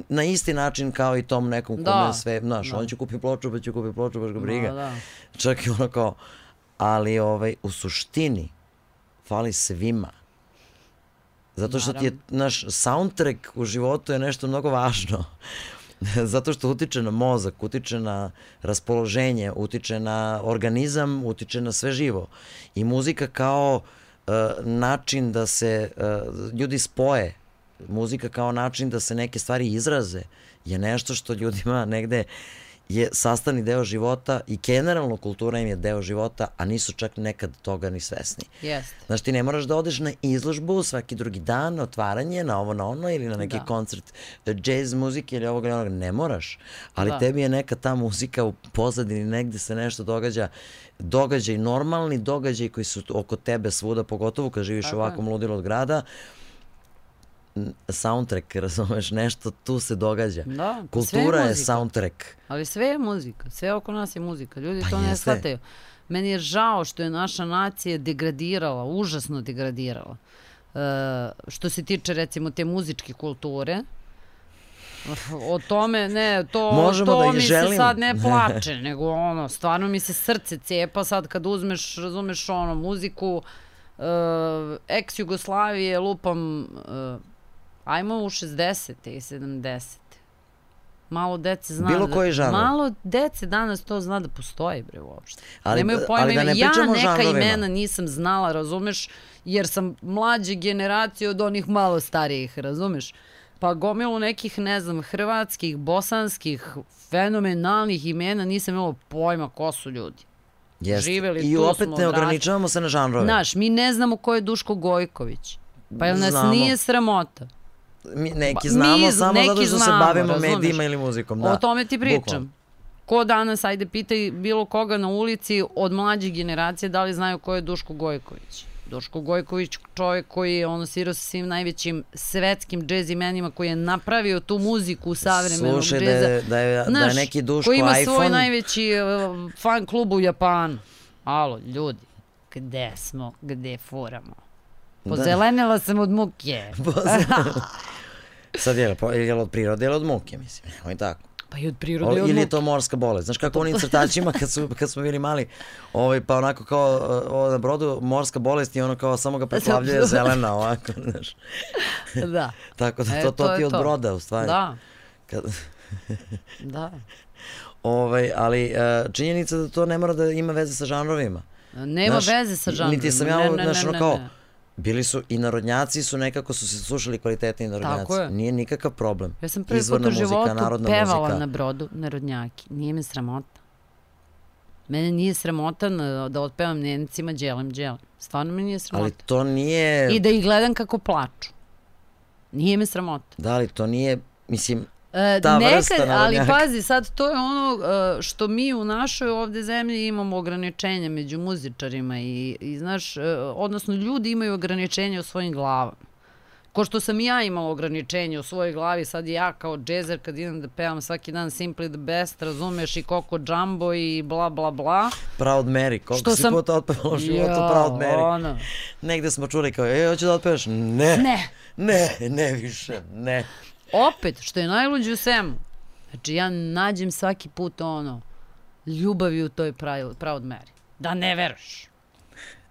na isti način kao i tom nekom kome Da. sve, znaš, Da. on će kupi ploču, pa će kupi ploču, baš ga briga. Ma, da. Čak i ono kao, ali ovaj, u suštini fali svima. Zato što ti je naš soundtrack u životu je nešto mnogo važno. Zato što utiče na mozak, utiče na raspoloženje, utiče na organizam, utiče na sve živo. I muzika kao uh, način da se uh, ljudi spoje, muzika kao način da se neke stvari izraze, je nešto što ljudima negde je sastavni deo života i generalno kultura im je deo života, a nisu čak nekad toga ni svesni. Jeste. Znaš, ti ne moraš da odeš na izložbu svaki drugi dan, otvaranje, na ovo, na ono, ili na neki Da. koncert džez muzike ili ovoga ili onoga. Ne moraš, ali Da. tebi je neka ta muzika u pozadini, negde se nešto događa, događaj, normalni događaj koji su oko tebe svuda, pogotovo kad živiš u ovakvom ludilu od grada, n- soundtrack, razumeš, nešto tu se događa. Da, Kultura je muzika. soundtrack. Ali sve je muzika, sve oko nas je muzika. Ljudi Pa to ne shvataju. Meni je žao što je naša nacija degradirala, užasno degradirala. E, što se tiče recimo te muzičke kulture, o tome, ne, to, Možemo to da mi se želimo. sad ne plače, nego ono, stvarno mi se srce cepa sad kad uzmeš, razumeš ono, muziku uh, ex-Jugoslavije, lupam, uh, ajmo u 60. i 70. Malo dece zna Bilo da, koji žanr. Malo dece danas to zna da postoji bre uopšte. Ali Nemaju da- pojma ali da ne ja neka žanrovima. imena nisam znala, razumeš, jer sam mlađe generacije od onih malo starijih, razumeš? Pa gomilu nekih, ne znam, hrvatskih, bosanskih, fenomenalnih imena nisam imala pojma ko su ljudi. Jeste. Živeli I opet ne ograničavamo se na žanrove. Znaš, mi ne znamo ko je Duško Gojković. Pa jel nas Znamo. nije sramota? Mi, neki znamo mi- samo neki zato što se znamo, bavimo razumeš. medijima ili muzikom. Da. O tome ti pričam. Bukvalno. Ko danas, ajde pitaj bilo koga na ulici od mlađih generacije da li znaju ko je Duško Gojković. Duško Gojković čovjek koji je ono svirao sa svim najvećim svetskim džez imenima koji je napravio tu muziku savremenog Slušaj, da džeza. je, da je, da je Znaš, neki Duško koji ima svoj iPhone, najveći uh, fan klub u Japanu. Alo, ljudi, gde smo, gde furamo? Pozelenila sam od muke. sad je, li je li od prirode ili od muke, mislim, nemoj tako. Pa i od prirode i od ili je to morska bolest. Znaš kako onim crtačima kad, su, kad smo bili mali, ovaj, pa onako kao ovo na brodu morska bolest i ono kao samo ga preplavljuje zelena ovako, znaš. Da. Tako da E, to, to, to ti od to. broda u stvari. Da, Kad, da. ovaj, ali uh, činjenica da to ne mora da ima veze sa žanrovima. Nema Znaš, veze sa žanrom. Niti sam ja, ne, ne, znaš, ne, ono ne, kao, ne. Bili su i narodnjaci su nekako su se slušali kvalitetni narodnjaci. Tako je. Nije nikakav problem. Ja sam prvi put u muzika, životu narodna pevala muzika. na brodu narodnjaki. Nije me sramota. Mene nije sramota da otpevam njenicima dželem dželem. Stvarno me nije sramota. Ali to nije, I da ih gledam kako plaču. Nije me sramota. da li to nije, mislim, E, Ta vrsta nekad, ali narodnjaka. pazi, sad to je ono e, što mi u našoj ovde zemlji imamo ograničenja među muzičarima i, i znaš, e, odnosno ljudi imaju ograničenja u svojim glavama. Ko što sam i ja imala ograničenje u svojoj glavi, sad ja kao džezer kad idem da pevam svaki dan Simply the Best, razumeš i Coco Jumbo i bla bla bla. Proud Mary, koliko Što si sam- puta otpevala u životu Jao, Proud Mary. ono. Negde smo čuli kao, e, hoću da otpevaš? Ne, Ne. ne, ne više, ne. Opet, što je najluđe u svemu, znači ja nađem svaki put ono, ljubavi u toj Proud Proud Mary. Da ne veruješ.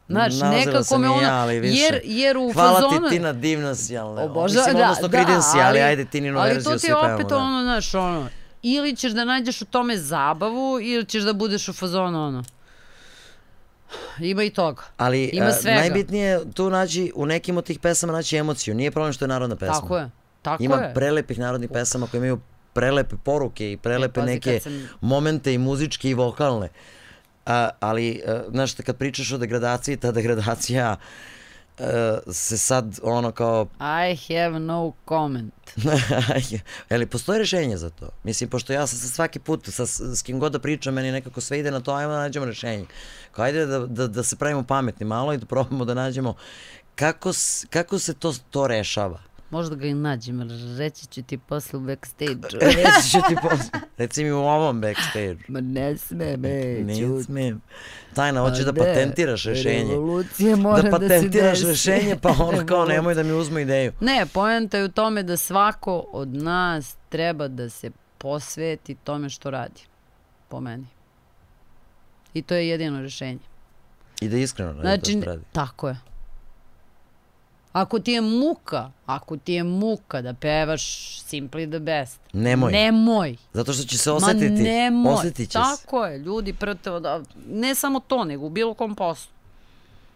Znaš, Nalazila nekako me i ono, ja, ali više. jer, jer u Hvala fazonu... ti Tina, divna si, ali ne. Oboža, Mislim, da, odnosno da, Credency, ali, ajde Tininu ali verziju to ti svi je pevamo. opet da. ono, znaš, ono, ili ćeš da nađeš u tome zabavu, ili ćeš da budeš u fazonu, ono, ima i toga. Ali Ima a, svega. najbitnije je tu naći, u nekim od tih pesama naći emociju. Nije problem što je narodna pesma. Tako je, tako Ima je. prelepih narodnih pesama koje imaju prelepe poruke i prelepe E, pazi, neke sam- momente i muzičke i vokalne. A, ali, a, znaš, kad pričaš o degradaciji, ta degradacija a, se sad ono kao I have no comment. Ali postoji rešenje za to? Mislim, pošto ja sam svaki put sa, s kim god da pričam, meni nekako sve ide na to, ajmo da nađemo rešenje. Kao ajde da, da, da se pravimo pametni malo i da probamo da nađemo kako, kako se to, to rešava. Možda ga i nađem, ali reći ću ti posle u backstage-u. Reći ću ti posle. Reci mi u ovom backstage. Ma ne sme, Ne neću. smijem. Tajna, hoćeš da patentiraš rešenje. Revolucija mora Da da, se patentiraš desi. rešenje, pa ono kao nemoj da mi uzmu ideju. Ne, poenta je u tome da svako od nas treba da se posveti tome što radi. Po meni. I to je jedino rešenje. I da iskreno radi Znači, to što radi. tako je. Ako ti je muka, ako ti je muka da pevaš Simply the Best, Nemoj. nemoj. Zato što će se osetiti. Ma nemoj. Osetit će se. Tako je, ljudi prte, da, ne samo to, nego u bilo kom poslu.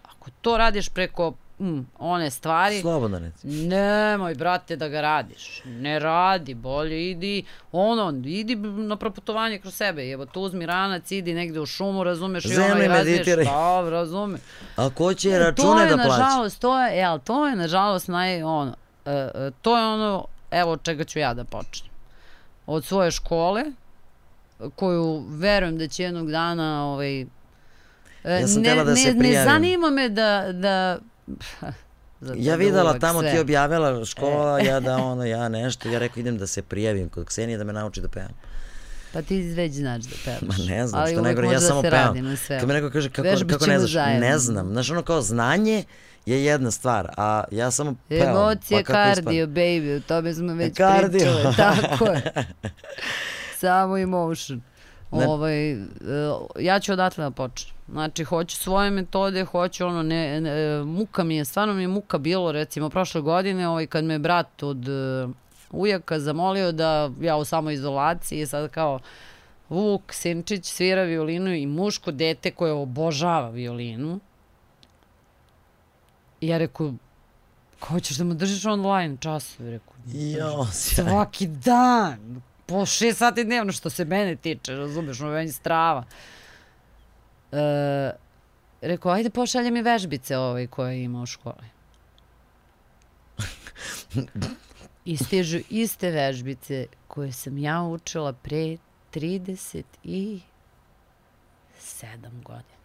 Ako to radiš preko mm, one stvari. Slobodno reci. Nemoj, brate, da ga radiš. Ne radi, bolje idi, ono, idi na proputovanje kroz sebe. Evo, tu uzmi ranac, idi negde u šumu, razumeš, i ono, Zemlji i meditiraj. Da, razume. A ko će to račune je, da plaća? nažalost, to je, jel, to je, nažalost, naj, ono, e, e, to je ono, evo, od čega ću ja da počnem. Od svoje škole, koju verujem da će jednog dana, ovaj, e, Ja sam ne, da ne, se ne prijavim. zanima me da, da Zato Ja videla tamo sve. ti objavila škola, ja da ono, ja nešto, ja rekao idem da se prijavim kod Ksenije da me nauči da pevam. Pa ti već znaš da pevaš. Ma ne znam, Ali što uvek najgore, ja samo da pevam. Kad mi neko kaže kako, kako ne znaš, zajedno. ne znam. Znaš ono kao znanje je jedna stvar, a ja samo pevam. Emocije pa kardio, baby, o tome smo već Kardio. Tako je. Samo emotion. Ne- Ovaj, e, ja ću odatle da počnem. Znači, hoću svoje metode, hoću ono, ne, ne, muka mi je, stvarno mi je muka bilo, recimo, prošle godine, ovaj, kad me brat od e, ujaka zamolio da ja u samoizolaciji, sad kao, Vuk Sinčić svira violinu i muško dete koje obožava violinu. I ja rekao, kao ćeš da mu držiš online časove? Rekao, Jo, sjaj. svaki dan, po šest sati dnevno što se mene tiče, razumeš, ono meni strava. E, rekao, ajde pošalje mi vežbice ovaj koje ima u školi. I stižu iste vežbice koje sam ja učila pre 37 godina.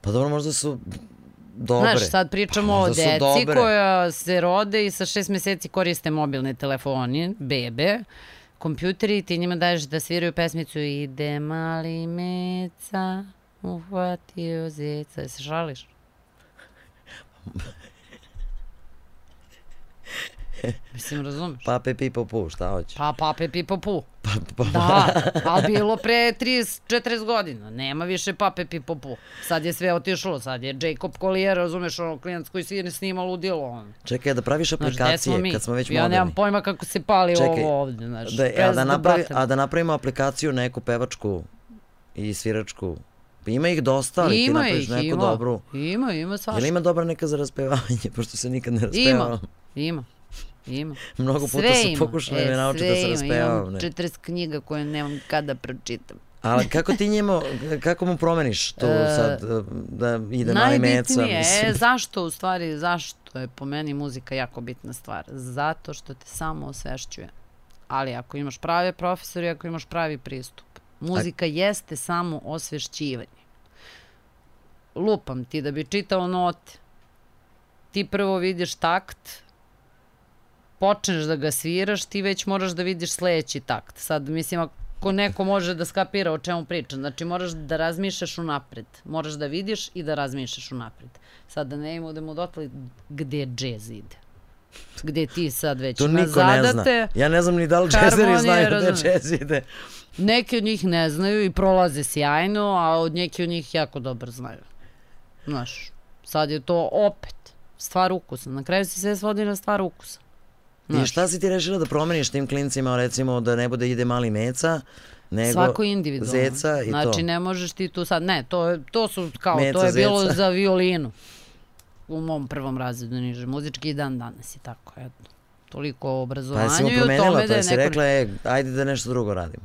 Pa dobro, možda su dobre. Znaš, sad pričamo Pa, o deci dobre. koja se rode i sa šest meseci koriste mobilne telefoni, bebe, kompjuteri i ti njima daješ da sviraju pesmicu Ide mali meca, uhvatio zeca. Se šališ? Mislim, razumeš? Pape pipo pu, šta hoće? Pa, pape, pipo, pu. Pa, pa, Da, ali bilo pre 30-40 godina. Nema više pape pipo pu. Sad je sve otišlo, sad je Jacob Collier, razumeš, ono klinac koji si ne snima ludilo. On. Čekaj, da praviš Znaš, gde smo aplikacije mi? kad smo već ja moderni. nemam pojma kako se pali Čekaj, ovo ovde, znaš. Da, a, da napravi, a da napravimo aplikaciju neku pevačku i sviračku. Pa Ima ih dosta, ali ti ima napraviš ih, neku ima. dobru. Ima, ima Jel svašta. ima dobra neka za raspevanje, pošto se nikad ne raspevam. Ima, ima. Ima. Mnogo puta Sve sam ima. pokušao da me nauči da se raspevam. Imam Ne. 40 knjiga koje nemam kada pročitam. Ali kako ti njemu, kako mu promeniš tu E, sad, da ide mali meca? Najbitnije, e, zašto u stvari, zašto je po meni muzika jako bitna stvar? Zato što te samo osvešćuje. Ali ako imaš prave profesori, ako imaš pravi pristup. Muzika jeste samo osvešćivanje. Lupam ti da bi čitao note. Ti prvo vidiš takt, počneš da ga sviraš, ti već moraš da vidiš sledeći takt. Sad, mislim, ako neko može da skapira o čemu pričam, znači moraš da razmišljaš unapred. Moraš da vidiš i da razmišljaš unapred. Sad da ne idemo dotle gde džez ide. Gde ti sad već To niko ne zna. zadate, Ja ne znam ni da li džezeri znaju gde džez ide. neki od njih ne znaju i prolaze sjajno, a od neki od njih jako dobro znaju. Znaš, sad je to opet stvar ukusa. Na kraju se sve svodi na stvar ukusa. I šta si ti rešila da promeniš tim klincima, recimo da ne bude ide mali meca, nego Svako individualno. zeca i znači, to. ne možeš ti tu sad, ne, to, to su kao, Meca, to je bilo zeca. za violinu. U mom prvom razredu niže muzički i dan danas je tako, eto. Toliko o Pa obrazovanju jesi mu i o tome pa da je jesi neko... rekla, e, ajde da nešto drugo radimo.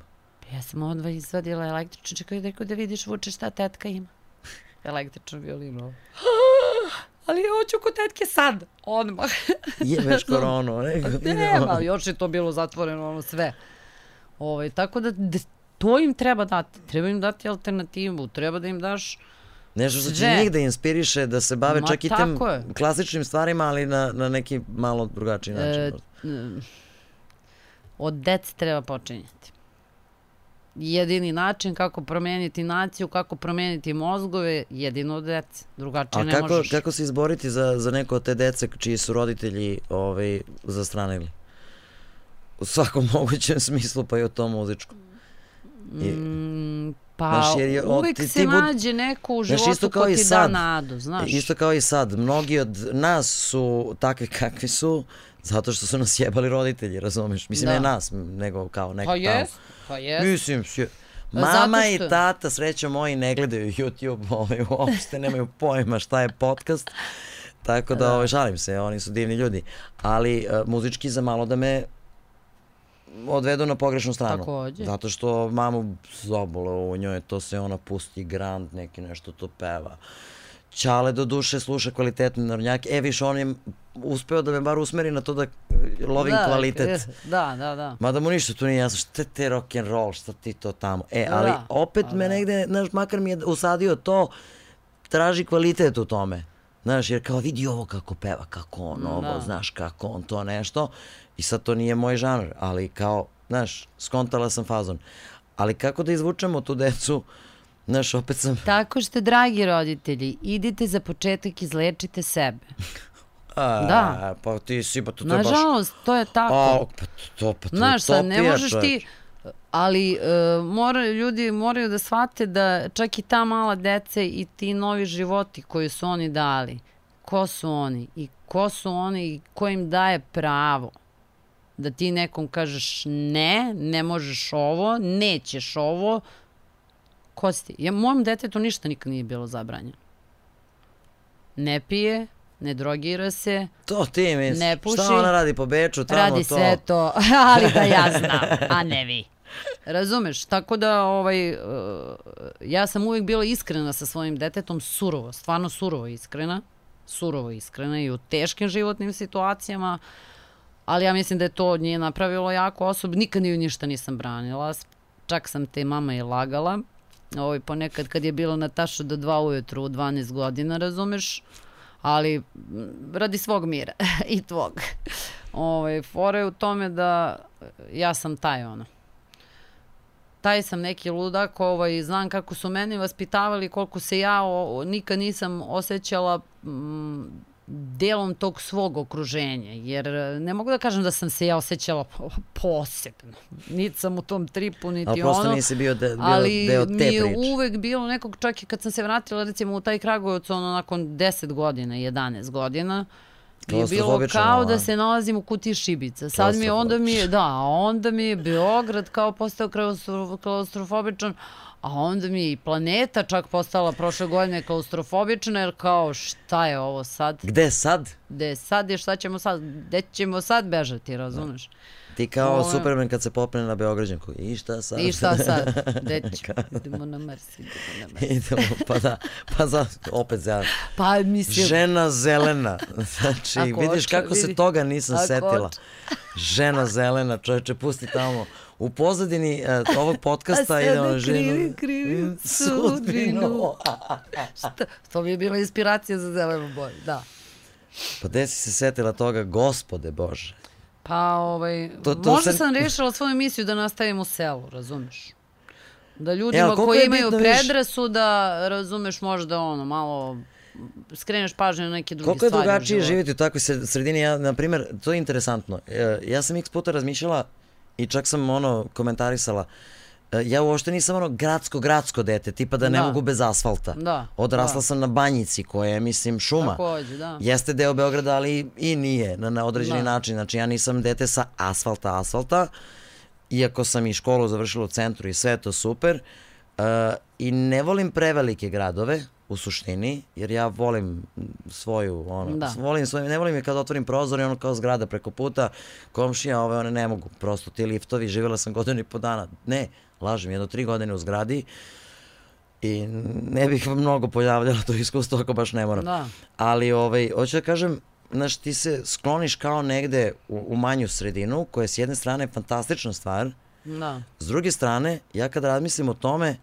Ja sam odva izvadila električnu, čekaj, da vidiš vuče šta tetka ima. Električnu violinu. Ali hoću kod tetke sad, odmah. Jebeš koronu, nego Nema, još je to bilo zatvoreno, ono sve. Ovaj, tako da to im treba dati. Treba im dati alternativu, treba da im daš... Nešto što će njih da inspiriše, da se bave Ma, čak i je. klasičnim stvarima, ali na, na neki malo drugačiji način. E, od dece treba počinjati. Jedini način kako promeniti naciju, kako promeniti mozgove, jedino od dece. Drugačije A ne kako, možeš. kako se izboriti za, za neko od te dece čiji su roditelji ovaj, zastranili? U svakom mogućem smislu, pa i u tom muzičkom. I, Mm, pa Znaš, jer je uvek ti- se ti bud- nađe neko u Znaš, životu isto kao ko ti da sad. nadu, znaš. Isto kao i sad, mnogi od nas su takvi kakvi su, zato što su nas jebali roditelji, razumeš? Mislim, Da. ne nas, nego kao neko Pa jes, pa jes. Mislim, sje- Mama što- i tata, srećo moji, ne gledaju YouTube, ovaj, uopšte nemaju pojma šta je podcast. Tako da, Da. ovaj, šalim se, oni su divni ljudi. Ali uh, muzički za malo da me odvedu na pogrešnu stranu. Takođe. Zato što mamu zabole u njoj, to se ona pusti grand, neki nešto to peva. Ćale do duše sluša kvalitetne narodnjake. E, više, on je uspeo da me bar usmeri na to da lovim da, kvalitet. Da, da, da. Mada mu ništa tu nije jasno, šta te rock and roll, šta ti to tamo. E, ali Da, opet pa me da. negde, znaš, makar mi je usadio to, traži kvalitet u tome. Znaš, jer kao vidi ovo kako peva, kako on ovo, Da. znaš, kako on to nešto. I sad to nije moj žanr, ali kao, znaš, skontala sam fazon. Ali kako da izvučemo tu decu, znaš, opet sam... Tako što, dragi roditelji, idite za početak, izlečite sebe. A, Da. Pa ti si, pa to, to je baš... Nažalost, to je tako. A, pa to, pa to Znaš, sad ne možeš ti, ali e, mora, ljudi moraju da shvate da čak i ta mala deca i ti novi životi koji su oni dali, ko su oni i ko su oni i ko im daje pravo da ti nekom kažeš ne, ne možeš ovo, nećeš ovo, ko si ti? Ja, mojom detetu ništa nikad nije bilo zabranjeno. Ne pije, ne drogira se, To ti misliš. Ne puši. Šta ona radi po Beču, tamo Radi to? sve to, ali da ja znam, a ne vi. Razumeš? Tako da ovaj, uh, ja sam uvijek bila iskrena sa svojim detetom, surovo, stvarno surovo iskrena, surovo iskrena i u teškim životnim situacijama, ali ja mislim da je to od nje napravilo jako osob. Nikad ju ništa nisam branila, čak sam te mama i lagala. Ovaj, ponekad kad je bilo Nataša do dva ujutru u 12 godina, razumeš? ali m, radi svog mira i tvog. Ovaj, fora je u tome da e, ja sam taj ono. Taj sam neki ludak, ovaj, znam kako su meni vaspitavali, koliko se ja o, nikad nisam osjećala mm, delom tog svog okruženja, jer e, ne mogu da kažem da sam se ja osjećala po- posebno. Niti sam u tom tripu, niti Ali prosto ono. nisi bio, de, bio Ali deo mi te je priče. uvek bilo nekog, čak i kad sam se vratila recimo u taj Kragujevac, ono nakon 10 godina, 11 godina, mi je bilo kao da se nalazim u kutiji šibica. Sad mi je, onda mi je, da, onda mi je Beograd kao postao klaustro- klaustrofobičan, a onda mi je i planeta čak postala prošle godine klaustrofobična, jer kao šta je ovo sad? Gde sad? Gde sad je, šta ćemo sad, gde ćemo sad bežati, razumeš? Ti kao Ovo je- Superman kad se popne na Beograđanku. I šta sad? I šta sad? Gde ćemo? Idemo na Mars, idemo na Mars. Idemo, pa da, pa za, opet za, Pa mislim, žena zelena. Znači, Ako vidiš hoće, kako se vidi. toga nisam Ako setila. hoće. Žena zelena, čoveče, pusti tamo. U pozadini uh, ovog podcasta ide ono ženu... krivim, krivim sudbinu. Šta? To mi je bila inspiracija za zelenu boju, da. Pa gde si se setila toga, gospode Bože? Pa, ovaj, To- to možda se- sam rešila svoju misiju da nastavim u selu, razumeš? Da ljudima koliko koji imaju bitno, vidiš- predrasuda, razumeš, možda ono, malo skreneš pažnju na neke druge Koliko je stvari drugačije živjeti u takvoj sred- sredini? Ja, na primjer, to je interesantno. E, Ja sam x puta razmišljala i čak sam ono komentarisala e, ja uopšte nisam ono gradsko-gradsko dete, tipa da ne Da. mogu bez asfalta. Da, Odrasla da. sam na Banjici koja je, mislim, šuma. Takođe, da. Jeste deo Beograda, ali i nije na, na određeni Da. način. Znači, ja nisam dete sa asfalta, asfalta, iako sam i školu završila u centru i sve je to super. Uh, I ne volim prevelike gradove, u suštini, jer ja volim svoju, ono, Da. volim svoju, ne volim je kad otvorim prozor i ono kao zgrada preko puta, komšija, ove, one ne mogu, prosto ti liftovi, živjela sam godinu i po dana, ne, lažem, jedno tri godine u zgradi i ne bih mnogo pojavljala to iskustvo ako baš ne moram. Da. Ali, ovaj, hoću da kažem, znaš, ti se skloniš kao negde u, u manju sredinu, koja je s jedne strane fantastična stvar, Da. s druge strane, ja kad razmislim o tome,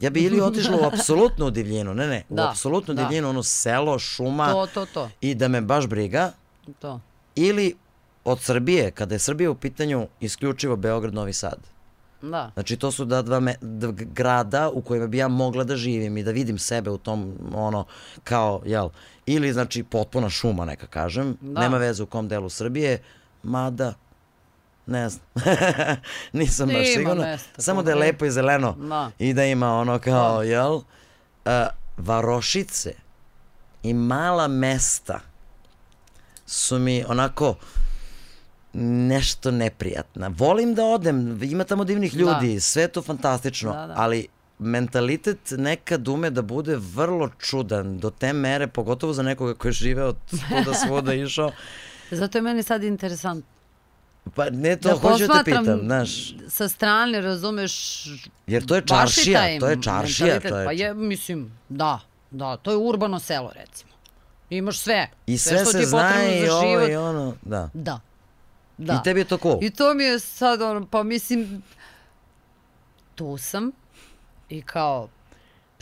ja bi ili otišla u apsolutnu divljinu, ne, ne, u Da, apsolutnu da. divljinu, ono selo, šuma To, to, to. i da me baš briga, To. ili od Srbije, kada je Srbija u pitanju isključivo Beograd, Novi Sad. Da. Znači to su da dva, me, dva grada u kojima bi ja mogla da živim i da vidim sebe u tom ono kao jel ili znači potpuna šuma neka kažem Da. nema veze u kom delu Srbije mada ne znam nisam baš Ima sigurna samo da je lepo i zeleno Da. i da ima ono kao jel a, varošice i mala mesta su mi onako nešto neprijatna. Volim da odem, ima tamo divnih ljudi, sve je to fantastično, Da, da. ali mentalitet nekad ume da bude vrlo čudan do te mere, pogotovo za nekoga ko je živeo svuda svuda išao. Zato je meni sad interesantno. Pa ne to, Da hoću da te posmatram pitam, znaš, sa strane, razumeš, jer to je čaršija, taj to je čaršija, to je, Pa je, mislim, da, da, to je urbano selo, recimo. Imaš sve. i sve što ti se je zna potrebno i za ovo život. i ono, da. Da. Da. I tebi je to cool. I to mi je sad ono, pa mislim, tu sam i kao,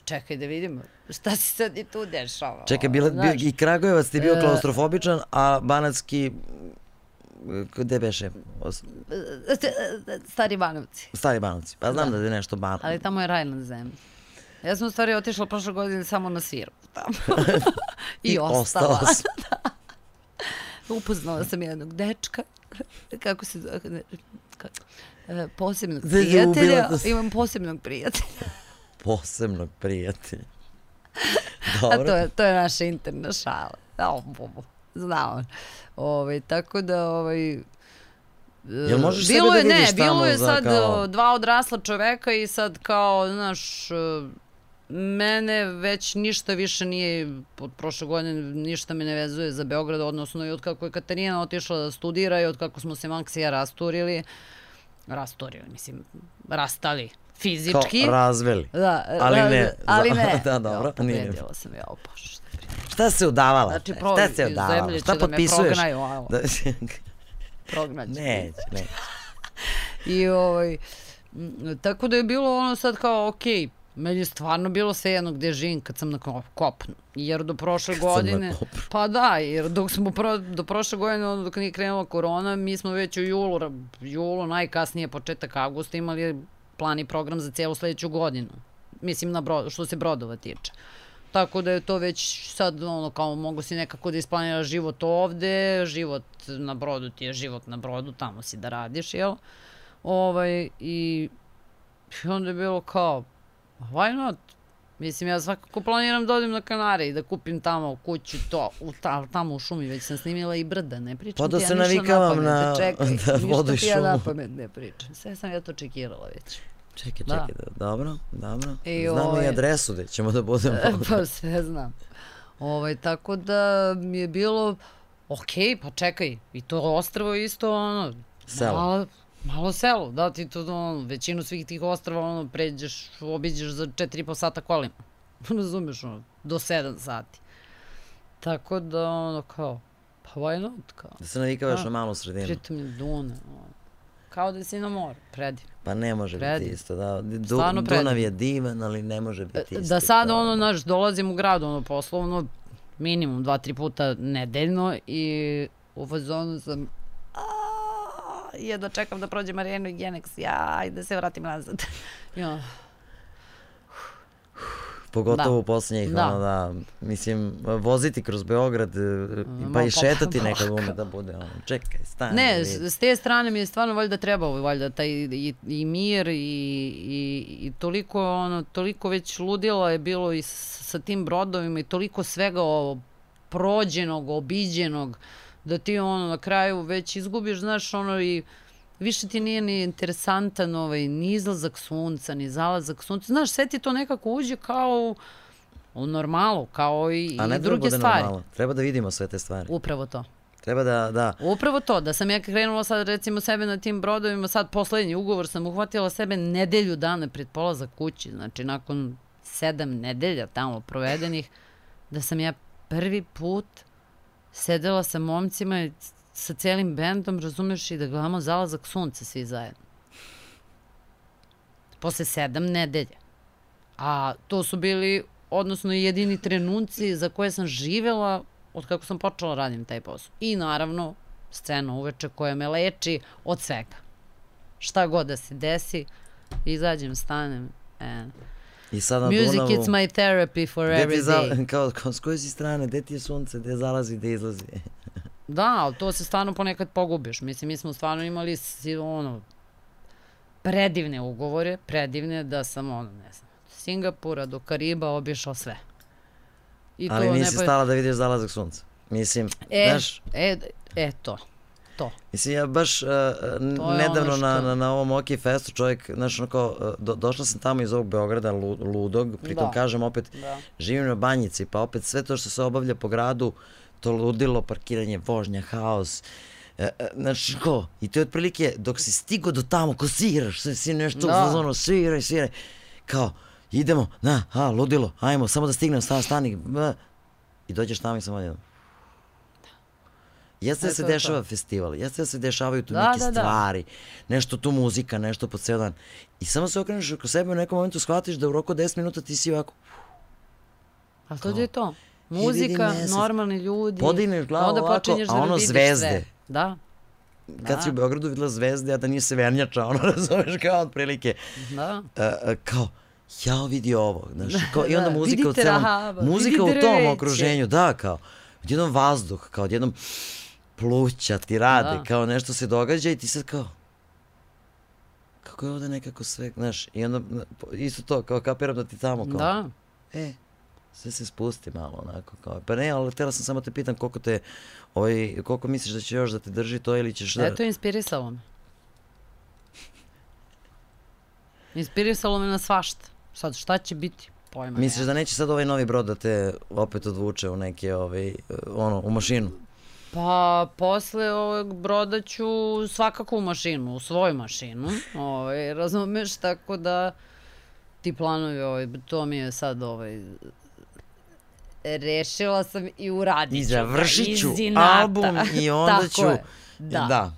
čekaj da vidimo šta se sad i tu dešava. Čekaj, bila, bio, i Kragujevac ti je bio E. klaustrofobičan, a Banatski, gde beše? Os- Stari Banovci. Stari Banovci. Pa znam da, je nešto ban... Ali tamo je raj na zemlji. Ja sam u stvari otišla prošle godine samo na sviru tamo. I, ostala. sam. Upoznala sam jednog dečka, kako se zove, ne, ka- e, posebnog prijatelja. Imam posebnog prijatelja. Posebnog prijatelja. A Dobro. to je, to je naša interna šala. O, bo, bo. Zna on. Ovaj, tako da, ovaj, Jel možeš bilo sebe je, da ne, bilo je sad kao- o, dva odrasla čoveka i sad kao, znaš, e, mene već ništa više nije, od prošle godine ništa me ne vezuje za Beograd, odnosno i od kako je Katarina otišla da studira i od kako smo se Maksi i ja rasturili, rasturili, mislim, rastali fizički. Kao razveli. Da, Ali ne, Ali ne. da, dobro, nije. pobedila sam, ja, bože, šta. Šta se udavala? Znači, Šta pro, se iz udavala? Šta će da me potpisuješ? prognaju, Da, prognaće. neće, neće. I ovaj, tako da je bilo ono sad kao, okej, meni je stvarno bilo sve jedno gde živim kad sam na ko- kopnu. Jer do prošle na godine... Pa da, jer dok smo pro, do prošle godine, ono, dok nije krenula korona, mi smo već u julu, julu najkasnije početak avgusta imali plan i program za cijelu sledeću godinu. Mislim, na bro, što se brodova tiče. Tako da je to već sad ono kao mogu si nekako da isplaniraš život ovde, život na brodu ti je život na brodu, tamo si da radiš, jel? Ovaj, i, i onda je bilo kao, why not? Mislim, ja svakako planiram da odem na Kanare i da kupim tamo kuću, to, u, ta, tamo u šumi, već sam snimila i brda, ne pričam Pa da ti ja se ništa navikavam pamet, na- čekaj, da ništa ti ja na šumu. pamet ne pričam, sve sam ja to čekirala već. Čekaj, Da. čekaj, da. dobro, dobro. I Znamo i ovaj- adresu gde ćemo da budemo. pa sve znam. Ovaj, tako da mi je bilo, ok, pa čekaj, i to ostrvo je isto ono, Selo. Malo, malo selo, da ti to, ono, većinu svih tih ostrava, ono, pređeš, obiđeš za 4,5 sata kolima. Razumeš, ono, do 7 sati. Tako da, ono, kao, pa why not, kao. Da se navikavaš Da. na malu sredinu. Pritom je Duna, ono, kao da si na moru, prediv. Pa ne može biti isto. Da. Du, Stvarno Dunav je divan, ali ne može biti isto. Da sad, kao- ono, znaš, dolazim u grad, ono, poslovno, minimum dva, tri puta nedeljno i u fazonu sam "A, jedva čekam da prođe Marijanu i Genex, ja, i da se vratim nazad. Ono, Pogotovo Da. u poslednjih, Da. ono da, mislim, voziti kroz Beograd, e, pa ma, i šetati pa- nekad ume da bude, ono, čekaj, stani. Ne, vidi. s, te strane mi je stvarno valjda trebao, valjda taj i, i mir i, i, i toliko, ono, toliko već ludila je bilo i sa tim brodovima i toliko svega ovo, prođenog, obiđenog, da ti ono na kraju već izgubiš, znaš, ono i više ti nije ni interesantan ovaj, ni izlazak sunca, ni zalazak sunca. Znaš, sve ti to nekako uđe kao u, normalu, kao i, A ne i druge bude stvari. normalno. Treba da vidimo sve te stvari. Upravo to. Treba da, da, Upravo to, da sam ja krenula sad recimo sebe na tim brodovima, sad poslednji ugovor sam uhvatila sebe nedelju dana pred polazak kući, znači nakon sedam nedelja tamo provedenih, da sam ja prvi put sedela sa momcima i sa celim bendom, razumeš, i da gledamo zalazak sunca svi zajedno. Posle sedam nedelja. A to su bili, odnosno jedini trenuci za koje sam živela od kako sam počela radim taj posao. I naravno, scena uveče koja me leči od svega. Šta god da se desi, izađem, stanem, and i sad na music Dunavu, it's my therapy for every day. kao, kao, s koje si strane, gde ti je sunce, gde zalazi, gde izlazi. Da, ali to se stvarno ponekad pogubiš. Mislim, mi smo stvarno imali ono, predivne ugovore, predivne da sam, ono, ne znam, od Singapura do Kariba obišao sve. I ali ne nisi pa- stala da vidiš zalazak sunca. Mislim, E, znaš, e, e, to. to. Mislim, ja baš uh, To nedavno ono na, što- na, na ovom OK Festu čovjek, znaš, onako, uh, do, došla sam tamo iz ovog Beograda, lu, ludog, pritom Da. kažem opet, Da. živim na banjici, pa opet sve to što se obavlja po gradu, to ludilo, parkiranje, vožnja, haos, E, e, znači ko, i to je otprilike dok si stigo do tamo, ko sviraš, sve si nešto Da. da. ono, sviraj, sviraj, kao, idemo, na, a, ludilo, ajmo, samo da stignem, sta, stani, ba. i dođeš tamo i samo jedno. Jeste da se dešava to. festival, jeste da se dešavaju tu Da, neke da, da. stvari, nešto tu muzika, nešto po ceo dan. I samo se okreneš oko sebe u nekom momentu shvatiš da u roku od 10 minuta ti si ovako, A to je to. Muzika, normalni ljudi. Podigneš glavu onda ovako, počinješ a da ono vidiš zvezde. Sve. Da, kad Da. si u Beogradu videla zvezde, a da nije severnjača, ono, razumeš, kao otprilike, da. uh, kao, jao vidi ovo, znaš, kao, i onda Da, muzika u celom, trava, muzika u tom okruženju, da, kao, odjednom vazduh, kao odjednom pluća ti rade, Da. kao nešto se događa i ti sad kao, kako je ovde nekako sve, znaš, i onda isto to, kao kapiram da ti tamo, kao, Da. e, sve se spusti malo onako kao, pa ne, ali htjela sam samo te pitam koliko te, ovaj, koliko misliš da će još da te drži to ili ćeš da... Eto, inspirisalo me. Inspirisalo me na svašta. Sad, šta će biti? Pojma Misliš da neće sad ovaj novi brod da te opet odvuče u neke, ovaj, ono, u mašinu? Pa, posle ovog broda ću svakako u mašinu, u svoju mašinu. Ovaj, razumeš, tako da ti planovi, ovaj, to mi je sad ovaj, rešila sam i uradit I ću ga, završit ću album i onda Tako ću... je. Da, da.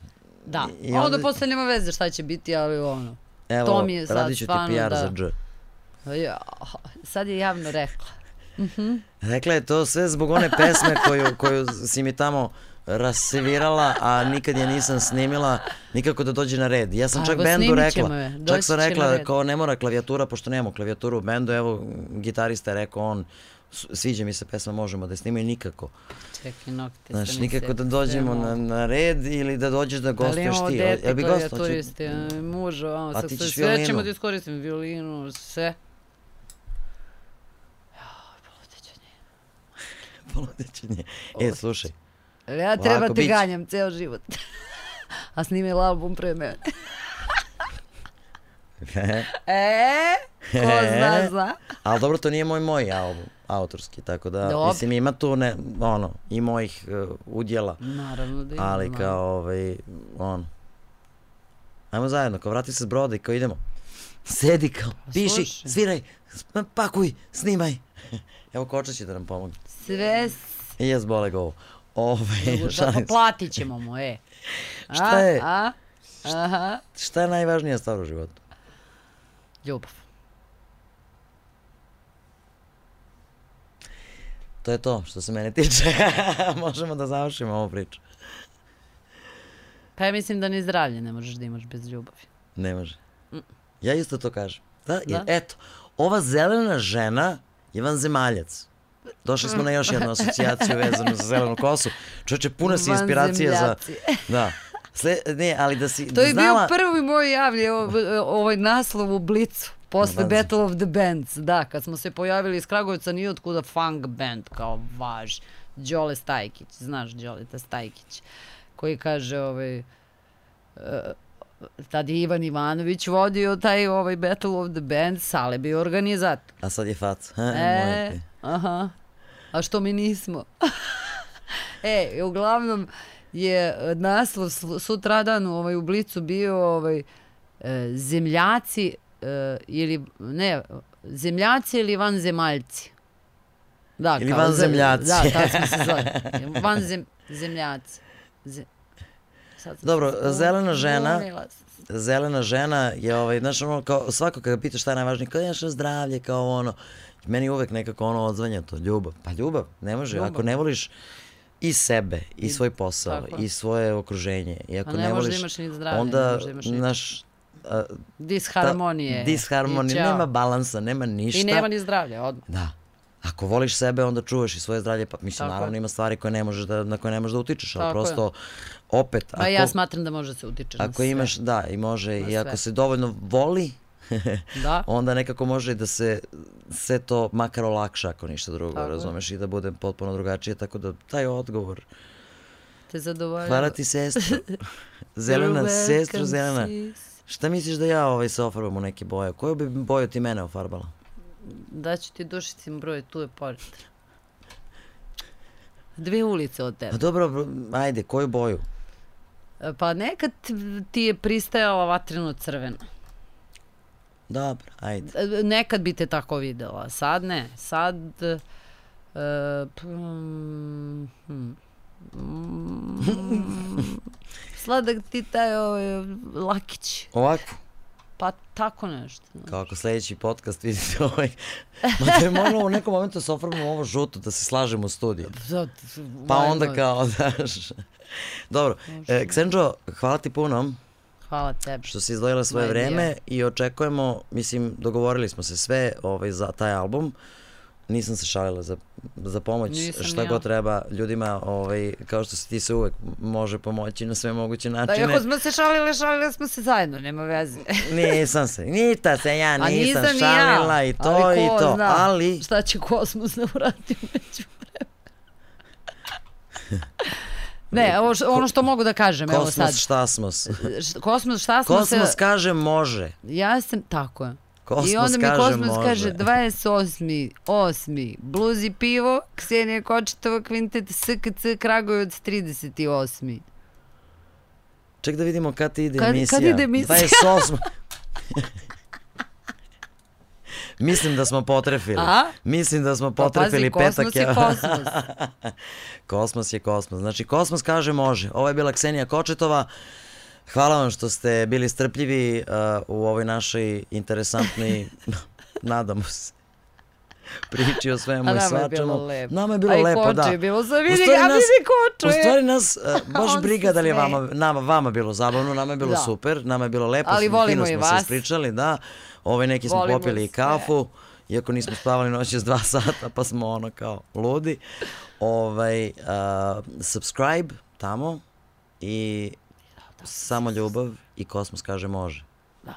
da. I, I onda, onda- posle nema veze šta će biti, ali ono. Evo, to mi je sad radit ću ti PR da- za dž. Ja, sad je javno rekla. Rekla je to sve zbog one pesme koju, koju si mi tamo rasvirala, a nikad je nisam snimila, nikako da dođe na red. Ja sam A, čak evo, bendu rekla, čak sam rekla kao ne mora klavijatura, pošto nemamo klavijaturu u bendu, evo gitarista je rekao on, "S- sviđa mi se pesma, možemo da je snimaju nikako. Čekaj, nokte Znaš, nikako da dođemo na, na red ili da dođeš da gostuješ ti. dete Jel bi koje gostao? Hoće- turisti, muža, vamo, A ti sve, ćeš sve ćemo violinu? da iskoristim, violinu, sve. Joj, poludeću od nje. Poludeće nje. E, slušaj, Ja treba Lako te ganjam ceo život. A snimila album pre mene. E, ko zna, zna. ali dobro, to nije moj moj album, autorski, tako da, Dobro. mislim, ima tu, ne, ono, i mojih uh, udjela, Naravno da ima. ali ma. kao, ovaj, on, ajmo zajedno, kao vrati se s broda i kao idemo, sedi kao, piši, slušaj. sviraj, pakuj, snimaj. Evo Koča će da nam pomogne. Sve I jes bole go. Ovaj, Da, šalim pa platit ćemo mu, e. A, Šta je? A? Aha. Šta je najvažnija stvar u životu? Ljubav. To je to što se mene tiče. Možemo da završimo ovu priču. Pa ja mislim da ni zdravlje ne možeš da imaš bez ljubavi. Ne može. Ja isto to kažem. Da, Da. eto, ova zelena žena je vanzemaljac. Došli smo na još jednu asocijaciju vezanu za zelenu kosu. Čoče, puna si inspiracije za... Da. Sle, ne, ali da si To je znala... bio prvi moj javlji ov- ovaj naslov u Blicu. Posle. Battle of the Bands, da, kad smo se pojavili iz Kragujevca, nije otkuda funk band, kao važ. Đole Stajkić, znaš Đoleta Stajkić, koji kaže, ovaj, e, tad je Ivan Ivanović vodio taj ovaj Battle of the Bands, Sale bio organizator. A sad je fac. Ha, E, aha. A što mi nismo? e, uglavnom je naslov sl- sutradan ovaj, u Blicu bio ovaj, e, zemljaci ili, ne, zemljaci ili vanzemaljci. Da, Ili kao vanzemljaci. Da, tako smo se zvali. Vanzem, zemljaci. Ze, sad sam Dobro, zelena žena- zelena žena je, ovaj, znaš, ono, kao, svako kada pitaš šta je najvažnije, kao, nešto zdravlje, kao ono, meni uvek nekako ono odzvanja to, ljubav. Pa ljubav, ne može, Ljubav. ako ne voliš i sebe, i, I- svoj posao, tako i svoje okruženje, i ako Pa ne, ne da voliš, imaš ni zdravlje, ne onda, možeš da imaš ni- naš, a, Disharmonije. ta- disharmonije, nema balansa, nema ništa. I nema ni zdravlja, odmah. Da. Ako voliš sebe, onda čuvaš i svoje zdravlje, pa mislim, Tako je. naravno ima stvari koje ne možeš da, na koje ne možeš da utičeš, ali Tako je. prosto, opet, Pa ja smatram da može se utiče na ako sve. imaš, da, i može, Na i ako sve. se dovoljno voli, Da, onda nekako može i da se sve to makar olakša ako ništa drugo, Tako je. razumeš, i da bude potpuno drugačije, tako da taj odgovor, te zadovoljava. Hvala ti sestro. Zelena, sestro zelena. sis. Šta misliš da ja ovaj se ofarbam u neke boje? Koju bi boju ti mene ofarbala? Daću ti dušicim broj, tu je pored. Dve ulice od Pa tebe. dobro, br- ajde, koju boju? Pa nekad ti je pristajala vatreno crvena. Dobro, ajde. E, Nekad bi te tako videla, sad ne. Sad... e, mm, hmm. Mm, sladak ti taj ovaj, lakić. Ovako, Pa tako nešto. kako sledeći podcast vidite ovaj. Ma da je moralo u nekom momentu da se ofarbamo ovo žuto, da se slažemo u studiju. Sad, Pa onda kao, daš. Dobro, e, Ksenđo, hvala ti puno Hvala tebi. što si izdvojila svoje vreme i očekujemo, mislim, dogovorili smo se sve ovaj, za taj album. Nisam se šalila za, za pomoć, Nisam šta ja. god treba ljudima, ovaj, kao što si ti se uvek može pomoći na sve moguće Da, načine. iako smo se šalile, šalile smo se zajedno, nema veze. Nisam se, nita se ja A nisam nisam ni šalila ja, i to ali i to, zna ali Šta će kosmos da uradi među Ne, ovo š- ono što mogu da kažem, evo sad. kosmos šta smo Kosmos, šta smo Kosmos se... kaže može. Ja sam, tako je. Kosmos I onda mi Kosmos može. kaže 28. 8. Bluzi pivo, Ksenija Kočetova kvintet, SKC Kragujevac 38. Ček da vidimo kad ti ide Kad- kad emisija. ide emisija? 28. Mislim da smo potrefili. A? Mislim da smo Pa potrefili pazi, petak. kosmos je kosmos. kosmos je kosmos. Znači, kosmos kaže može. Ovo je bila Ksenija Kočetova. Hvala vam što ste bili strpljivi uh, u ovoj našoj interesantnoj, nadamo se, priči o svemu A i nama je svačemu. bilo lepo. Bilo A i koče da. je bilo, U vidi, nas- vidi koču U stvari nas uh, baš briga se da li je vama, nama, vama bilo zabavno, nama je bilo Da. super, nama je bilo lepo, Ali volimo smo i se vas. ispričali, da. Ove neki smo Volimo popili i sve. kafu, iako nismo spavali noćas dva sata, pa smo ono kao ludi. Ovaj, uh, subscribe tamo i samo ljubav i kosmos kaže može. Da.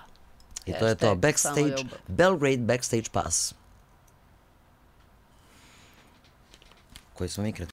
I to je to. Hashtag Backstage. Belgrade Backstage Pass. Koji smo mi.